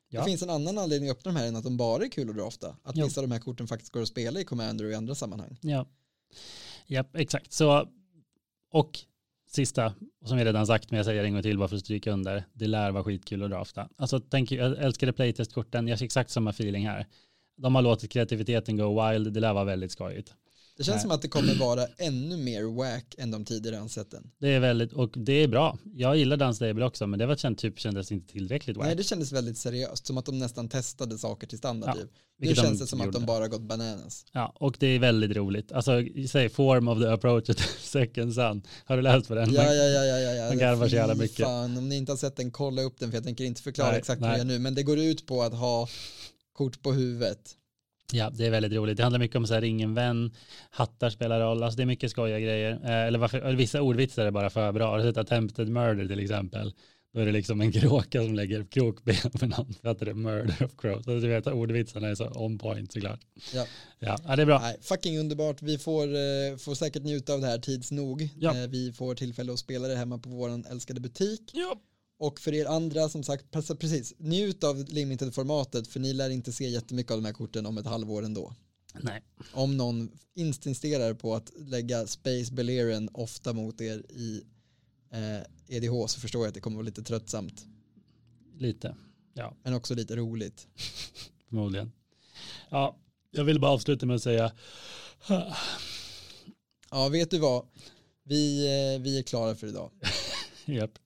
Ja. Det finns en annan anledning att öppna de här än att de bara är kul att dra ofta. Att Jo. vissa av de här korten faktiskt går att spela i Commander och i andra sammanhang. Ja, ja exakt. Så, och sista, som jag redan sagt, men jag säger det en gång till bara för att stryka under, det lär vara skitkul att drafta. Alltså, tänk, jag älskade playtestkorten, jag fick exakt samma feeling här. De har låtit kreativiteten go wild, det lär vara väldigt skojigt. Det känns Nej. som att det kommer vara ännu mer wack än de tidigare ansätten. Det är väldigt, och det är bra. Jag gillar Dance Stable också, men det var känt, typ, kändes inte tillräckligt wack. Nej, det kändes väldigt seriöst, som att de nästan testade saker till standard. Ja, typ. Nu de känns det som att de bara gått bananas. Ja, och det är väldigt roligt. Alltså, säg Form of the Approach to Second Sun. Har du läst på den? Ja, ja, ja, ja, ja. Man garvar så jävla mycket. Fan, om ni inte har sett den, kolla upp den, för jag tänker inte förklara Nej, exakt vad nej. det är nu, men det går ut på att ha kort på huvudet. Ja, det är väldigt roligt. Det handlar mycket om så här ingen vän, hattar spelar roll, alltså det är mycket skojiga grejer. Eh, eller, varför, vissa ordvitsar är bara för bra. Har du sett Attempted Murder till exempel? Då är det liksom en kråka som lägger krokben för någon för att det är murder of crows. Så du vet, ordvitsarna är så on point såklart. Ja. Ja, ja det är bra. Nej, fucking underbart. Vi får, eh, får säkert njuta av det här tids nog. Ja. Eh, vi får tillfälle att spela det hemma på vår älskade butik. Ja. Och för er andra, som sagt, passa, precis, njut av limited-formatet, för ni lär inte se jättemycket av de här korten om ett halvår ändå. Nej, Om någon insisterar på att lägga Space Belerian ofta mot er i eh, EDH så förstår jag att det kommer vara lite tröttsamt, lite. Ja, men också lite roligt. förmodligen. Ja, jag vill bara avsluta med att säga Ja, vet du vad? Vi, eh, vi är klara för idag. Japp. Eh,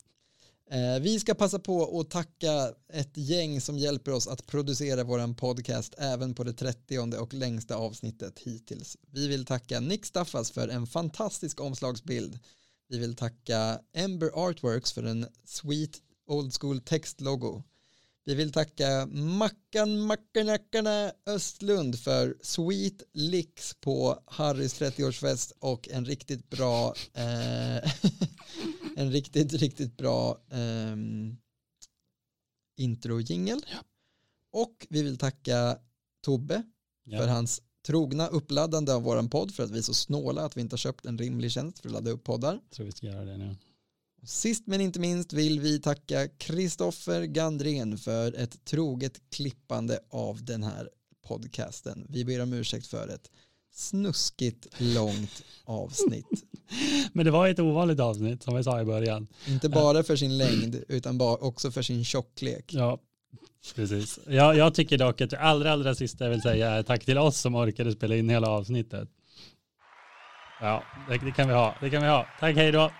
Eh, vi ska passa på att tacka ett gäng som hjälper oss att producera våran podcast även på det 30 och längsta avsnittet hittills. Vi vill tacka Nick Staffas för en fantastisk omslagsbild. Vi vill tacka Ember Artworks för en sweet old school textlogo. Vi vill tacka Mackan Mackanackarna Östlund för Sweet Licks på Harrys 30-årsfest och en riktigt bra eh, en riktigt, riktigt bra eh, intro-jingel. Ja. Och vi vill tacka Tobbe Ja. för hans trogna uppladdande av våran podd för att vi är så snåla att vi inte har köpt en rimlig tjänst för att ladda upp poddar. Jag tror vi ska göra det nu. Sist men inte minst vill vi tacka Kristoffer Gandrén för ett troget klippande av den här podcasten. Vi ber om ursäkt för ett snuskigt långt avsnitt. Men det var ett ovanligt avsnitt som vi sa i början. Inte bara för sin längd utan också för sin tjocklek. Ja, precis. Jag, jag tycker dock att det allra, allra sista jag vill säga är tack till oss som orkade spela in hela avsnittet. Ja, det, det kan vi ha. Det kan vi ha. Tack, hej då.